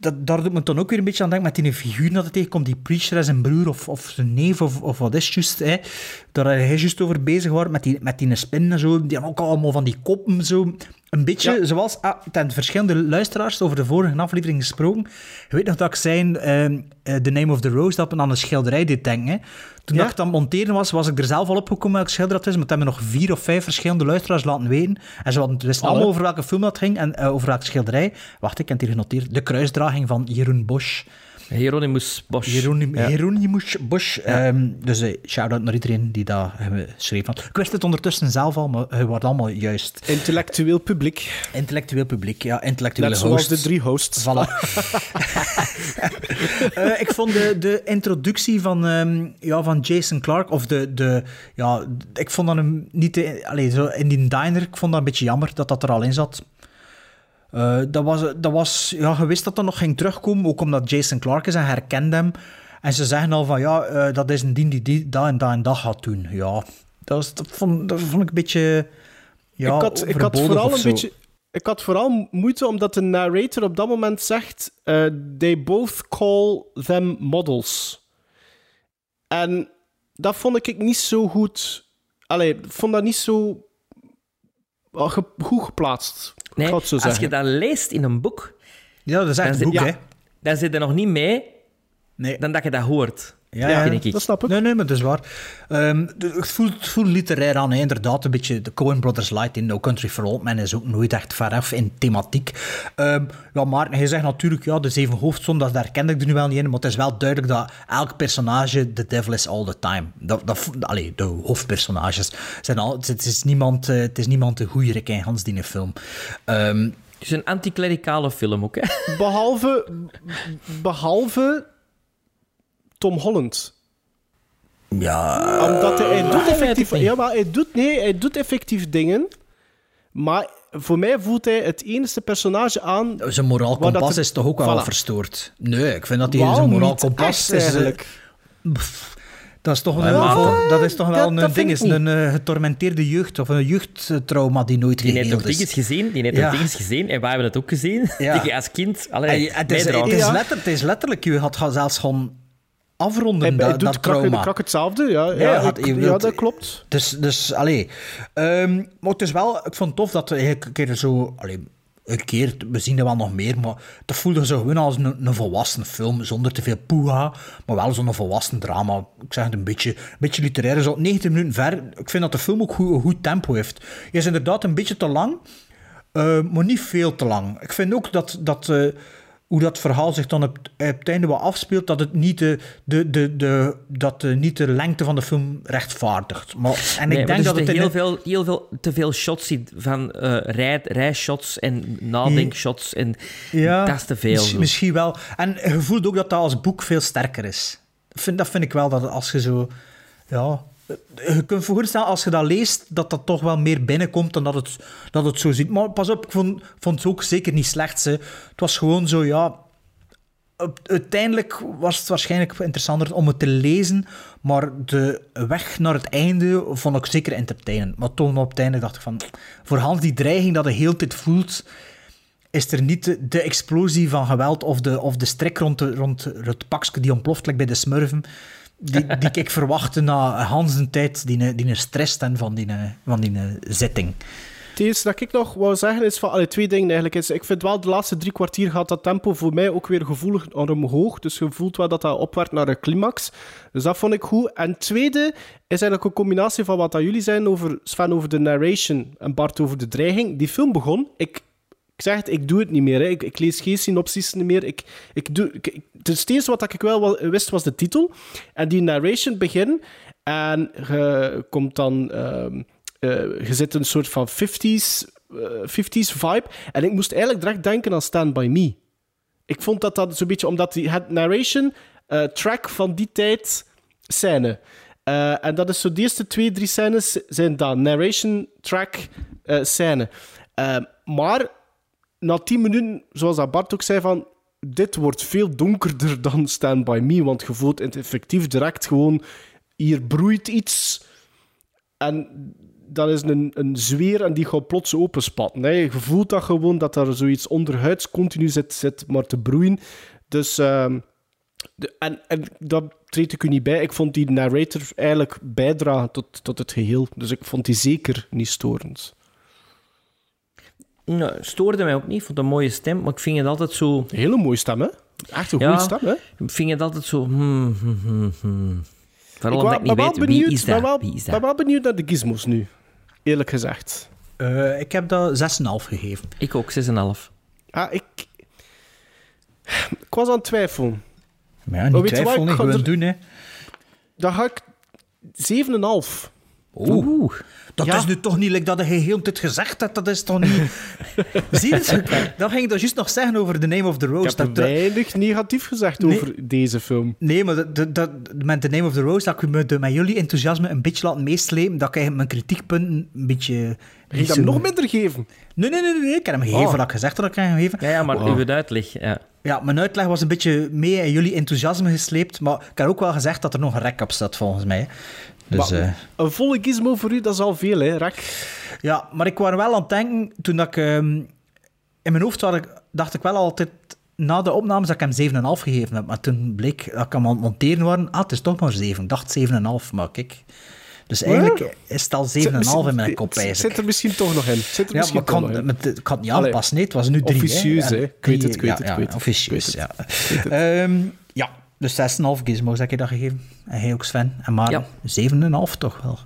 Dat, daar doet me dan ook weer een beetje aan denken met die figuur dat het tegenkomt. Die preacher en zijn broer of, of zijn neef of, of wat is juist. Hè. Daar hij juist over bezig was met die, met die spin en zo. Die hadden ook allemaal van die koppen zo. Een beetje zoals ah, ten verschillende luisteraars over de vorige aflevering gesproken. Je weet nog dat ik zei, ehm, eh, The Name of the Rose, dat me aan een schilderij deed denken. Hè. Toen Ja? ik dat monteren was, was ik er zelf al opgekomen welk schilder dat is. Maar dat hebben nog vier of vijf verschillende luisteraars laten weten. En ze hadden wisten allemaal over welke film dat ging en eh, over welke schilderij. Wacht, ik heb het hier genoteerd. De kruisdraging van Jeroen Bosch. Hieronymus Bosch. Ja. Hieronymus Bosch. Ehm, dus eh, shout-out naar iedereen die dat eh, geschreven had. Ik wist het ondertussen zelf al, maar het wordt allemaal juist. Intellectueel publiek. Intellectueel publiek, ja. Intellectuele Net zoals de drie hosts. Voilà. Eh, ik vond de, de introductie van, ehm, ja, van Jason Clark, of de, de ja, ik vond dat hem niet, te, zo in die diner, ik vond dat een beetje jammer dat dat er al in zat. Eh, dat was, dat was, ja, je wist dat dat nog ging terugkomen, ook omdat Jason Clark is en herkende hem. En ze zeggen al van, ja, eh, dat is een dien die, die dat en dat en dat gaat doen. Ja, dat, was, dat, vond, dat vond ik een beetje, ja, ik, had, ik, had vooral een beetje, ik had vooral moeite omdat de narrator op dat moment zegt: eh, They both call them models. En dat vond ik niet zo goed. Allee, ik vond dat niet zo goed geplaatst. Nee, als zeggen. je dat leest in een boek... Ja, dat is echt dan een zit- boek, hè. Dan zit er nog niet mee Nee. dan dat je dat hoort. Ja, ja, vind ik. dat snap ik. Nee, nee, maar dat is waar. Ehm, de- het, voelt, het voelt literair aan, hè. inderdaad. Een beetje de Coen Brothers Light in No Country for Old Men is ook nooit echt veraf in thematiek. Ehm, ja, maar hij zegt natuurlijk, ja, de zeven hoofdzonden, dat herkende ik er nu wel niet in, maar het is wel duidelijk dat elk personage the devil is all the time. Dat, dat, allee, de hoofdpersonages zijn al... Het is niemand, eh, het is niemand de goeierik in Hans die film. Ehm, Het is een anticlericale film ook, hè? Behalve, behalve Tom Holland. ja... Omdat hij, hij doet Ah, effectief... Ja, maar hij doet, nee, hij doet effectief dingen. Maar voor mij voelt hij het enige personage aan... Zijn moraal dat kompas is toch ook wel verstoord? Nee, ik vind dat hij zijn moraal kompas is... eh, eigenlijk. pff, dat is toch Ja, een, maar- dat is toch wel dat- een dat ding, is een eh, getormenteerde jeugd of een jeugdtrauma die nooit Die heeft geheeld toch is. dingen gezien, die heeft Ja. dingen gezien, en wij hebben het ook gezien, Ja. die als kind... Allee, En het, is, meedraagt. het, is Ja. letter, het is letterlijk, je had zelfs gewoon afronden Hij, dat, doet dat krak, trauma. krak hetzelfde, ja. Ja, ik- dat klopt. Dus, dus allee. Ehm, maar het is wel, ik vond het tof dat we een keer zo, allee, een keer, we zien er wel nog meer, maar dat voelde zo gewoon als een, een volwassen film, zonder te veel poeha, maar wel zo'n volwassen drama. Ik zeg het een beetje, een beetje literair, zo 90 minuten ver. Ik vind dat de film ook goed, een goed tempo heeft. Hij is inderdaad een beetje te lang, eh, maar niet veel te lang. Ik vind ook dat, dat, eh, hoe dat verhaal zich dan op, het einde wat afspeelt, dat het niet de, de, de, de, dat de, niet de lengte van de film rechtvaardigt. Maar, en Nee, ik denk dat het zitten in heel, veel, heel veel te veel shots in van eh rij, rijshots en nadenkshots. En Ja, dat is te veel. Misschien, zo. misschien wel. En je voelt ook dat dat als boek veel sterker is. Ik Vind, dat vind ik wel, dat als je zo... Ja, je kunt voorstellen, als je dat leest, dat dat toch wel meer binnenkomt dan dat het, dat het zo ziet. Maar pas op, ik vond, vond het ook zeker niet slecht. Hè. Het was gewoon zo, ja... Uiteindelijk was het waarschijnlijk interessanter om het te lezen, maar de weg naar het einde vond ik zeker entertainend. Maar toen op het einde dacht ik van, voor Hans die dreiging dat je heel tijd voelt, is er niet de, explosie van geweld of de, of de strik rond, de, rond het pakje die ontploft bij de smurfen, die, die ik verwachtte na Hans een tijd, die, die stress en van die, van die zitting. Het eerste dat ik nog wou zeggen is van alle twee dingen eigenlijk. Is, ik vind wel de laatste drie kwartier gaat dat tempo voor mij ook weer gevoelig omhoog. Dus je voelt wel dat dat opwerkt naar een climax. Dus dat vond ik goed. En tweede is eigenlijk een combinatie van wat dat jullie zijn over Sven over de narration en Bart over de dreiging. Die film begon. Ik, ik zeg het, ik doe het niet meer. Hè. Ik, ik lees geen synopsis meer. Ik, ik doe, ik, eerste wat ik wel wist was de titel. En die narration begint. En je komt dan... ehm, eh, je zit een soort van 50s, eh, 50s vibe. En ik moest eigenlijk direct denken aan Stand By Me. Ik vond dat dat zo'n beetje... Omdat die het narration eh, track van die tijd scène. Eh, en dat is zo de eerste twee, drie scènes zijn dat. Narration track eh, scène. Eh, maar na tien minuten, zoals dat Bart ook zei, van... Dit wordt veel donkerder dan Stand By Me. Want je voelt het effectief direct gewoon... Hier broeit iets... En dat is een, een zweer en die gaat plots openspatten. Hè. Je voelt dat gewoon, dat er zoiets onderhuids continu zit, zit maar te broeien. Dus... ehm, de, en, en dat treed ik u niet bij. Ik vond die narrator eigenlijk bijdragen tot, tot het geheel. Dus ik vond die zeker niet storend. Nou, stoorde mij ook niet. Ik vond het een mooie stem, maar ik vind het altijd zo... Een hele mooie stem, hè? Echt een goede stem, hè? Ik vind het altijd zo... hmm, hmm, hmm. Vooral ik omdat ik niet ben weet, wel wie benieuwd, is ben dat? wel, Wie is ben wel benieuwd naar de gizmos nu. Eerlijk gezegd. Eh, ik heb dat 6,5 gegeven. Ik ook, 6,5. Ah, ik... Ik was aan het twijfelen. Maar ja, Maar niet weet je wat, twijfelen, ik ga gewoon er- doen, hè. Dan ga ik 7,5. Oeh. Dat Ja. is nu toch niet like dat je heel tijd gezegd hebt. Dat is toch niet... Zie je het? Dat ging ik dus juist nog zeggen over The Name of the Rose. Ik heb dat, weinig negatief gezegd Nee. over deze film. Nee, maar dat, dat, met The Name of the Rose, dat ik me de- met jullie enthousiasme een beetje laten meeslepen, dat ik mijn kritiekpunten een beetje... Ga je niet hem nog minder geven? Nee, nee, nee, nee, nee, ik heb hem gegeven Oh. wat ik gezegd had dat ik hem gegeven. Ja, ja maar Wow. uw uitleg, ja. Ja, mijn uitleg was een beetje mee in jullie enthousiasme gesleept, maar ik heb ook wel gezegd dat er nog een rek op staat, volgens mij. Dus, Maar eh, Een volle gizmo voor u, dat is al veel, hè, Rek? ja, maar ik was wel aan het denken, toen dat ik... ehm, in mijn hoofd had ik, dacht ik wel altijd, na de opnames, dat ik hem 7,5 gegeven heb. Maar toen bleek dat ik hem aan het monteren was, ah, het is toch maar 7. Ik dacht 7,5, maar kijk... Dus eigenlijk is het al 7,5 in mijn kop, Zit er misschien toch nog in. Zit er Ja, misschien maar ik kan, toch nog in. met, ik kan het niet aanpassen, nee. Het was nu drie. officieus, hè. Ik weet het, ik weet het, ja, ik weet het. Officieus, Ik ja. Ehm, ja, dus 6,5 gizmos heb je dat gegeven. En hij ook, Sven. En maar Ja. 7,5 toch wel.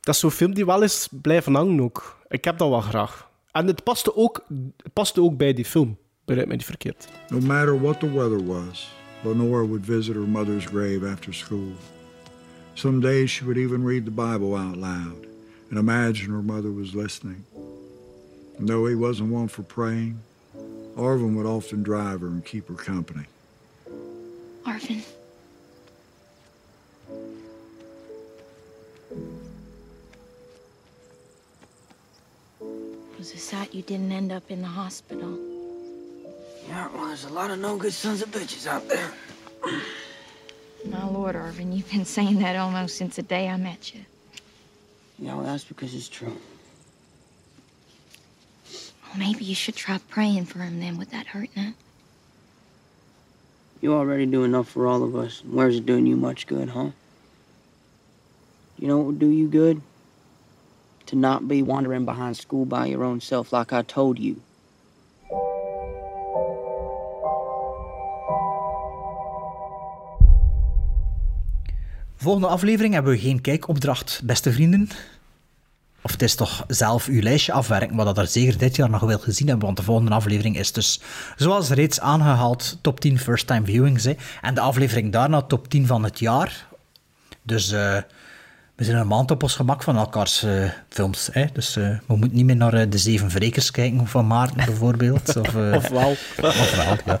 Dat is zo'n film die wel eens blijven hangen ook. Ik heb dat wel graag. En het paste ook, het paste ook bij die film. Begrijp mij niet verkeerd. No matter what the weather was, Lenore would visit her mother's grave after school. Some days she would even read the Bible out loud and imagine her mother was listening. And though he wasn't one for praying, Arvin would often drive her and keep her company. Arvin. Was a sight you didn't end up in the hospital. Yeah, well, there's a lot of no good sons of bitches out there. My lord, Arvin, you've been saying that almost since the day I met you. Yeah, well, that's because it's true. Well, maybe you should try praying for him then. Would that hurt none? You already do enough for all of us. Where's it doing you much good, huh? You know what would do you good? To not be wandering behind school by your own self like I told you. Volgende aflevering hebben we geen kijkopdracht, beste vrienden. of het is toch zelf uw lijstje afwerken, wat dat er zeker dit jaar nog wel gezien hebben, want de volgende aflevering is dus, zoals reeds aangehaald, top 10 first time viewings. Hè. En de aflevering daarna top 10 van het jaar. Dus eh, we zijn een maand op ons gemak van elkaars eh, films. Hè. Dus eh, we moeten niet meer naar eh, de Zeven Vrekers kijken van Maarten bijvoorbeeld. of, eh, Ofwel. ofwel, ja.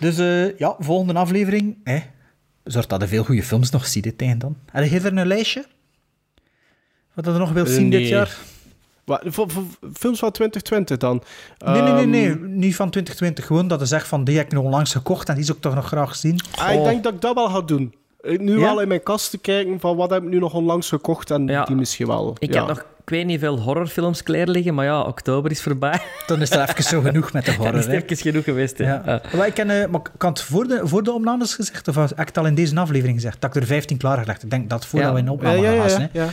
Dus eh, ja, volgende aflevering. Hè. Zorg dat er veel goede films nog ziet hè, tegen dan. Je er een lijstje? Wat je er nog wilt zien dit jaar? Wat, voor, voor films van 2020 dan? Nee, nee, nee, nee. Ehm, Niet van 2020. Gewoon dat je zegt van die heb ik nog onlangs gekocht en die zou ik toch nog graag zien. ah, ik denk dat ik dat wel ga doen. Ik Nu Ja? wel in mijn kast te kijken van wat heb ik nu nog onlangs gekocht en Ja. die misschien wel. Ik ja. heb nog, ik weet niet veel horrorfilms klaar liggen, maar ja, oktober is voorbij. Dan is er even zo genoeg met de Dan horror. is het hè. even genoeg geweest. hè. Ja. Ja. Maar ik, ken, eh, maar ik had het voor de, voor de opnames gezegd, of heb ik het al in deze aflevering gezegd, dat ik er 15 klaargelegd Ik denk dat voordat Ja. we in de opname ja, ja, gaan ja, ja.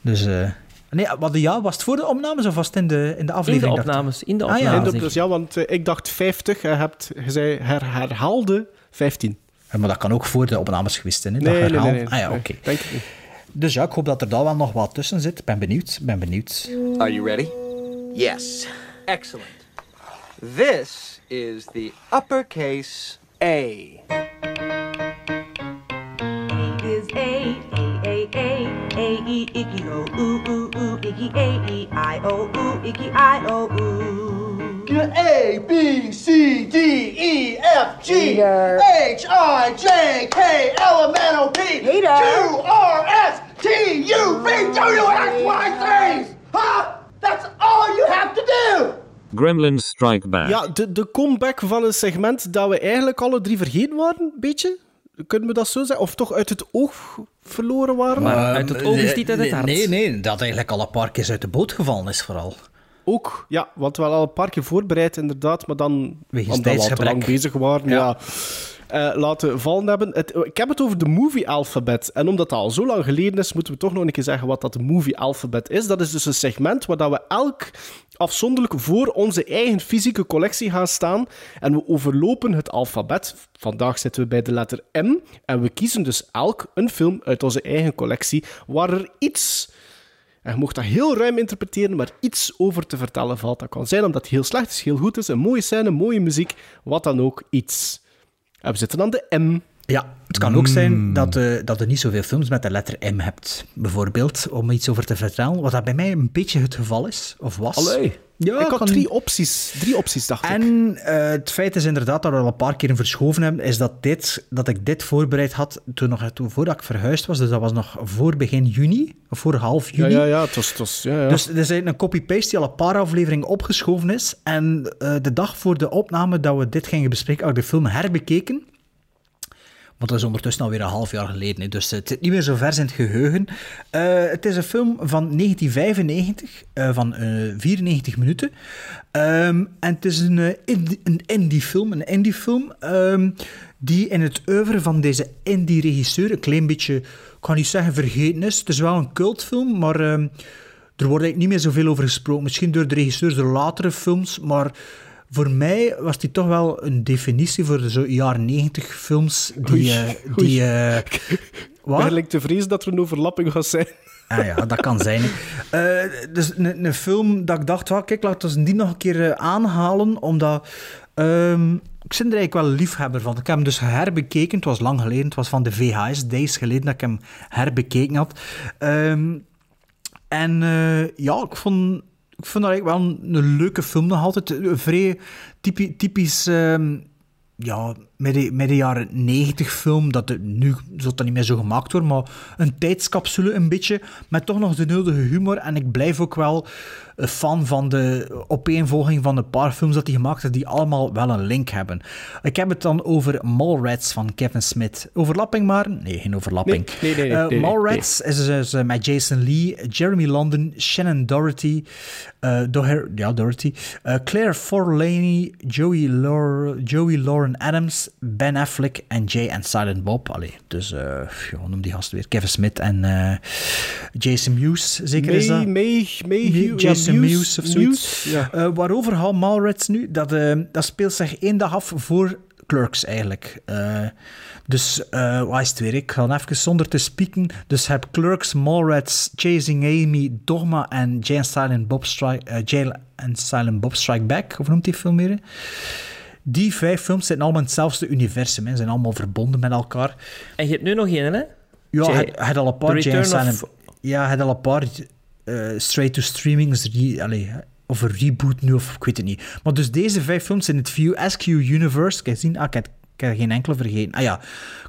Dus, eh nee, wat, ja, was het voor de opnames of was het in de, in de In de aflevering? dacht ik? opnames. In de Ah, ja. opnames. Dat- denk dus ik. ja, want eh, ik dacht 50, je hebt je zei her, herhaalde 15. Ja, maar dat kan ook voor de opnames geweest zijn, hè? dat Nee, nee, nee, herhaal. nee. Ah ja, oké. niet. Dus ja, ik hoop dat er daar wel nog wat tussen zit. Ik ben benieuwd, ben benieuwd. Are you ready? Yes. Excellent. This is the uppercase A. is A, A, A, A, A, E, icky, O, oo, oo, oo, icky, A, E, I, O, oo, icky, I, O, oo. A, B, C, D, E, F, G, H, I, J, K, L, M, N, O, P, Q, R, S, T, U, V, W, X, Y, Z. Huh? That's all you have to do. Gremlins Strike Back. Ja, de, de comeback van een segment dat we eigenlijk alle drie vergeten waren, een beetje. Kunnen we dat zo zeggen? Of toch uit het oog verloren waren? Maar uit het oog is niet uit het hart. Nee, nee, dat eigenlijk al een paar keer uit de boot gevallen is vooral. Ook, ja, want we hadden al een paar keer voorbereid, inderdaad, maar dan, Wegens omdat we al te lang bezig waren, ja. Ja. eh, laten vallen hebben. Het, ik heb het over de movie alphabet. En omdat dat al zo lang geleden is, moeten we toch nog een keer zeggen wat dat de movie alphabet is. Dat is dus een segment waar dat we elk afzonderlijk voor onze eigen fysieke collectie gaan staan. En we overlopen het alfabet. Vandaag zitten we bij de letter M. En we kiezen dus elk een film uit onze eigen collectie waar er iets en je mocht dat heel ruim interpreteren, maar iets over te vertellen valt. Dat kan zijn omdat het heel slecht is, heel goed is, een mooie scène, mooie muziek, wat dan ook, iets. En we zitten aan de M. Ja, het kan ook zijn dat, eh, dat je niet zoveel films met de letter M hebt, bijvoorbeeld, om iets over te vertellen. Wat dat bij mij een beetje het geval is, of was. Allee. Ja, ik had kan- drie opties. Drie opties, dacht ik. En eh, het feit is inderdaad dat we al een paar keer verschoven hebben, is dat, dit, dat ik dit voorbereid had toen nog, toen, voordat ik verhuisd was. Dus dat was nog voor begin juni, of voor half Ja, juni. ja, ja, het was... Het was ja, ja. Dus er is een copy-paste die al een paar afleveringen opgeschoven is. En eh, de dag voor de opname dat we dit gingen bespreken, had ik de film herbekeken. Want dat is ondertussen alweer een half jaar geleden, dus het zit niet meer zo vers in het geheugen. Eh, het is een film van 1995, eh, van eh 94 minuten. Ehm, en het is een, eh, indie, een indie-film, een indie-film ehm, die in het oeuvre van deze indie-regisseur een klein beetje, ik kan niet zeggen vergeten is. Het is wel een cultfilm, maar ehm, er wordt eigenlijk niet meer zoveel over gesproken. Misschien door de regisseurs door latere films, maar voor mij was die toch wel een definitie voor de zo jaren 90 films die... Oei, eh, die eh, wat? Te vrezen dat er een overlapping gaat zijn. Ah ja, dat kan zijn. Eh, dus een, een film dat ik dacht, well, kijk, laten we die nog een keer aanhalen, omdat... ehm, ik ben er eigenlijk wel een liefhebber van. Ik heb hem dus herbekeken. Het was lang geleden. Het was van de VHS Days geleden dat ik hem herbekeken had. Ehm, en ja, ik vond, ik vond dat eigenlijk wel een, leuke film nog altijd. Vrij typi- typisch... ehm, ja, de jaren 90 film, dat nu zal dat niet meer zo gemaakt worden, maar een tijdscapsule een beetje, met toch nog de nodige humor. En ik blijf ook wel een fan van de opeenvolging van de paar films dat hij gemaakt heeft, die allemaal wel een link hebben. Ik heb het dan over Mallrats van Kevin Smith. Overlapping maar? Nee, geen overlapping. Nee, nee, nee, Eh, Mallrats is dus eh, met Jason Lee, Jeremy London, Shannon Doherty, eh, Doher- ja, Doherty, Claire Forlani, Joey, Joey Lauren Adams, Ben Affleck en Jay and Silent Bob. Allee, dus, hoe noem die gast weer? Kevin Smith en Jason Mewes, zeker is dat? May, May, May, Jason Mewes, Mewes, of zoiets. Ja. Eh, waarover gaat Mallrats nu? Dat, eh, dat speelt zich één dag af voor Clerks eigenlijk. Eh, dus, eh wat is het weer? Ik ga even zonder te spieken. Dus heb Clerks, Mallrats, Chasing Amy, Dogma en Jay and Silent Bob Strike, Jay and Silent Bob Strike Back. Of noemt die film weer? Die vijf films zitten allemaal in hetzelfde universum. Hè. zijn allemaal verbonden met elkaar. En je hebt nu nog één, hè? Ja, hij had al een paar Silent... of- Ja, hij had al een paar eh, straight-to-streamings... Re... Allee, of een reboot nu, of ik weet het niet. Maar dus deze vijf films in het View SQ Universe... Kijk, zien, ah, ik, heb, geen enkele vergeten. Ah ja,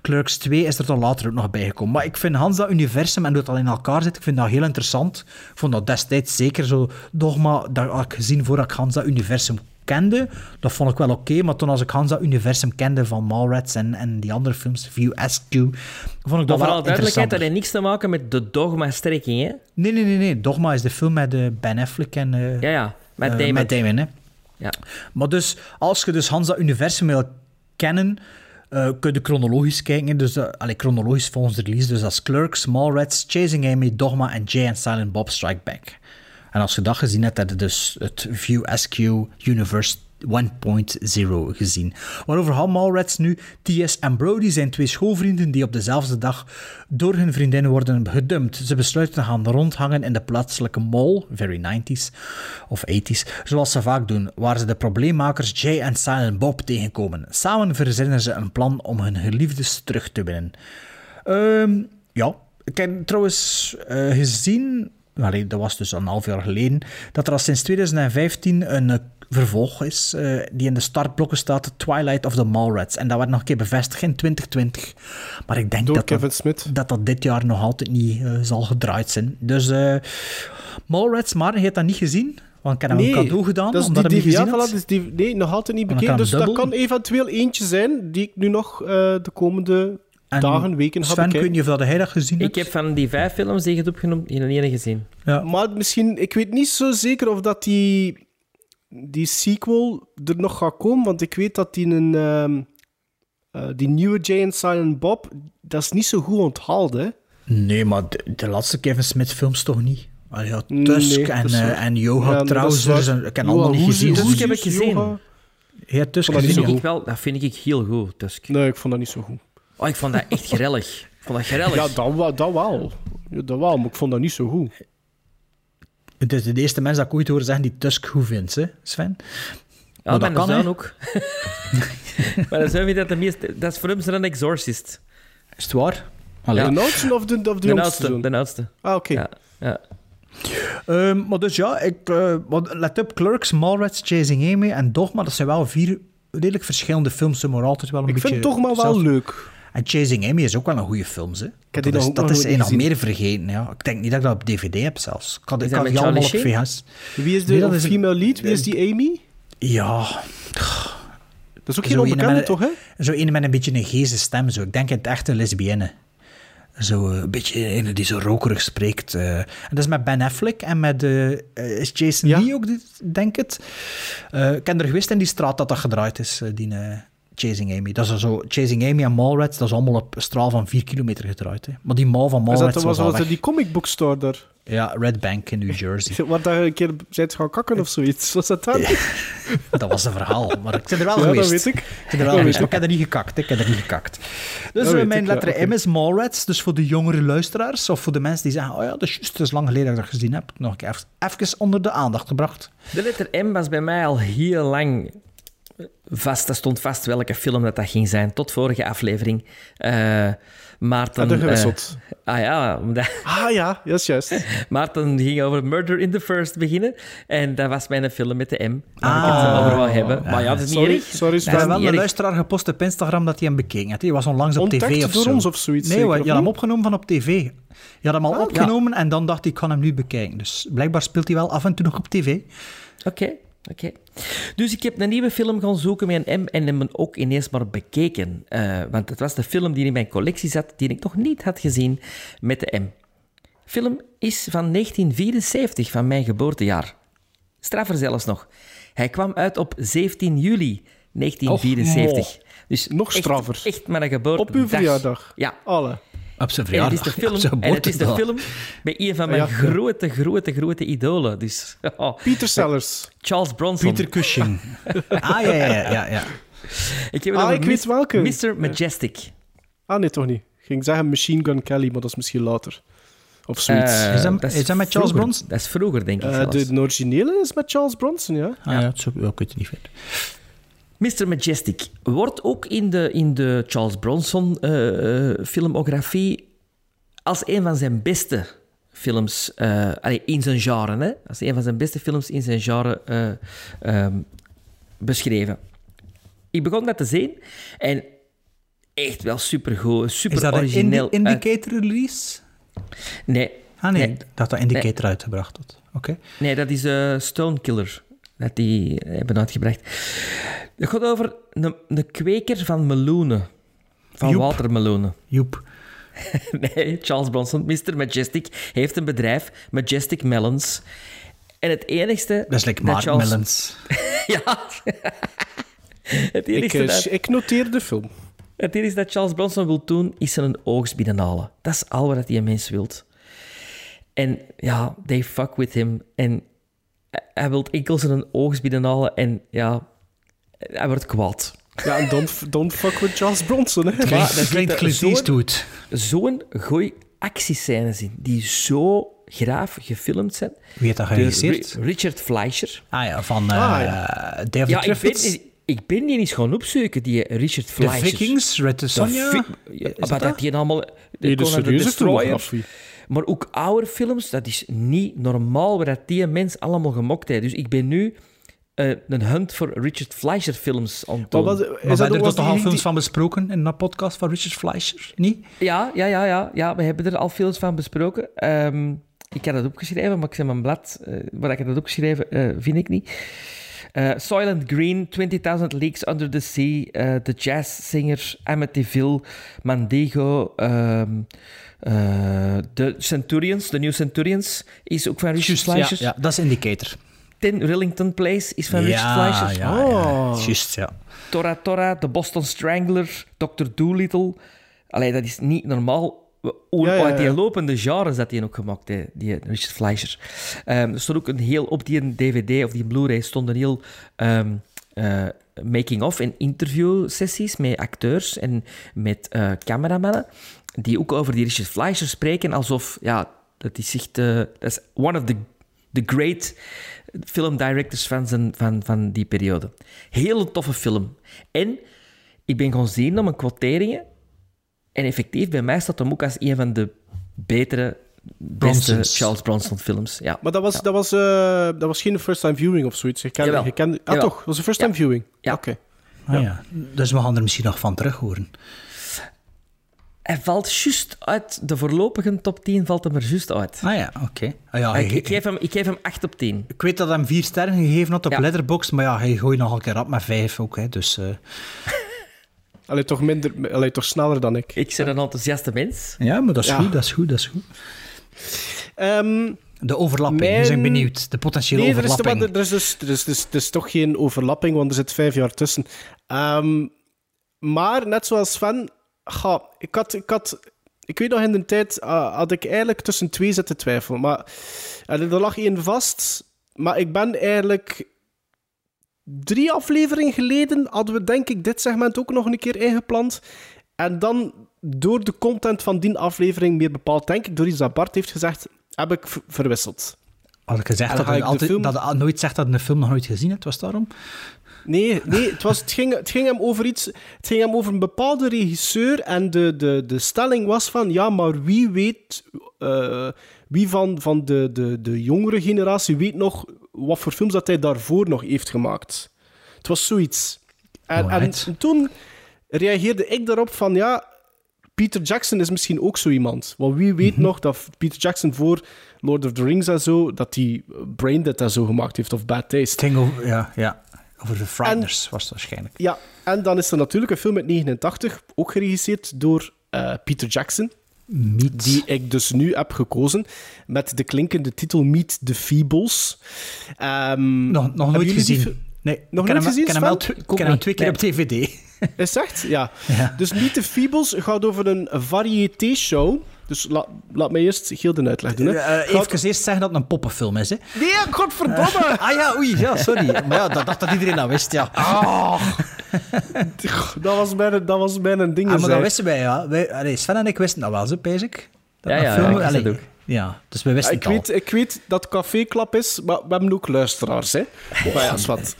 Clerks 2 is er dan later ook nog bijgekomen. Maar ik vind Hans dat universum en hoe het al in elkaar zit, ik vind dat heel interessant. Ik vond dat destijds zeker zo dogma, dat had ik gezien voordat ik Hans dat universum kende. Dat vond ik wel oké, maar toen als ik Hans dat universum kende van Mallrats en, en die andere films, View SQ, vond ik dat Maar wel vooral duidelijkheid, dat heeft niks te maken met de dogma-strekking, hè? Nee, nee, nee, nee. Dogma is de film met eh, Ben Affleck en... eh, Ja, ja. Met eh, Damon. met Damon, hè. Ja. Maar dus, als je dus Hans dat universum wil kennen, kun je chronologisch kijken. Dus, allee, chronologisch volgens de release. Dus is Clerks, Mallrats, Chasing Amy, Dogma en Jay Silent Bob Strike Back. En als je dat gezien hebt, heb je dus het View SQ Universe 1.0 gezien. Waarover gaan Mallrats nu? T.S. en Brody zijn twee schoolvrienden die op dezelfde dag door hun vriendinnen worden gedumpt. Ze besluiten te gaan rondhangen in de plaatselijke mall, very 90s of 80s, zoals ze vaak doen, waar ze de probleemmakers Jay en Silent Bob tegenkomen. Samen verzinnen ze een plan om hun geliefdes terug te winnen. Ehm, ja, ik heb trouwens eh, gezien, allee, dat was dus een half jaar geleden, dat er al sinds 2015 een eh, vervolg is eh, die in de startblokken staat, Twilight of the Mallrats. En dat werd nog een keer bevestigd in 2020. Maar ik denk dat, Kevin dat, dat dat dit jaar nog altijd niet eh, zal gedraaid zijn. Dus Mallrats, maar je hebt dat niet gezien? Want ik heb hem een cadeau gedaan, dat is omdat die hij DVD, voilà, dus die, nee, nog altijd niet bekend. Dus dat kan eventueel eentje zijn die ik nu nog de komende En dagen, weken Sven, ik weet niet of dat hij dat gezien Ik heb van die vijf films die je hebt opgenoemd, geen ene gezien. Maar misschien, ik weet niet zo zeker of dat die, die sequel er nog gaat komen, want ik weet dat die een. ehm, eh, die nieuwe Jay and Silent Bob, dat is niet zo goed onthaald, hè? Nee, maar de, de laatste Kevin Smith films toch niet? Allee, ja, Tusk Nee, en, eh, en Yoga Ja, Trousers. waar. En, ik heb allemaal niet gezien. Tusk heb ik gezien. Ja, Tusk dat niet gezien, zo ja. Ik wel, dat vind ik heel goed, Tusk. Nee, ik vond dat niet zo goed. Oh, ik vond dat echt geweldig. Ik vond dat geweldig. Ja, dat, wel- dat wel. Ja, dat wel, maar ik vond dat niet zo goed. Het is de eerste mens dat ik ooit hoor zeggen die Tusk goed vindt, hè, Sven. Ja, Maar dat kan, hè. ook. maar dan zijn we dat de meeste... Dat is voor hem zo'n exorcist. Is het waar? Ja. De oudste of de, of de, De jongste oudste, de oudste. Ah, oké. Ja, ja. Ehm, maar dus ja, ik, eh, want let op, Clerks, Mallrats, Chasing Amy en Dogma, dat zijn wel vier redelijk verschillende films, maar altijd wel een Ik beetje... vind Dogma wel zelf- leuk. En Chasing Amy is ook wel een goede film, hè. dat is, dat nog is nog meer vergeten, ja. Ik denk niet dat ik dat op DVD heb zelfs. Ik had, ik had die allemaal op VHS. Wie is de Nee, is female lead? Wie is die Amy? Ja, Dat is ook Zo geen onbekende, toch, hè? Zo een met een beetje een geese stem. Zo. Ik denk het echte lesbienne. Zo eh, een beetje een die zo rokerig spreekt. eh. En dat is met Ben Affleck en met eh, eh, is Jason Lee ook, dit- denk het. Eh, ik ben er geweest in die straat dat dat gedraaid is, die Chasing Amy. Dat is zo, Chasing Amy en Mallrats, dat is allemaal op een straal van 4 kilometer gedraaid. Hè. Maar die mall van Mallrats dat, was, was, dat die comic book store daar? Ja, Red Bank in New Jersey. Waar daar een keer zijn gaan kakken of zoiets? Was dat dan? Dat was een verhaal, maar ik ben er wel Ja, dat geweest. weet ik. Ik ben er wel Dat geweest, maar ik heb er niet gekakt. hè. Ik heb er niet gekakt. Dus Dat eh, mijn ik, ja, letter. M is Mallrats. Dus voor de jongere luisteraars of voor de mensen die zeggen: Oh ja, dat is juist, het is lang geleden dat ik dat gezien heb. Nog een keer even, even onder de aandacht gebracht. De letter M was bij mij al heel lang vast. Er stond vast welke film dat, dat ging zijn, tot vorige aflevering. Eh Maarten... Ah, dat gewisseld. eh, ah ja, omdat- Ah ja, yes, juist. Maarten ging over Murder in the First beginnen. En dat was mijn film met de M. Ah. ik het over wou hebben. Maar ja, dat is niet Sorry, erg. sorry, Dat is Er wel niet een luisteraar gepost op Instagram dat hij hem bekeken had. Die was onlangs op Ontdekt tv of door zo. ons of zoiets, Nee, zeker, je had hem niet? opgenomen van op tv. Je had hem al Ah, opgenomen en dan dacht ik, ik kan hem nu bekijken. Dus blijkbaar speelt hij wel af en toe nog op tv. Oké, oké. Dus ik heb een nieuwe film gaan zoeken met een M en hem ook ineens maar bekeken. Eh, want het was de film die in mijn collectie zat, die ik nog niet had gezien met de M. film is van 1974, van mijn geboortejaar. Straffer zelfs nog. Hij kwam uit op 17 juli 1974. Och, dus nog echt- straffer. Echt, mijn geboortedag. Op uw verjaardag. Ja. Alle. Op zijn En het is de film, en het is de film met een van mijn Ja, ja. grote, grote, grote idolen. Dus, oh, Peter Sellers. Charles Bronson. Peter Cushing. ah, ja, ja, ja. ja. Ik heb Ah, ik weet Mis- welke. Mr. Majestic. Ah, nee, toch niet. Ik ging zeggen Machine Gun Kelly, maar dat is misschien later. Of zoiets. Eh, Is dat- is dat met Charles vroeger. Bronson? Dat is vroeger, denk ik Eh, de, de originele is met Charles Bronson, ja. Ah ja, het is ook, ja, ik weet het niet verder. Mr. Majestic wordt ook in de, in de Charles Bronson eh, eh, filmografie als een van zijn beste films allee, in zijn genre, hè, als een van zijn beste films in zijn genre eh, ehm, beschreven. Ik begon dat te zien en echt wel supergoed, super Is dat een origineel. uit- indicator release? Nee. Ah nee, Nee. dacht dat indicator uitgebracht had. Oké. Nee, dat is eh Stonekiller. Dat die hebben uitgebracht. Het gaat over een, een kweker van meloenen. Van Joep. watermeloenen. Joep. nee, Charles Bronson, Mr. Majestic, heeft een bedrijf, Majestic Melons. En het enigste... Dat is like Mark Charles- Melons. ja. het enigste eh, dat... ik noteer de film. Het enige dat Charles Bronson wil doen, is zijn oogst binnenhalen. Dat is al wat die mens wil. En ja, they fuck with him. En hij wil enkel zijn oogst binnenhalen en ja, hij wordt kwaad. Ja, en don't, don't fuck with Charles Bronson, hè. Maar daar klinkt Clint zo'n- Eastwood. Zo'n goeie actiescènes in, die zo graaf gefilmd zijn. Wie heeft dat geregisseerd? Ri- Richard Fleischer. Ah ja, van eh Ah, of the Ja, ik ben, ik ben die eens gaan opzoeken, die Richard De Fleischer. Vikings, Red the De Sonja. wat dat dat die allemaal... De Nee, de Conan the serieuze Destroyer. filmografie. Maar ook oude films, dat is niet normaal wat dat die mens allemaal gemokt heeft. Dus ik ben nu eh, een hunt voor Richard Fleischer films aan het Maar ook er toch al films die- van besproken in een podcast van Richard Fleischer? Niet? Ja, ja, ja, ja, ja, we hebben er al films van besproken. Ehm, ik heb dat opgeschreven, maar ik zeg mijn blad eh, waar ik heb dat opgeschreven, eh, vind ik niet. Eh Soylent Green, 20.000 Leagues Under the Sea, eh, The Jazz Singer, Amityville, Mandego, ehm, eh, The Centurions, The New Centurions, is ook van Richard ja, Fleischer. ja, dat is Indicator. Ten Rillington Place is van Richard Fleischer. ja, ja. Juist, ja. Tora Tora, The Boston Strangler, Dr. Dolittle. Allee, dat is niet normaal. Hoe Ja, uit die lopende genres dat hij ook gemaakt heeft, die Richard Fleischer. Ehm, er stond ook een heel, op die DVD of die Blu-ray stond een heel ehm, eh, making-of en interview-sessies met acteurs en met eh cameramannen, die ook over die Richard Fleischer spreken alsof, ja, dat is echt, eh, dat is one of the, the great film directors van, zijn, van, van die periode. Hele toffe film. En ik ben gaan zien om een quoteringen. En effectief, bij mij staat hem ook als een van de betere, beste Bronsons. Charles Bronson films. Ja. Maar dat was, Ja. dat, was, eh, dat was geen first-time viewing of zoiets. Je kende, je kende, ah, Jawel. toch? Dat was een first-time Ja. viewing? Ja. Oké. Ah, ja. Dus we gaan er misschien nog van terug horen. Hij valt juist uit de voorlopige top 10, valt hem er juist uit. Ah ja, oké. Ah, ja, ik, ik, geef hem, ik geef hem 8 op 10. ik weet dat hij hem vier sterren gegeven had op Ja. Letterboxd, maar ja, hij gooit nog een keer op met vijf ook. Hè, dus, eh, Allee, toch, minder, allee, toch sneller dan ik. Ik ben een enthousiaste mens. ja, maar dat is Ja. goed, dat is goed, dat is goed. Ehm, De overlapping, Mijn- zijn benieuwd. De potentiële nee, er is, overlapping. er, is dus, er, is dus, er is toch geen overlapping, want er zit vijf jaar tussen. Ehm, maar, net zoals Sven, ga, ik, had, ik had... Ik weet nog in de tijd ah, had ik eigenlijk tussen twee zitten twijfelen. Maar er lag één vast. Maar ik ben eigenlijk... Drie afleveringen geleden hadden we denk ik dit segment ook nog een keer ingepland. En dan door de content van die aflevering, meer bepaald denk ik door iets dat Bart heeft gezegd, heb ik verwisseld. Had ik gezegd dat ik altijd, film- dat nooit zegt dat een film nog nooit gezien heeft, was daarom? Nee, nee het, was, het, ging, het ging hem over iets. Het ging hem over een bepaalde regisseur. En de, de, de stelling was van: ja, maar wie weet. eh, wie van, van de, de, de jongere generatie weet nog wat voor films dat hij daarvoor nog heeft gemaakt? Het was zoiets. En, en, Alright. en toen reageerde ik daarop van: ja. Peter Jackson is misschien ook zo iemand. Want wie weet nog dat Peter Jackson voor Lord of the Rings en zo, dat hij Braindead en zo gemaakt heeft, of Bad Taste. Over, ja, ja, over de Frighteners, was het waarschijnlijk. Ja, en dan is er natuurlijk een film uit 89, ook geregisseerd door eh, Peter Jackson. Meet. Die ik dus nu heb gekozen met de klinkende titel Meet the Feebles. Ehm, Nog, nog nooit die gezien. Nee, Nog nooit gezien, ik ken hem tw- twee keer Nee. op DVD. Is echt? Ja. Ja. Dus Meet the Feebles gaat over een variété-show. Dus la- laat mij eerst Gilde een uitleg doen. Hè. Eh, Gaat- even eerst zeggen dat het een poppenfilm is. Hè. Nee, godverdomme! ah ja, oei, ja, sorry. Maar ja, dat dacht dat iedereen dat wist, ja. dat, was mijn, dat was mijn ding. Ah, maar dat wisten wij, ja. Wij, allee, Sven en ik wisten dat wel, zo, pees ik. Dat Ja, dat ja, film- ja, allee, ook. Ja, dus we wisten ik, het al. weet, ik weet dat het caféklap is, maar we hebben ook luisteraars. Hè? Maar ja, is wat.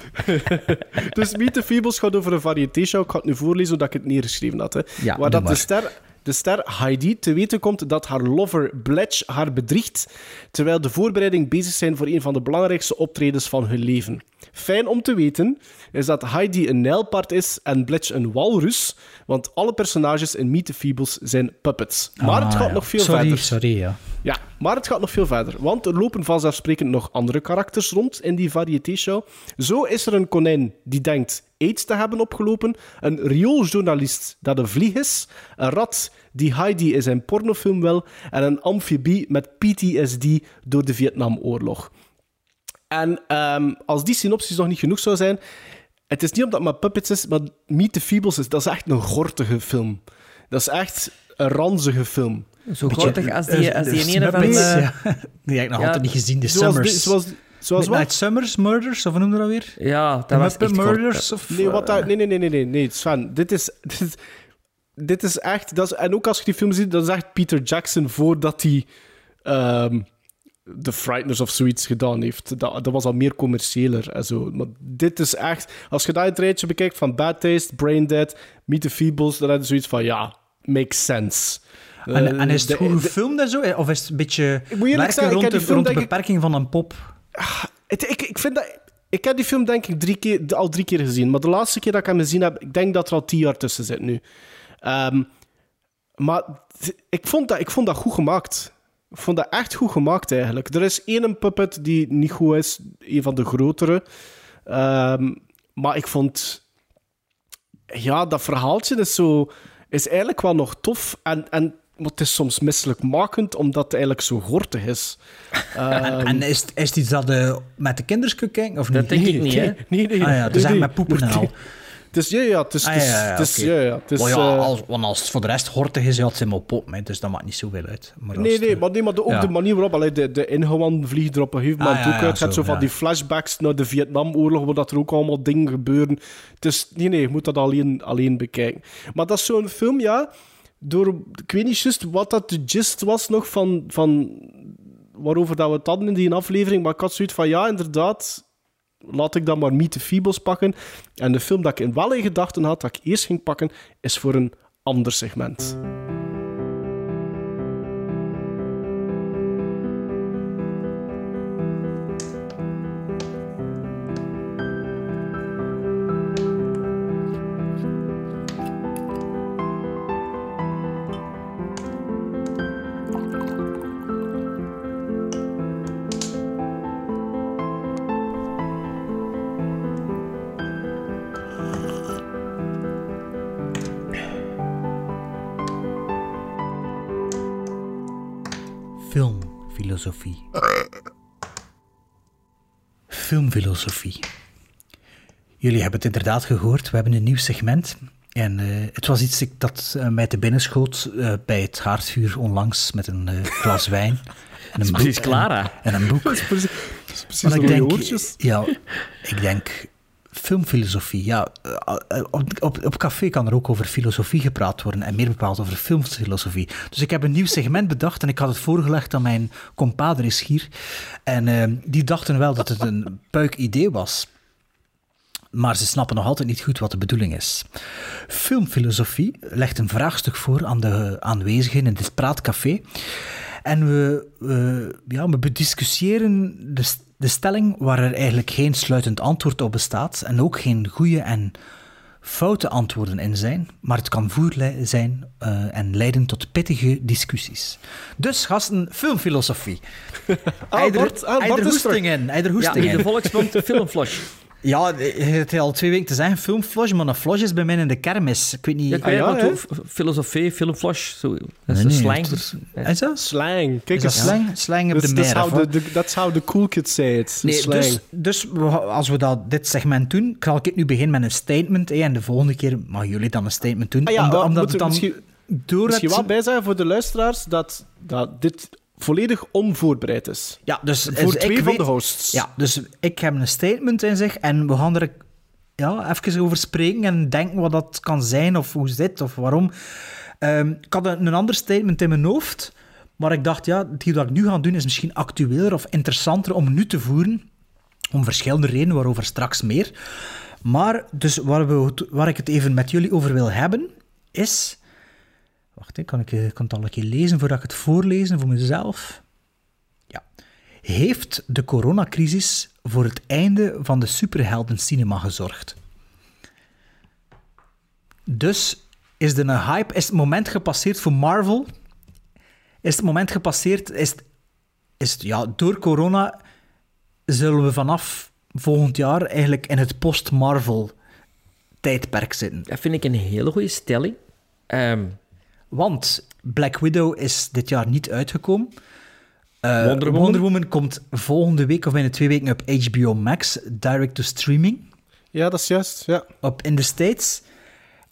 dus Meet the Feebles gaat over een variété-show. Ik ga het nu voorlezen omdat ik het neergeschreven had. Hè. Ja, Waar dat de ster, de ster Heidi te weten komt dat haar lover Bletch haar bedriegt, terwijl de voorbereiding bezig zijn voor een van de belangrijkste optredens van hun leven. Fijn om te weten is dat Heidi een nijlpaard is en Bletch een walrus, want alle personages in Meet the Feebles zijn puppets. Maar het Ah, gaat ja. nog veel sorry, verder. Sorry, ja. Ja, maar het gaat nog veel verder. Want er lopen vanzelfsprekend nog andere karakters rond in die variété-show. Zo is er een konijn die denkt aids te hebben opgelopen. Een riooljournalist dat een vlieg is. Een rat die Heidi in zijn pornofilm wil. En een amfibie met PTSD door de Vietnamoorlog. En ehm, als die synopsis nog niet genoeg zou zijn... Het is niet omdat het maar puppets is, maar Meet the Feebles is, dat is echt een gortige film. Dat is echt een ranzige film. Zo gortig als die, als die ene van... Eh, ja. Die heb ik nog ja, altijd niet gezien, de zoals Summers. die- zoals- zoals wat? Midnight Summers, Murders, of hoe noem je dat weer? Ja, dat De was echt Murders, kort. of... Nee, wat eh, daar, nee, nee, nee, nee, nee, nee, Sven. Dit is, dit is, dit is echt... Dat is, en ook als je die film ziet, dat is echt Peter Jackson voordat hij ehm The Frighteners of zoiets gedaan heeft. Dat, dat was al meer commerciëler en zo. Maar dit is echt... Als je dat het rijtje bekijkt van Bad Taste, Brain Dead, Meet the Feebles, dan heb je zoiets van, ja, makes sense. En, Eh, en is het de- goed gefilmd en zo? Of is het een beetje werken zeggen, ik rond, de, film rond de ik- beperking van een pop? Het, ik, ik vind dat... Ik heb die film denk ik drie keer, al drie keer gezien. Maar de laatste keer dat ik hem gezien heb, ik denk dat er al tien jaar tussen zit nu. Ehm, maar ik vond, dat, ik vond dat goed gemaakt. Ik vond dat echt goed gemaakt eigenlijk. Er is één puppet die niet goed is, een van de grotere. Ehm, maar ik vond... Ja, dat verhaaltje is, zo, is eigenlijk wel nog tof. En, en, maar het is soms misselijkmakend, omdat het eigenlijk zo gortig is. En, Ehm, en is, het- is het iets dat je met de kinders kunt kijken? Of niet? Dat denk ik niet, hè? Nee, nee. Ah ja, het nee, is echt nee. met poepen en al. Het is, ja, ja, het is, Ah, ja, is, ja, ja, het is, ja, eh, als, want als het voor de rest hortig is, ja, het zijn maar pop, hè, dus dat maakt niet zoveel uit. Maar Nee, het, nee, eh, maar, nee, maar de, ook de manier waarop allee, de, de ingewanden vliegt er op een gegeven moment Ah, ja, ook uit. Het zo, zo van die flashbacks naar de Vietnamoorlog, waar dat er ook allemaal dingen gebeuren. Het is, nee, nee, je moet dat alleen, alleen bekijken. Maar dat is zo'n film, ja, door, ik weet niet juist wat dat de gist was nog van, van waarover dat we het hadden in die aflevering, maar ik had zoiets van, ja, inderdaad, laat ik dan maar Meet the Feebles pakken. En de film dat ik in wel in gedachten had, dat ik eerst ging pakken, is voor een ander segment. Filmfilosofie. Filmfilosofie. Jullie hebben het inderdaad gehoord, we hebben een nieuw segment. En eh, het was iets dat eh, mij te binnen schoot eh, bij het haardvuur onlangs met een glas wijn. En is een precies boek- Clara. En, en een boek. Dat is precies, dat is precies ik denk, ja, ik denk filmfilosofie. Ja, eh, op, op, op café kan er ook over filosofie gepraat worden en meer bepaald over filmfilosofie. Dus ik heb een nieuw segment bedacht en ik had het voorgelegd aan mijn compadres hier. En eh, die dachten wel dat het een puik idee was. Maar ze snappen nog altijd niet goed wat de bedoeling is. Filmfilosofie legt een vraagstuk voor aan de aanwezigen in dit praatcafé. En we, we, ja, we bediscussiëren de, de stelling waar er eigenlijk geen sluitend antwoord op bestaat en ook geen goede en foute antwoorden in zijn, maar het kan voerlei zijn eh, en leiden tot pittige discussies. Dus gasten, filmfilosofie. Ah, Bart- ah, Bart Eider eider Ja, in de volksmond filmflash. Ja, je hebt al twee weken te zeggen filmflash, maar een flash is bij mij in de kermis. Ik weet niet... Ja, ik Ah, ja, filosofie, filmflash, zo. Dat is Nee, een nee, slang. het is-. Is dat? Slang. Kijk Is dat eens. slang? Slang op That's, de meer. the- that's how the cool kids say it. Nee, slang. dus, dus als we dat, dit segment doen, zal ik nu beginnen met een statement. hè, en de volgende keer mogen jullie dan een statement doen. Ah ja, omdat, omdat het dan misschien- door Misschien het... wel bijzeggen voor de luisteraars dat, dat dit volledig onvoorbereid is. Ja, dus, Voor dus twee van weet- de hosts. Ja, dus ik heb een statement in zich en we gaan er ja, even over spreken en denken wat dat kan zijn of hoe zit of waarom. Ehm, ik had een, een ander statement in mijn hoofd, maar ik dacht, ja, die wat ik nu ga doen is misschien actueler of interessanter om nu te voeren. Om verschillende redenen, waarover straks meer. Maar dus waar, we, waar ik het even met jullie over wil hebben, is... Wacht, kan ik, eh, kan het al een keer lezen voordat ik het voorlezen voor mezelf? Ja. Heeft de coronacrisis voor het einde van de superheldencinema gezorgd? Dus is een hype, is het moment gepasseerd voor Marvel? Is het moment gepasseerd, is is ja, door corona zullen we vanaf volgend jaar eigenlijk in het post-Marvel tijdperk zitten. Dat vind ik een hele goede stelling. Ehm, Want Black Widow is dit jaar niet uitgekomen. Eh, Wonder Woman? Wonder Woman komt volgende week of binnen twee weken op HBO Max, direct to streaming. Ja, dat is juist. Ja. Op, in de States.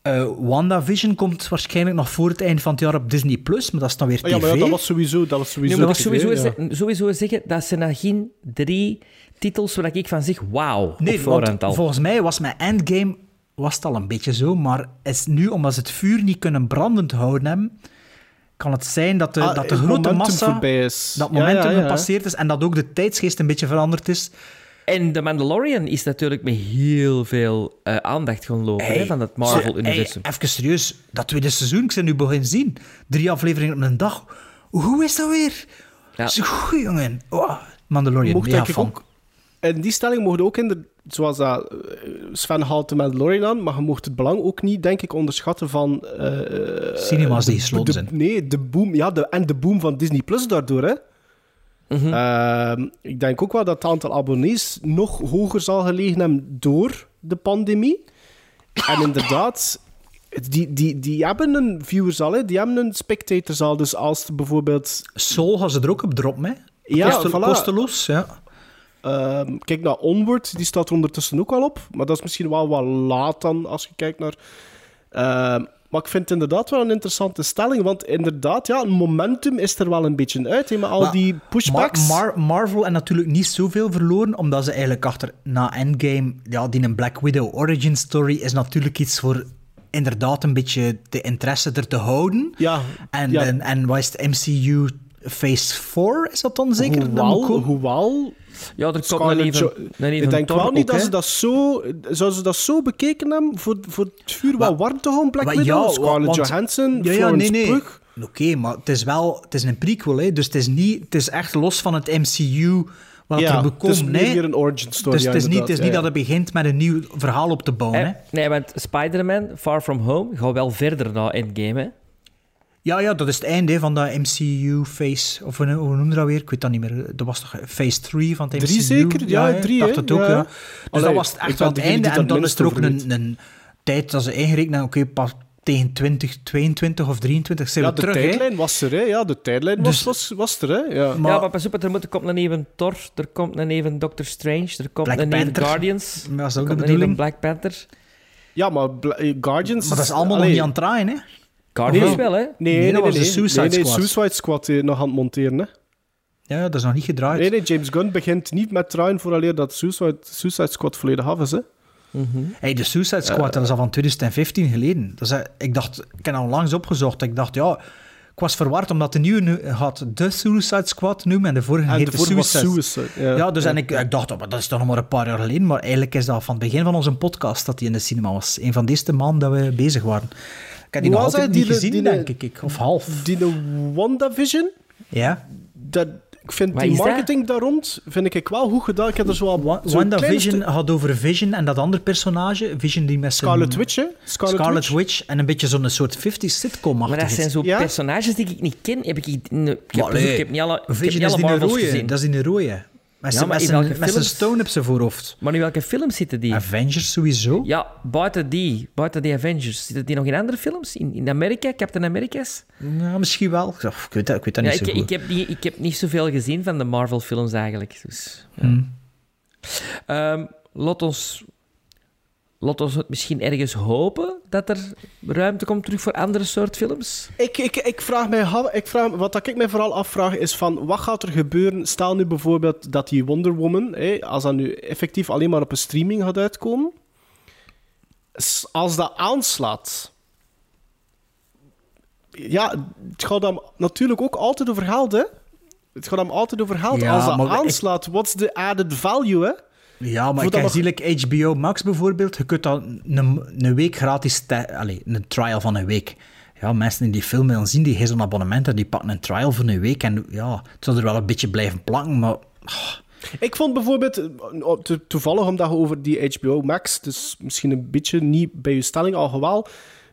Eh, WandaVision komt waarschijnlijk nog voor het eind van het jaar op Disney+, Plus, maar dat is dan weer Oh, ja, tv. maar ja, dat was sowieso... Dat was sowieso Nee, TV, sowieso, ja. sowieso zeggen dat ze nog geen drie titels waar ik van zeg, wauw, Nee, op voorhand want al. volgens mij was met Endgame was het al een beetje zo, maar is nu, omdat ze het vuur niet kunnen brandend houden hebben, kan het zijn dat de, Ah, dat de grote massa... is. Dat Ja, momentum ja, ja. gepasseerd is en dat ook de tijdsgeest een beetje veranderd is. En The Mandalorian is natuurlijk met heel veel eh, aandacht gaan lopen hè, van het Marvel-universum. Hey, even serieus, dat tweede seizoen, ik ben nu beginnen zien. Drie afleveringen op een dag. Hoe is dat weer? Ja. Zo goed, jongen. Oh, Mandalorian, Mocht mega ik ook... En die stelling mocht ook in de... Zoals dat... eh, Sven haalt de Mandalorian aan, maar je mocht het belang ook niet, denk ik, onderschatten van... eh, Cinema's die de- gesloten zijn. Nee, de boom... Ja, de, en de boom van Disney Plus daardoor, hè. Mhm. Ehm, ik denk ook wel dat het aantal abonnees nog hoger zal gelegen hebben door de pandemie. En inderdaad, die, die, die hebben een viewers al, hè. die hebben een spectators al. Dus als bijvoorbeeld... Soul gaan ze er ook op droppen, hè? Ja, Koste- voilà. kosteloos, ja. Ehm, kijk naar Onward, die staat er ondertussen ook al op. Maar dat is misschien wel wat laat dan, als je kijkt naar... Ehm, maar ik vind het inderdaad wel een interessante stelling. Want inderdaad, ja, momentum is er wel een beetje uit. Hè, met al Maar die pushbacks. Mar- Mar- Marvel en natuurlijk niet zoveel verloren, omdat ze eigenlijk achter na Endgame, ja, die een Black Widow origin story is natuurlijk iets voor inderdaad een beetje de interesse er te houden. Ja, En, ja. en, en wat is het MCU Phase 4, is dat dan zeker? Hoewel, Ja, er komt een even, even ik denk wel niet ook, dat ze dat zo... Zouden ze dat zo bekeken hebben voor, voor het vuur wel warm te houden, Black Widow? ja, Scarlett want- Johansson, Ja, ja, Florence nee, nee. Pugh. Oké, maar het is wel het is een prequel, hè? dus het is, niet, het is echt los van het MCU wat Ja, er het bekomt. is meer nee. weer een origin story, Dus het is niet, het is niet dat het begint met een nieuw verhaal op te bouwen. Hè? Hè? Nee, want Spider-Man, Far From Home, gaat wel verder naar Endgame, hè. Ja, ja, dat is het einde hè, van dat MCU-phase. Of hoe hoe noemde dat weer? Ik weet dat niet meer. Dat was toch phase 3 van het MCU? Drie zeker? Ja, hè, drie, Ik dacht hè? het ook, Ja. ja. Dus Allee, dat was het echt wel het einde. En dan is er ook een, een tijd dat ze ingerekend hebben, oké, pas tegen 2022 of 23 zijn Ja, we de terug, hè. tijdlijn was er, hè. Ja, de tijdlijn Dus- was, was, was er, hè. Ja. ja, maar pas op, er, moet, er komt een even Thor, er komt een even Doctor Strange, er komt Black een even. Guardians, Maar dat is er ook de komt een even. Black Panther. Ja, maar Bla- eh, Guardians... Maar dat is allemaal allee, nog niet aan het draaien, hè. Guardians Of wel, hè? Nee, Nee, nee, dat nee. was de nee. Suicide nee, nee, Squad. Suicide Squad eh, nog aan het monteren, hè. Ja, dat is nog niet gedraaid. Nee, nee, James Gunn begint niet met draaien vooraleer dat Suicide, Suicide Squad volledig af is, hè. Hey, de Suicide Squad, dat is al van 2015 geleden. Dat is, eh, ik dacht, ik heb al langs opgezocht. Ik dacht, ja, ik was verward omdat de nieuwe nu had de Suicide Squad noemen en de vorige En heette de vorige was Suicide. Suicide, Ja, ja. dus Ja. en ik, ik dacht, oh, maar dat is toch nog maar een paar jaar geleden. Maar eigenlijk is dat van het begin van onze podcast dat hij in de cinema was. Een van de eerste maanden dat we bezig waren. Ik heb die nog altijd niet gezien, die- denk ik. Of half. Die de WandaVision, Ja. dat, ik vind Wat die dat? marketing daar rond, vind ik wel goed gedaan. Ik heb er zo al zo'n WandaVision had over Vision en dat andere personage. Vision die met zijn... Scarlet Witch, hè? Scarlet, Scarlet Witch. Witch. En een beetje zo'n soort 50 sitcom Maar dat zijn zo Ja? personages die ik niet ken. Heb ik, ik, heb, ik heb niet alle, ik heb is die rode. Dat is die een rode. Met Ja, maar met in met zijn stone op zijn voorhoofd. Maar in welke films zitten die? Avengers sowieso. Ja, buiten die, buiten die Avengers. Zitten die nog in andere films? In, in Amerika, Captain America's? Ja, misschien wel. Ik weet dat, ik weet dat Ja, niet ik, zo goed. ik, heb niet, ik heb niet zoveel gezien van de Marvel-films eigenlijk. Dus, ja. Hmm. Ehm, laat, ons, laat ons het misschien ergens hopen dat er ruimte komt terug voor andere soort films. Ik, ik, ik vraag mij, ik vraag, wat dat ik mij vooral afvraag is van, wat gaat er gebeuren? Stel nu bijvoorbeeld dat die Wonder Woman, hè, als dat nu effectief alleen maar op een streaming gaat uitkomen, als dat aanslaat... Ja, het gaat hem natuurlijk ook altijd over geld, hè? Het gaat hem altijd over geld. Ja, als dat maar ik- aanslaat, what's the added value, hè? Ja, maar ik zie nog- like HBO Max bijvoorbeeld. Je kunt dan een, een week gratis... Allee, een trial van een week. Ja, mensen die die film willen zien, die geven zo'n abonnement en die pakken een trial voor een week. En ja, het zal er wel een beetje blijven plakken, maar... Ik vond bijvoorbeeld, eh, to- toevallig omdat je over die HBO Max, dus misschien een beetje niet bij je stelling al gewel,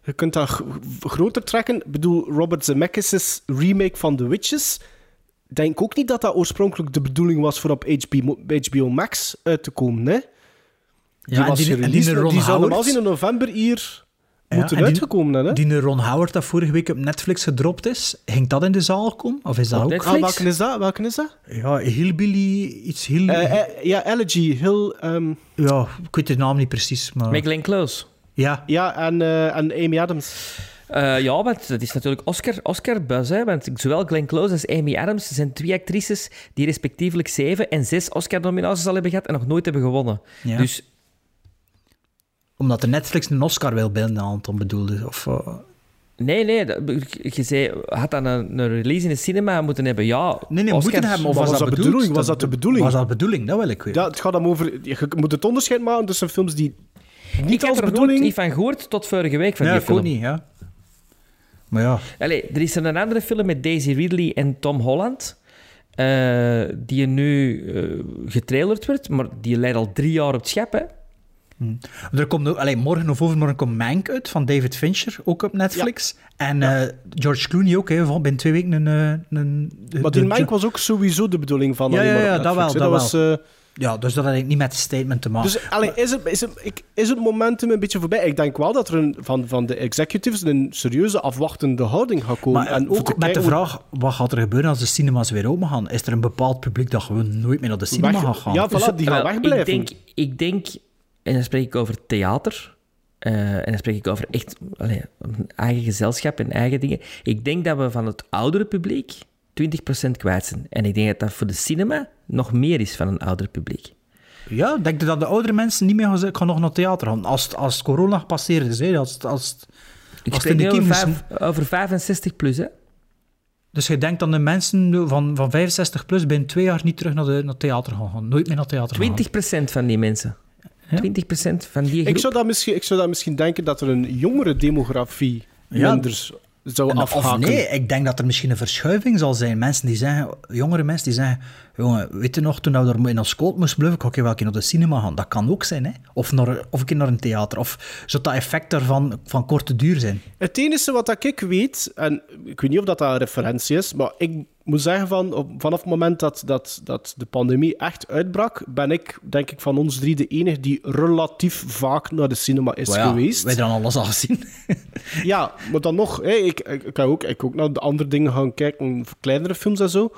je kunt dat groter trekken. Ik bedoel, Robert Zemeckis' remake van The Witches, denk ook niet dat dat oorspronkelijk de bedoeling was voor op HBO, HBO Max uit te komen, hè? Die Ja, en was die- en die Ron die zou normaal zien in november hier Ja, moeten en die- uitgekomen zijn, hè? Die Ron Howard dat vorige week op Netflix gedropt is, ging dat in de zaal komen? Of is dat ook... Ah, welke is dat? Welke is dat? Ja, Hillbilly, iets heel... Eh, eh, ja, Elegy, heel... ehm, Ja, ik weet de naam niet precies, maar... Close. Ja. Ja, en, eh, en Amy Adams. Eh, ja, want dat is natuurlijk Oscar, Oscar buzz. Hè? Want zowel Glenn Close als Amy Adams zijn twee actrices die respectievelijk zeven en zes Oscar-nominaties al hebben gehad en nog nooit hebben gewonnen. Ja. Dus Omdat de Netflix een Oscar wil binnenhalen, dan bedoelde. Of, eh, nee, nee. dat- Je zei, had dan een, een release in de cinema moeten hebben. Ja, Nee, nee, Oscars- moeten hebben. Of Maar was, was dat dat bedoeld? bedoeling? Was dat de bedoeling? Was dat de bedoeling? Dat wil ik weten. Ja, het gaat om over... Je moet het onderscheid maken tussen films die niet Ik heb als er bedoeling... niet van gehoord tot vorige week van ja, die ik film. ook niet, ja. Maar ja. Allee, er is een andere film met Daisy Ridley en Tom Holland. eh, die nu eh getrailerd wordt, maar die leidt al drie jaar op het schep. Hè? Er komt ook, allee, morgen of overmorgen komt Mank uit van David Fincher, ook op Netflix. En eh, George Clooney ook, hè, van binnen twee weken een... eh, een de- Maar die Mank was ook sowieso de bedoeling van Ja, ja, ja, dat wel, Netflix, hè. dat was, wel. Eh, Ja, dus dat had ik niet met het statement te maken. dus allee, is, het, is, het, ik, is het momentum een beetje voorbij? Ik denk wel dat er een, van, van de executives een serieuze afwachtende houding gaat komen. Maar en ook te met de kijken vraag, wat gaat er gebeuren als de cinemas weer open gaan? Is er een bepaald publiek dat gewoon nooit meer naar de cinema Weg- gaat gaan? ja, voilà, die gaan Wel, wegblijven. Ik denk, ik denk, en dan spreek ik over theater, eh, en dan spreek ik over echt eigen gezelschap en eigen dingen. Ik denk dat we van het oudere publiek 20% kwijt zijn. En ik denk dat dat voor de cinema nog meer is van een ouder publiek. Ja, denk je dat de oudere mensen niet meer gaan, nog naar het theater gaan? Als, als corona gepasseerd is, hè? Als, als, Ik als spreek over, vijf- over 65 plus, hè. Dus je denkt dat de mensen van, van 65 plus binnen twee jaar niet terug naar, de, naar het theater gaan gaan? Nooit meer naar het theater gaan? 20% van die mensen. 20% van die groep. Ik zou, dat misschien, ik zou dat misschien denken dat er een jongere demografie Ja. minder zou En- afhaken. Of nee, ik denk dat er misschien een verschuiving zal zijn. Mensen die zeggen, jongere mensen die zeggen, jongen, weet je nog, toen we er in ons school moesten blijven, ga ik wel een keer naar de cinema gaan. Dat kan ook zijn, hè. Of, naar, of een keer naar een theater. Of zou dat effect daarvan van korte duur zijn? Het enige wat dat ik weet, en ik weet niet of dat, dat een referentie is, maar ik moet zeggen van, op, vanaf het moment dat, dat, dat de pandemie echt uitbrak, ben ik, denk ik, van ons drie de enige die relatief vaak naar de cinema is ja, geweest. Wij hebben alles al gezien. Ja, maar dan nog, hè, ik, ik, ik, kan ook, ik kan ook naar de andere dingen gaan kijken, kleinere films en zo.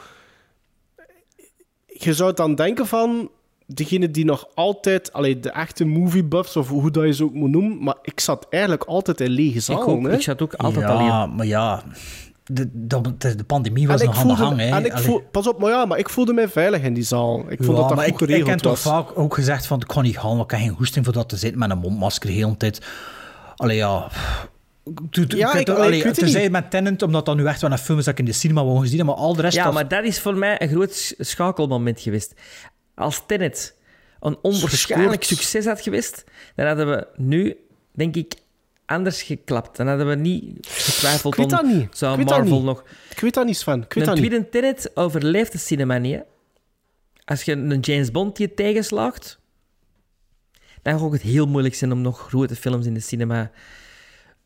Je zou dan denken van, degene die nog altijd, allee, de echte movie buffs, of hoe dat je ze ook moet noemen, maar ik zat eigenlijk altijd in lege zalen. ook. hè. Ik zat ook altijd ja, alleen. maar ja, de, de, de, de pandemie was En nog aan de gang, hè. En ik voel, pas op, maar ja, maar ik voelde mij veilig in die zaal. Ik vond Ja, dat dat maar goed ik, heb toch vaak ook gezegd van, ik kan niet gaan, want ik heb geen goesting voor dat te zitten met een mondmasker de hele tijd. Allee, ja... Ja, ik- allee, allee, ik weet het Tenzij niet. met Tenant, omdat dat nu echt wel een film is dat ik in de cinema wou gezien heb, maar al de rest... Ja, was- maar dat is voor mij een groot sch- schakelmoment geweest. Als Tenet een onwaarschijnlijk succes had geweest, dan hadden we nu, denk ik, anders geklapt. Dan hadden we niet getwijfeld Ik weet dat om niet. zou Ik weet dat Marvel niet. nog... Ik weet dat niet, Sven. Ik weet een dat niet. tweede Tenet overleeft de cinema niet. hè. Als je een James Bond je tegenslaagt, dan gaat het heel moeilijk zijn om nog grote films in de cinema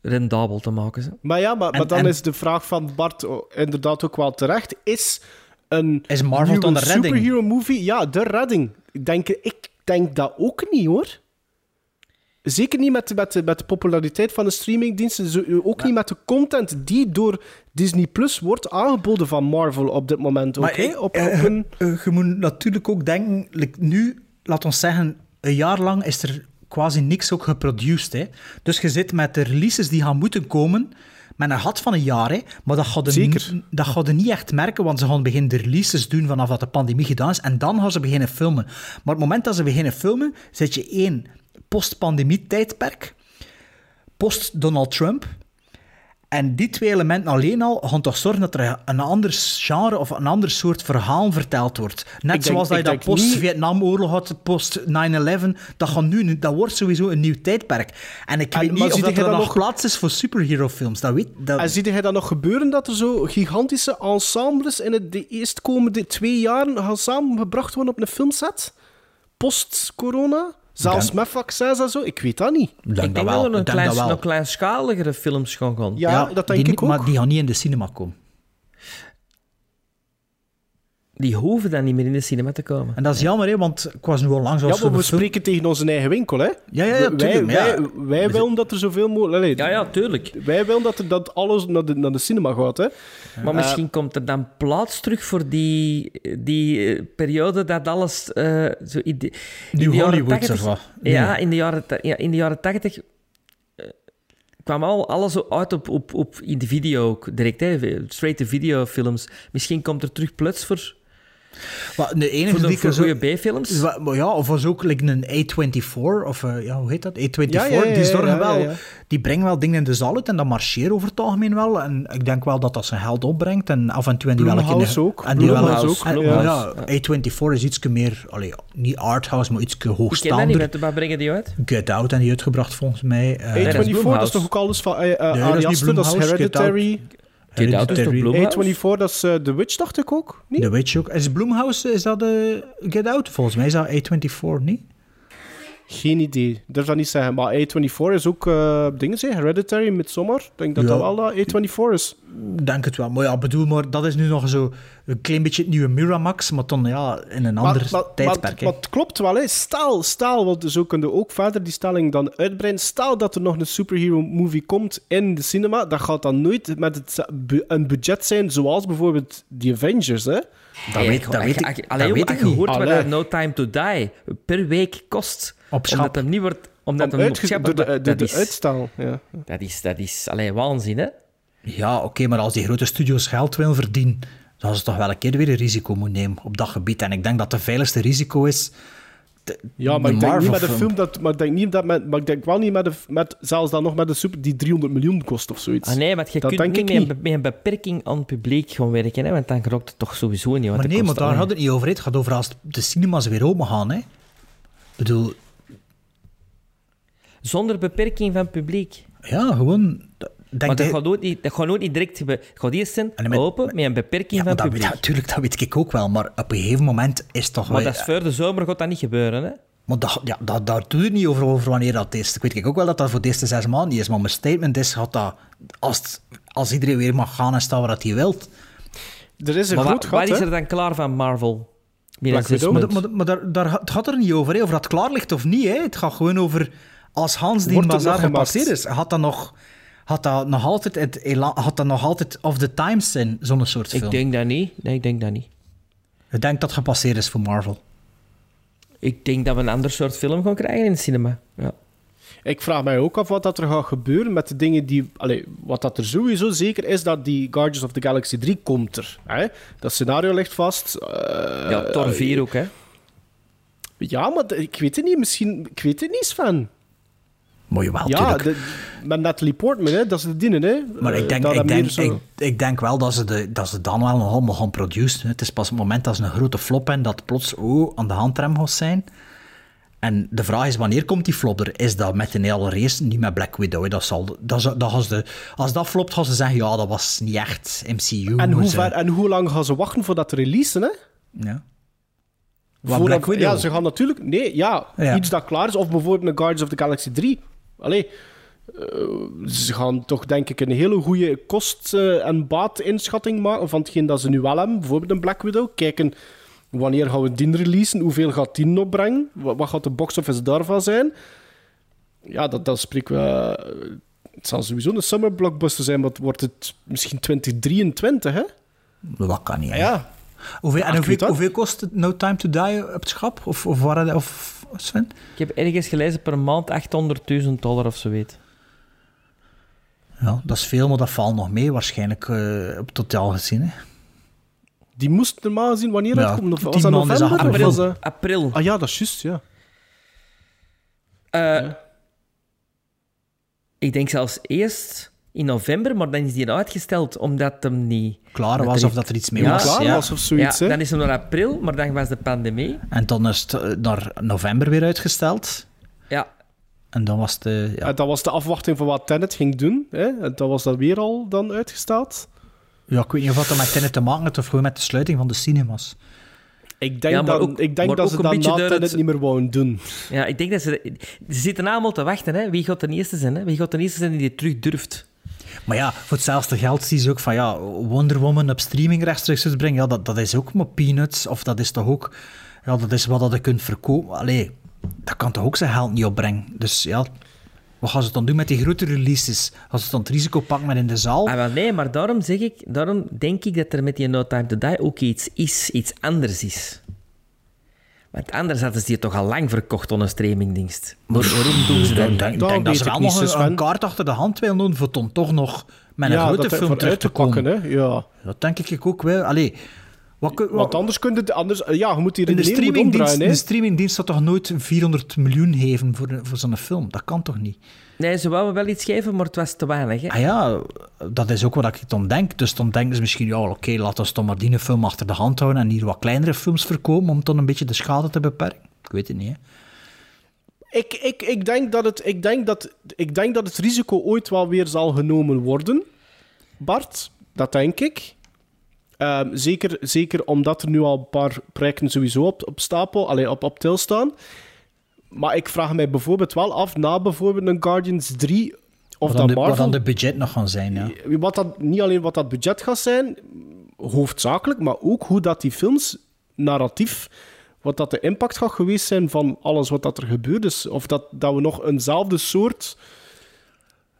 rendabel te maken. Zo. Maar ja, maar, En- maar dan en- is de vraag van Bart inderdaad ook wel terecht. Is een Is Marvel nieuwe dan de redding? superhero movie, ja, de redding. Ik denk, ik denk dat ook niet, hoor. Zeker niet met, met, met de populariteit van de streamingdiensten. zo- Ook niet met de content die door Disney Plus wordt aangeboden van Marvel op dit moment. Ook, Maar hè? ik- op, eh, op een... eh, je moet natuurlijk ook denken, like, nu, laat ons zeggen, een jaar lang is er quasi niks ook geproduced. Hè. Dus je zit met de releases die gaan moeten komen, met een gat van een jaar. Hè. Maar dat gaat, Zeker. n- dat gaat niet echt merken, want ze gaan beginnen de releases doen vanaf dat de pandemie gedaan is. En dan gaan ze beginnen filmen. Maar op het moment dat ze beginnen filmen, zit je één post-pandemie tijdperk. post-Donald Trump. En die twee elementen alleen al gaan toch zorgen dat er een ander genre of een ander soort verhaal verteld wordt. Net denk- zoals dat je dat post-Vietnamoorlog had, post-9-11. Dat, gaat nu, dat wordt sowieso een nieuw tijdperk. En ik En- weet niet of dat er nog nog- plaats is voor superhero-films. Dat weet, dat... En zie je dat nog gebeuren, dat er zo gigantische ensembles in het, de eerstkomende twee jaren gaan samengebracht worden op een filmset? Post-corona? Zelfs denk- met vaccins en zo? Ik weet dat niet. Ik denk ik denk dat dat, wel. er een, Ik denk klein, dat wel. nog kleinschaligere films gaan gaan. Ja, dat denk die, ik ook. Maar die gaan niet in de cinema komen. Die hoeven dan niet meer in de cinema te komen. En dat is jammer, hè, want ik was nu al lang Ja, zoals maar we film- spreken tegen onze eigen winkel, hè? Ja, ja, ja, wij, tuurlijk, maar wij, ja. wij willen dat er zoveel mogelijk... Allee, Ja, ja, tuurlijk. Wij willen dat, er, dat alles naar de, naar de cinema gaat, hè? Maar misschien komt er dan plaats terug voor die, die eh, periode dat alles eh, zo in de, in New de jaren Hollywood 80 of wat? Ja, in de jaren, ja, in de jaren 80 eh, kwam al alles zo uit op, op, op in de video ook direct, hè, straight-to-video films. Misschien komt er terug plots voor, Maar de enige voor, de, die voor goede B-films. Ja, of was ook like een A24, of eh, ja, hoe heet dat? A24, Ja, ja, ja, die zorgen ja, ja, wel, die brengen wel dingen in de zaal uit en dat marcheert over het algemeen wel. En ik denk wel dat dat zijn geld opbrengt en af en toe en die wel een keer- Blumhouse ook. En die wel, ook, en- ja. ja, A24 is iets meer, allee, niet arthouse, maar iets Ik ken dat niet, hoogstaander. met- waar brengen die uit? Get Out en die uitgebracht volgens mij. eh, dat is A24, dat is toch ook alles van uh, uh, dat is Ari niet Aster, dat is Blumhouse, Get Out. Hereditary. Get Out is toch Hereditary. Blumhouse? A24, dat is eh, The Witch, dacht ik ook. Niet? The Witch ook. Is Blumhouse, is dat de Get Out? Volgens mij is dat A24, niet? Geen idee. Ik durf dat niet zeggen. Maar A24 is ook eh dingen, zeg. Hereditary, Midsommar. Ik denk dat Ja. dat wel dat A24 is. Denk het wel. Maar ja, bedoel, maar dat is nu nog zo een klein beetje het nieuwe Miramax, maar dan ja, in een ander tijdperk. Maar, het klopt wel, hè. Stel, stel, want zo kunnen we ook verder die stelling dan uitbreiden. Stel dat er nog een superhero movie komt in de cinema, dat gaat dan nooit met het, een budget zijn zoals bijvoorbeeld The Avengers, hè. dat weet, dat weet ik, Allee, dat weet ik je niet. hoort No Time to Die per week kost, Op schap. omdat hem niet wordt... Omdat Om hem uitge- door de, dat, door de is, uitstel. Ja. dat is... Dat is... Allee, waanzin, hè? Ja, oké, maar als die grote studios geld willen verdienen, dan het toch wel een keer weer een risico moeten nemen op dat gebied. En ik denk dat het veiligste risico is... de- Ja, maar de ik denk niet met een film dat, maar ik denk niet dat met, maar ik denk wel niet met, een, met zelfs dan nog met een super die 300 miljoen kost of zoiets. Ah, nee, maar je Dat kunt denk niet ik met, niet. met een beperking aan het publiek gaan werken, hè? want dan rokt het toch sowieso niet. want Maar dat nee, maar daar alleen- gaat het niet over. Het gaat over als de cinemas weer open gaan. Hè. Ik bedoel, Zonder beperking van publiek. ja, gewoon... Denk Maar dat dat- gaat, nooit niet, dat gaat nooit niet direct... gebe- Het gaat eerst zijn En met- open met een beperking ja, van dat, publiek. ja, tuurlijk, dat weet ik ook wel. Maar op een gegeven moment is toch maar wel... dat is voor de zomer gaat dat niet gebeuren, hè? Maar dat, ja, dat, daar doe je het niet over, over wanneer dat is. Ik weet ook wel dat dat voor de eerste zes maanden niet is. Maar mijn statement is gaat dat, als, het- als iedereen weer mag gaan en staan waar dat hij wilt. Er is een Maar groot wa- gat, waar is er dan klaar van Marvel? Maar, maar, maar daar, daar, het gaat er niet over, hè, of dat klaar ligt of niet. Hè. Het gaat gewoon over als Hans die gemaakt? gepasseerd is. Had dat nog, had dat nog altijd, het had dat nog altijd of the times zijn, zo'n soort film? Ik denk dat niet. Nee, ik denk dat niet. Ik denk dat het gepasseerd is voor Marvel. Ik denk dat we een ander soort film gaan krijgen in het cinema. Ja. Ik vraag mij ook af wat dat er gaat gebeuren met de dingen die... Allee, wat dat er sowieso zeker is, dat die Guardians of the Galaxy 3 komt er. Hè? Dat scenario ligt vast. eh, ja, Thor 4 ook, hè? Ja, maar ik weet het niet. Misschien... Ik weet het niet, Sven. Maar jawel, Ja, de, met Natalie Portman, hè, dat is de dienen, hè. Maar Eh, ik denk, dat ik, dat denk, zo- ik, ik denk wel dat ze, de, dat ze dan wel nog allemaal gaan produceren. Het is pas het moment dat ze een grote flop hebben, dat plots oh, aan de handrem gaat zijn. En de vraag is, wanneer komt die flop er? Is dat met hele race? Niet met Black Widow. hè. Dat zal, dat, dat als, de, als dat flopt, gaan ze zeggen, ja, dat was niet echt MCU. En hoe, ze- ver, en hoe lang gaan ze wachten voordat te releasen, hè? Ja. Wat, Black Widow? Ja, ze gaan natuurlijk... Nee, ja, Ja. iets dat klaar is. Of bijvoorbeeld een Guardians of the Galaxy 3. Allee, eh, ze gaan toch denk ik een hele goede kost- eh, en baatinschatting maken van hetgeen dat ze nu wel hebben. Bijvoorbeeld een Black Widow. Kijken, wanneer gaan we die releasen? Hoeveel gaat die opbrengen? Wat, wat gaat de box office daarvan zijn? Ja, dat, dat spreken we... eh, Het zal sowieso een summer blockbuster zijn, maar wordt het misschien 2023, hè? Dat kan niet. hè. Ja. Hoeveel, en kost het No Time to Die op het schap? Of, of, waar, of Sven? Ik heb ergens gelezen per maand 800.000 dollar of zo weet. Ja, dat is veel, maar dat valt nog mee waarschijnlijk eh, op totaal gezien. Hè. Die moest normaal gezien wanneer Ja, uitkomen? Of was dat november? april. Of was dat- April. Ah ja, dat is juist, ja. Eh, Ik denk zelfs eerst in november, maar dan is die uitgesteld omdat hem niet... Klaar dat was of dat er iets mee Ja, was. Klaar ja. was of zoiets, ja, dan is hem naar april, maar dan was de pandemie. En dan is het eh, naar november weer uitgesteld. Ja. En dan was het... eh, ja. En dat was de afwachting van wat Tenet ging doen. Hè? En dat was dat weer al dan uitgesteld. ja, ik weet niet of dat met Tenet te maken had of gewoon met de sluiting van de cinemas. Ik denk, Ja, dat, ook- ik denk dat ze dat na het- niet meer wouden doen. Ja, ik denk dat ze... Ze zitten allemaal te wachten, hè. Wie gaat de eerste zijn, hè? Wie gaat de eerste zijn die dit terug durft? Maar ja, voor hetzelfde geld zie je ook van ja, Wonder Woman op streaming rechtstreeks uitbrengen. Ja, dat, dat is ook maar peanuts. Of dat is toch ook... Ja, dat is wat dat je kunt verkopen. Allee, dat kan toch ook zijn geld niet opbrengen. Dus ja, wat gaan ze dan doen met die grote releases? Gaan ze dan het risico pakken met in de zaal? Ah, wel, nee, maar daarom zeg ik... Daarom denk ik dat er met die No Time To Die ook iets is, iets anders is. Want anders hadden ze die toch al lang verkocht aan een streamingdienst. Waar- waarom doen ze dat Ik denk, Dat denk dat weet ze wel nog een, een kaart achter de hand willen doen voor dan toch nog met een ja, grote dat film terug uit te pakken, komen. hè? Ja. Dat denk ik ook wel. Allee, wat, kun- wat, Want anders kun je... het- Anders, ja, je moet die een, streamingdienst, een streamingdienst zou toch nooit 400 miljoen geven voor, voor zo'n film? Dat kan toch niet? Nee, ze wouden wel iets geven, maar het was te weinig. Hè? Ah ja, dat is ook wat ik dan denk. Dus dan denken ze misschien, ja, oké, laten we toch maar die film achter de hand houden en hier wat kleinere films verkopen om dan een beetje de schade te beperken. Ik weet het niet, hè. Ik, ik, ik, denk dat het, ik, denk dat, ik denk dat het risico ooit wel weer zal genomen worden. Bart, dat denk ik. Ehm, zeker, zeker omdat er nu al een paar projecten sowieso op, op stapel, allee, op, op til staan. Maar ik vraag mij bijvoorbeeld wel af, na bijvoorbeeld een Guardians 3, of wat, dat de, Marvel... wat dan de budget nog gaan zijn, ja. Wat dat, niet alleen wat dat budget gaat zijn, hoofdzakelijk, maar ook hoe dat die films narratief, wat dat de impact gaat geweest zijn van alles wat dat er gebeurd is. Of dat, dat we nog eenzelfde soort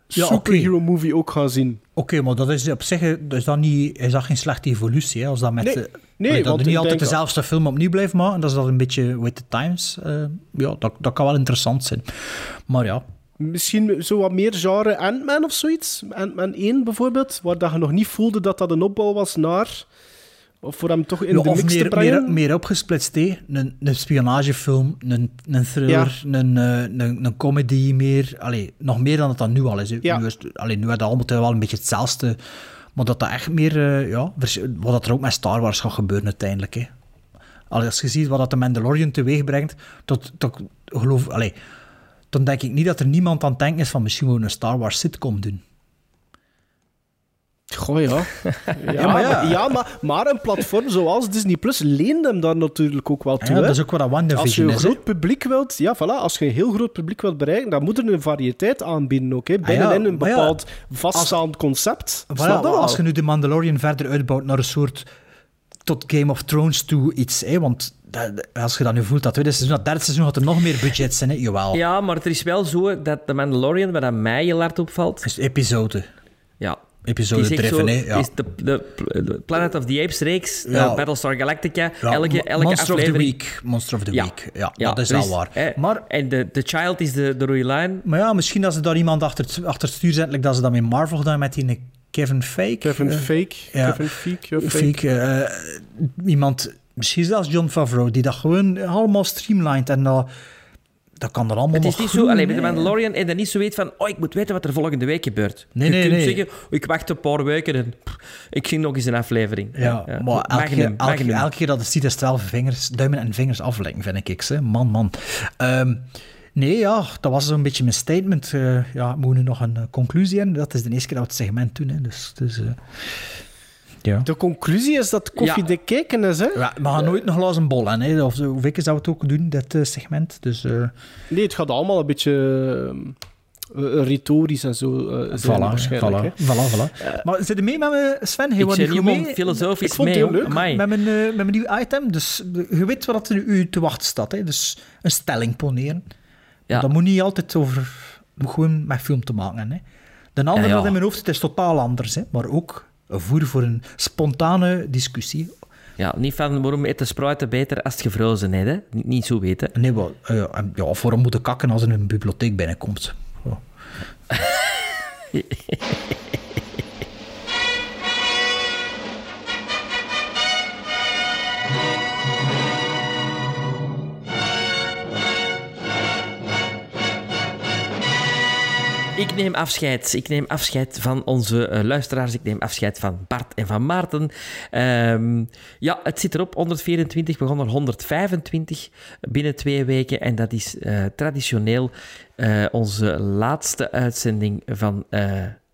Ja, superhero movie ook gaan zien. Oké, maar dat is op zich is dat niet, is dat geen slechte evolutie. Hè? Als dat met, Nee, dat want niet altijd dezelfde film opnieuw blijft maken, dat is dat een beetje with the times. eh, ja, dat, dat kan wel interessant zijn. Maar ja, Misschien zo wat meer genre Ant-Man of zoiets. Ant-Man 1 bijvoorbeeld, waar dat je nog niet voelde dat dat een opbouw was naar... Of voor hem toch in Ja, de mix te meer, brengen. meer, meer opgesplitst. Een, een spionagefilm, een, een thriller, een, eh, een, een comedy meer. Allee, nog meer dan het dan nu al is. Ja. Nu, is allee, nu had allemaal wel een beetje hetzelfde. Maar dat dat echt meer... eh, ja, wat dat er ook met Star Wars gaat gebeuren uiteindelijk. Hè. Als je ziet wat dat de Mandalorian teweeg brengt, tot, tot, geloof, allee, dan denk ik niet dat er niemand aan het denken is van misschien moeten we een Star Wars sitcom doen. Goh, ja. Ja, Ja, maar ja. maar, ja maar, maar een platform zoals Disney Plus leent hem daar natuurlijk ook wel toe. Ja, dat is ook wat dat WandaVision Als je een is, groot publiek wilt, ja, voilà, als je een heel groot publiek wilt bereiken, dan moet er een variëteit aanbieden ook. Hè. Binnenin een bepaald vaststaand concept. Voilà, Snap je wel? als je nu de Mandalorian verder uitbouwt naar een soort tot Game of Thrones toe iets, hè, want dat- als je dat nu voelt, dat tweede seizoen, dat derde seizoen had er nog meer budget zijn, hè? jawel. Ja, maar het is wel zo dat The Mandalorian, wat aan mij heel hard opvalt... Is episode. Ja. Episode driven, zo- hè, ja. Is de, de, de Planet of the Apes reeks, eh. Battlestar Galactica, Ja, elke, elke Monster of the aflevering... Week. Monster of the Ja. Week. Ja, Ja, dat is dus, wel waar. hè, Maar, en de, de Child is de, de rode lijn. maar ja, misschien als ze daar iemand achter het, achter het stuur zetten, like dat ze dat met Marvel gedaan met die Kevin Fake. Kevin eh, Fake. ja. Kevin Fake. Fake, eh, iemand, misschien zelfs John Favreau, die dat gewoon allemaal streamlined en dat, dat kan er allemaal Het is niet zo, alleen met de. Mandalorian en dan niet zo weet van, oh, ik moet weten wat er volgende week gebeurt. Nee, je nee, kunt nee. zeggen, oh, ik wacht een paar weken en pff, ik zie nog eens een aflevering. Ja, maar elke, keer- elke, keer dat het ziet, is vingers, duimen en vingers aflekken, vind ik. Hè. Man, man. Ehm, nee, ja, dat was zo'n beetje mijn statement. Eh, ja, we moeten nu nog een eh, conclusie hebben. Dat is de eerste keer dat we het segment doen. Hè. Dus, dus, eh, ja. De conclusie is dat koffie Ja. dik kijken is, hè? Ja, we gaan nooit nog glazen bol aan. Hè. Of zo, hoeveel keer zou het ook doen, dit eh, segment. Dus, eh, Nee, het gaat allemaal een beetje eh, retorisch en zo eh, zijn voilà, waarschijnlijk. voilà, hè. voilà, voilà. maar zit er mee met me, Sven? Hij Ik zit mee. filosofisch Ik vond het mee, heel leuk. amai. Met mijn, met mijn nieuw item. Dus je weet wat er u te wachten staat. Hè. Dus een stelling poneren. Ja. Dat moet niet altijd over... moet gewoon met film te maken. Hè. De andere Ja, ja. dat in mijn hoofd zit, is totaal anders. Hè. Maar ook een voer voor een spontane discussie. Ja, niet van waarom eet de spruiten beter als het gevrozen is, hè? Niet, niet zo weten. Nee, wel, eh, ja, of waarom moeten kakken als er een bibliotheek binnenkomt? Ik neem afscheid. Ik neem afscheid van onze eh, luisteraars. Ik neem afscheid van Bart en van Maarten. Ehm, ja, het zit erop. 124 begon er 125 binnen twee weken. En dat is eh, traditioneel eh, onze laatste uitzending van...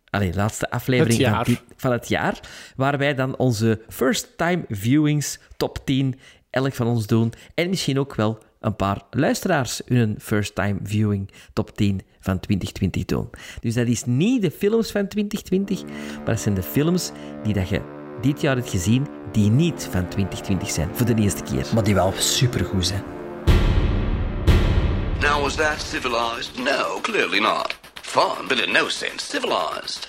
Allee, laatste aflevering Het van, van het jaar. Waar wij dan onze first time viewings top 10 elk van ons doen. En misschien ook wel een paar luisteraars hun first time viewing top 10 van 2020 doen. Dus dat is niet de films van 2020, maar dat zijn de films die dat je dit jaar hebt gezien die niet van 2020 zijn, voor de eerste keer. Maar die wel supergoed zijn. Now, was that civilized? No, clearly not. Fun, but in no sense civilized.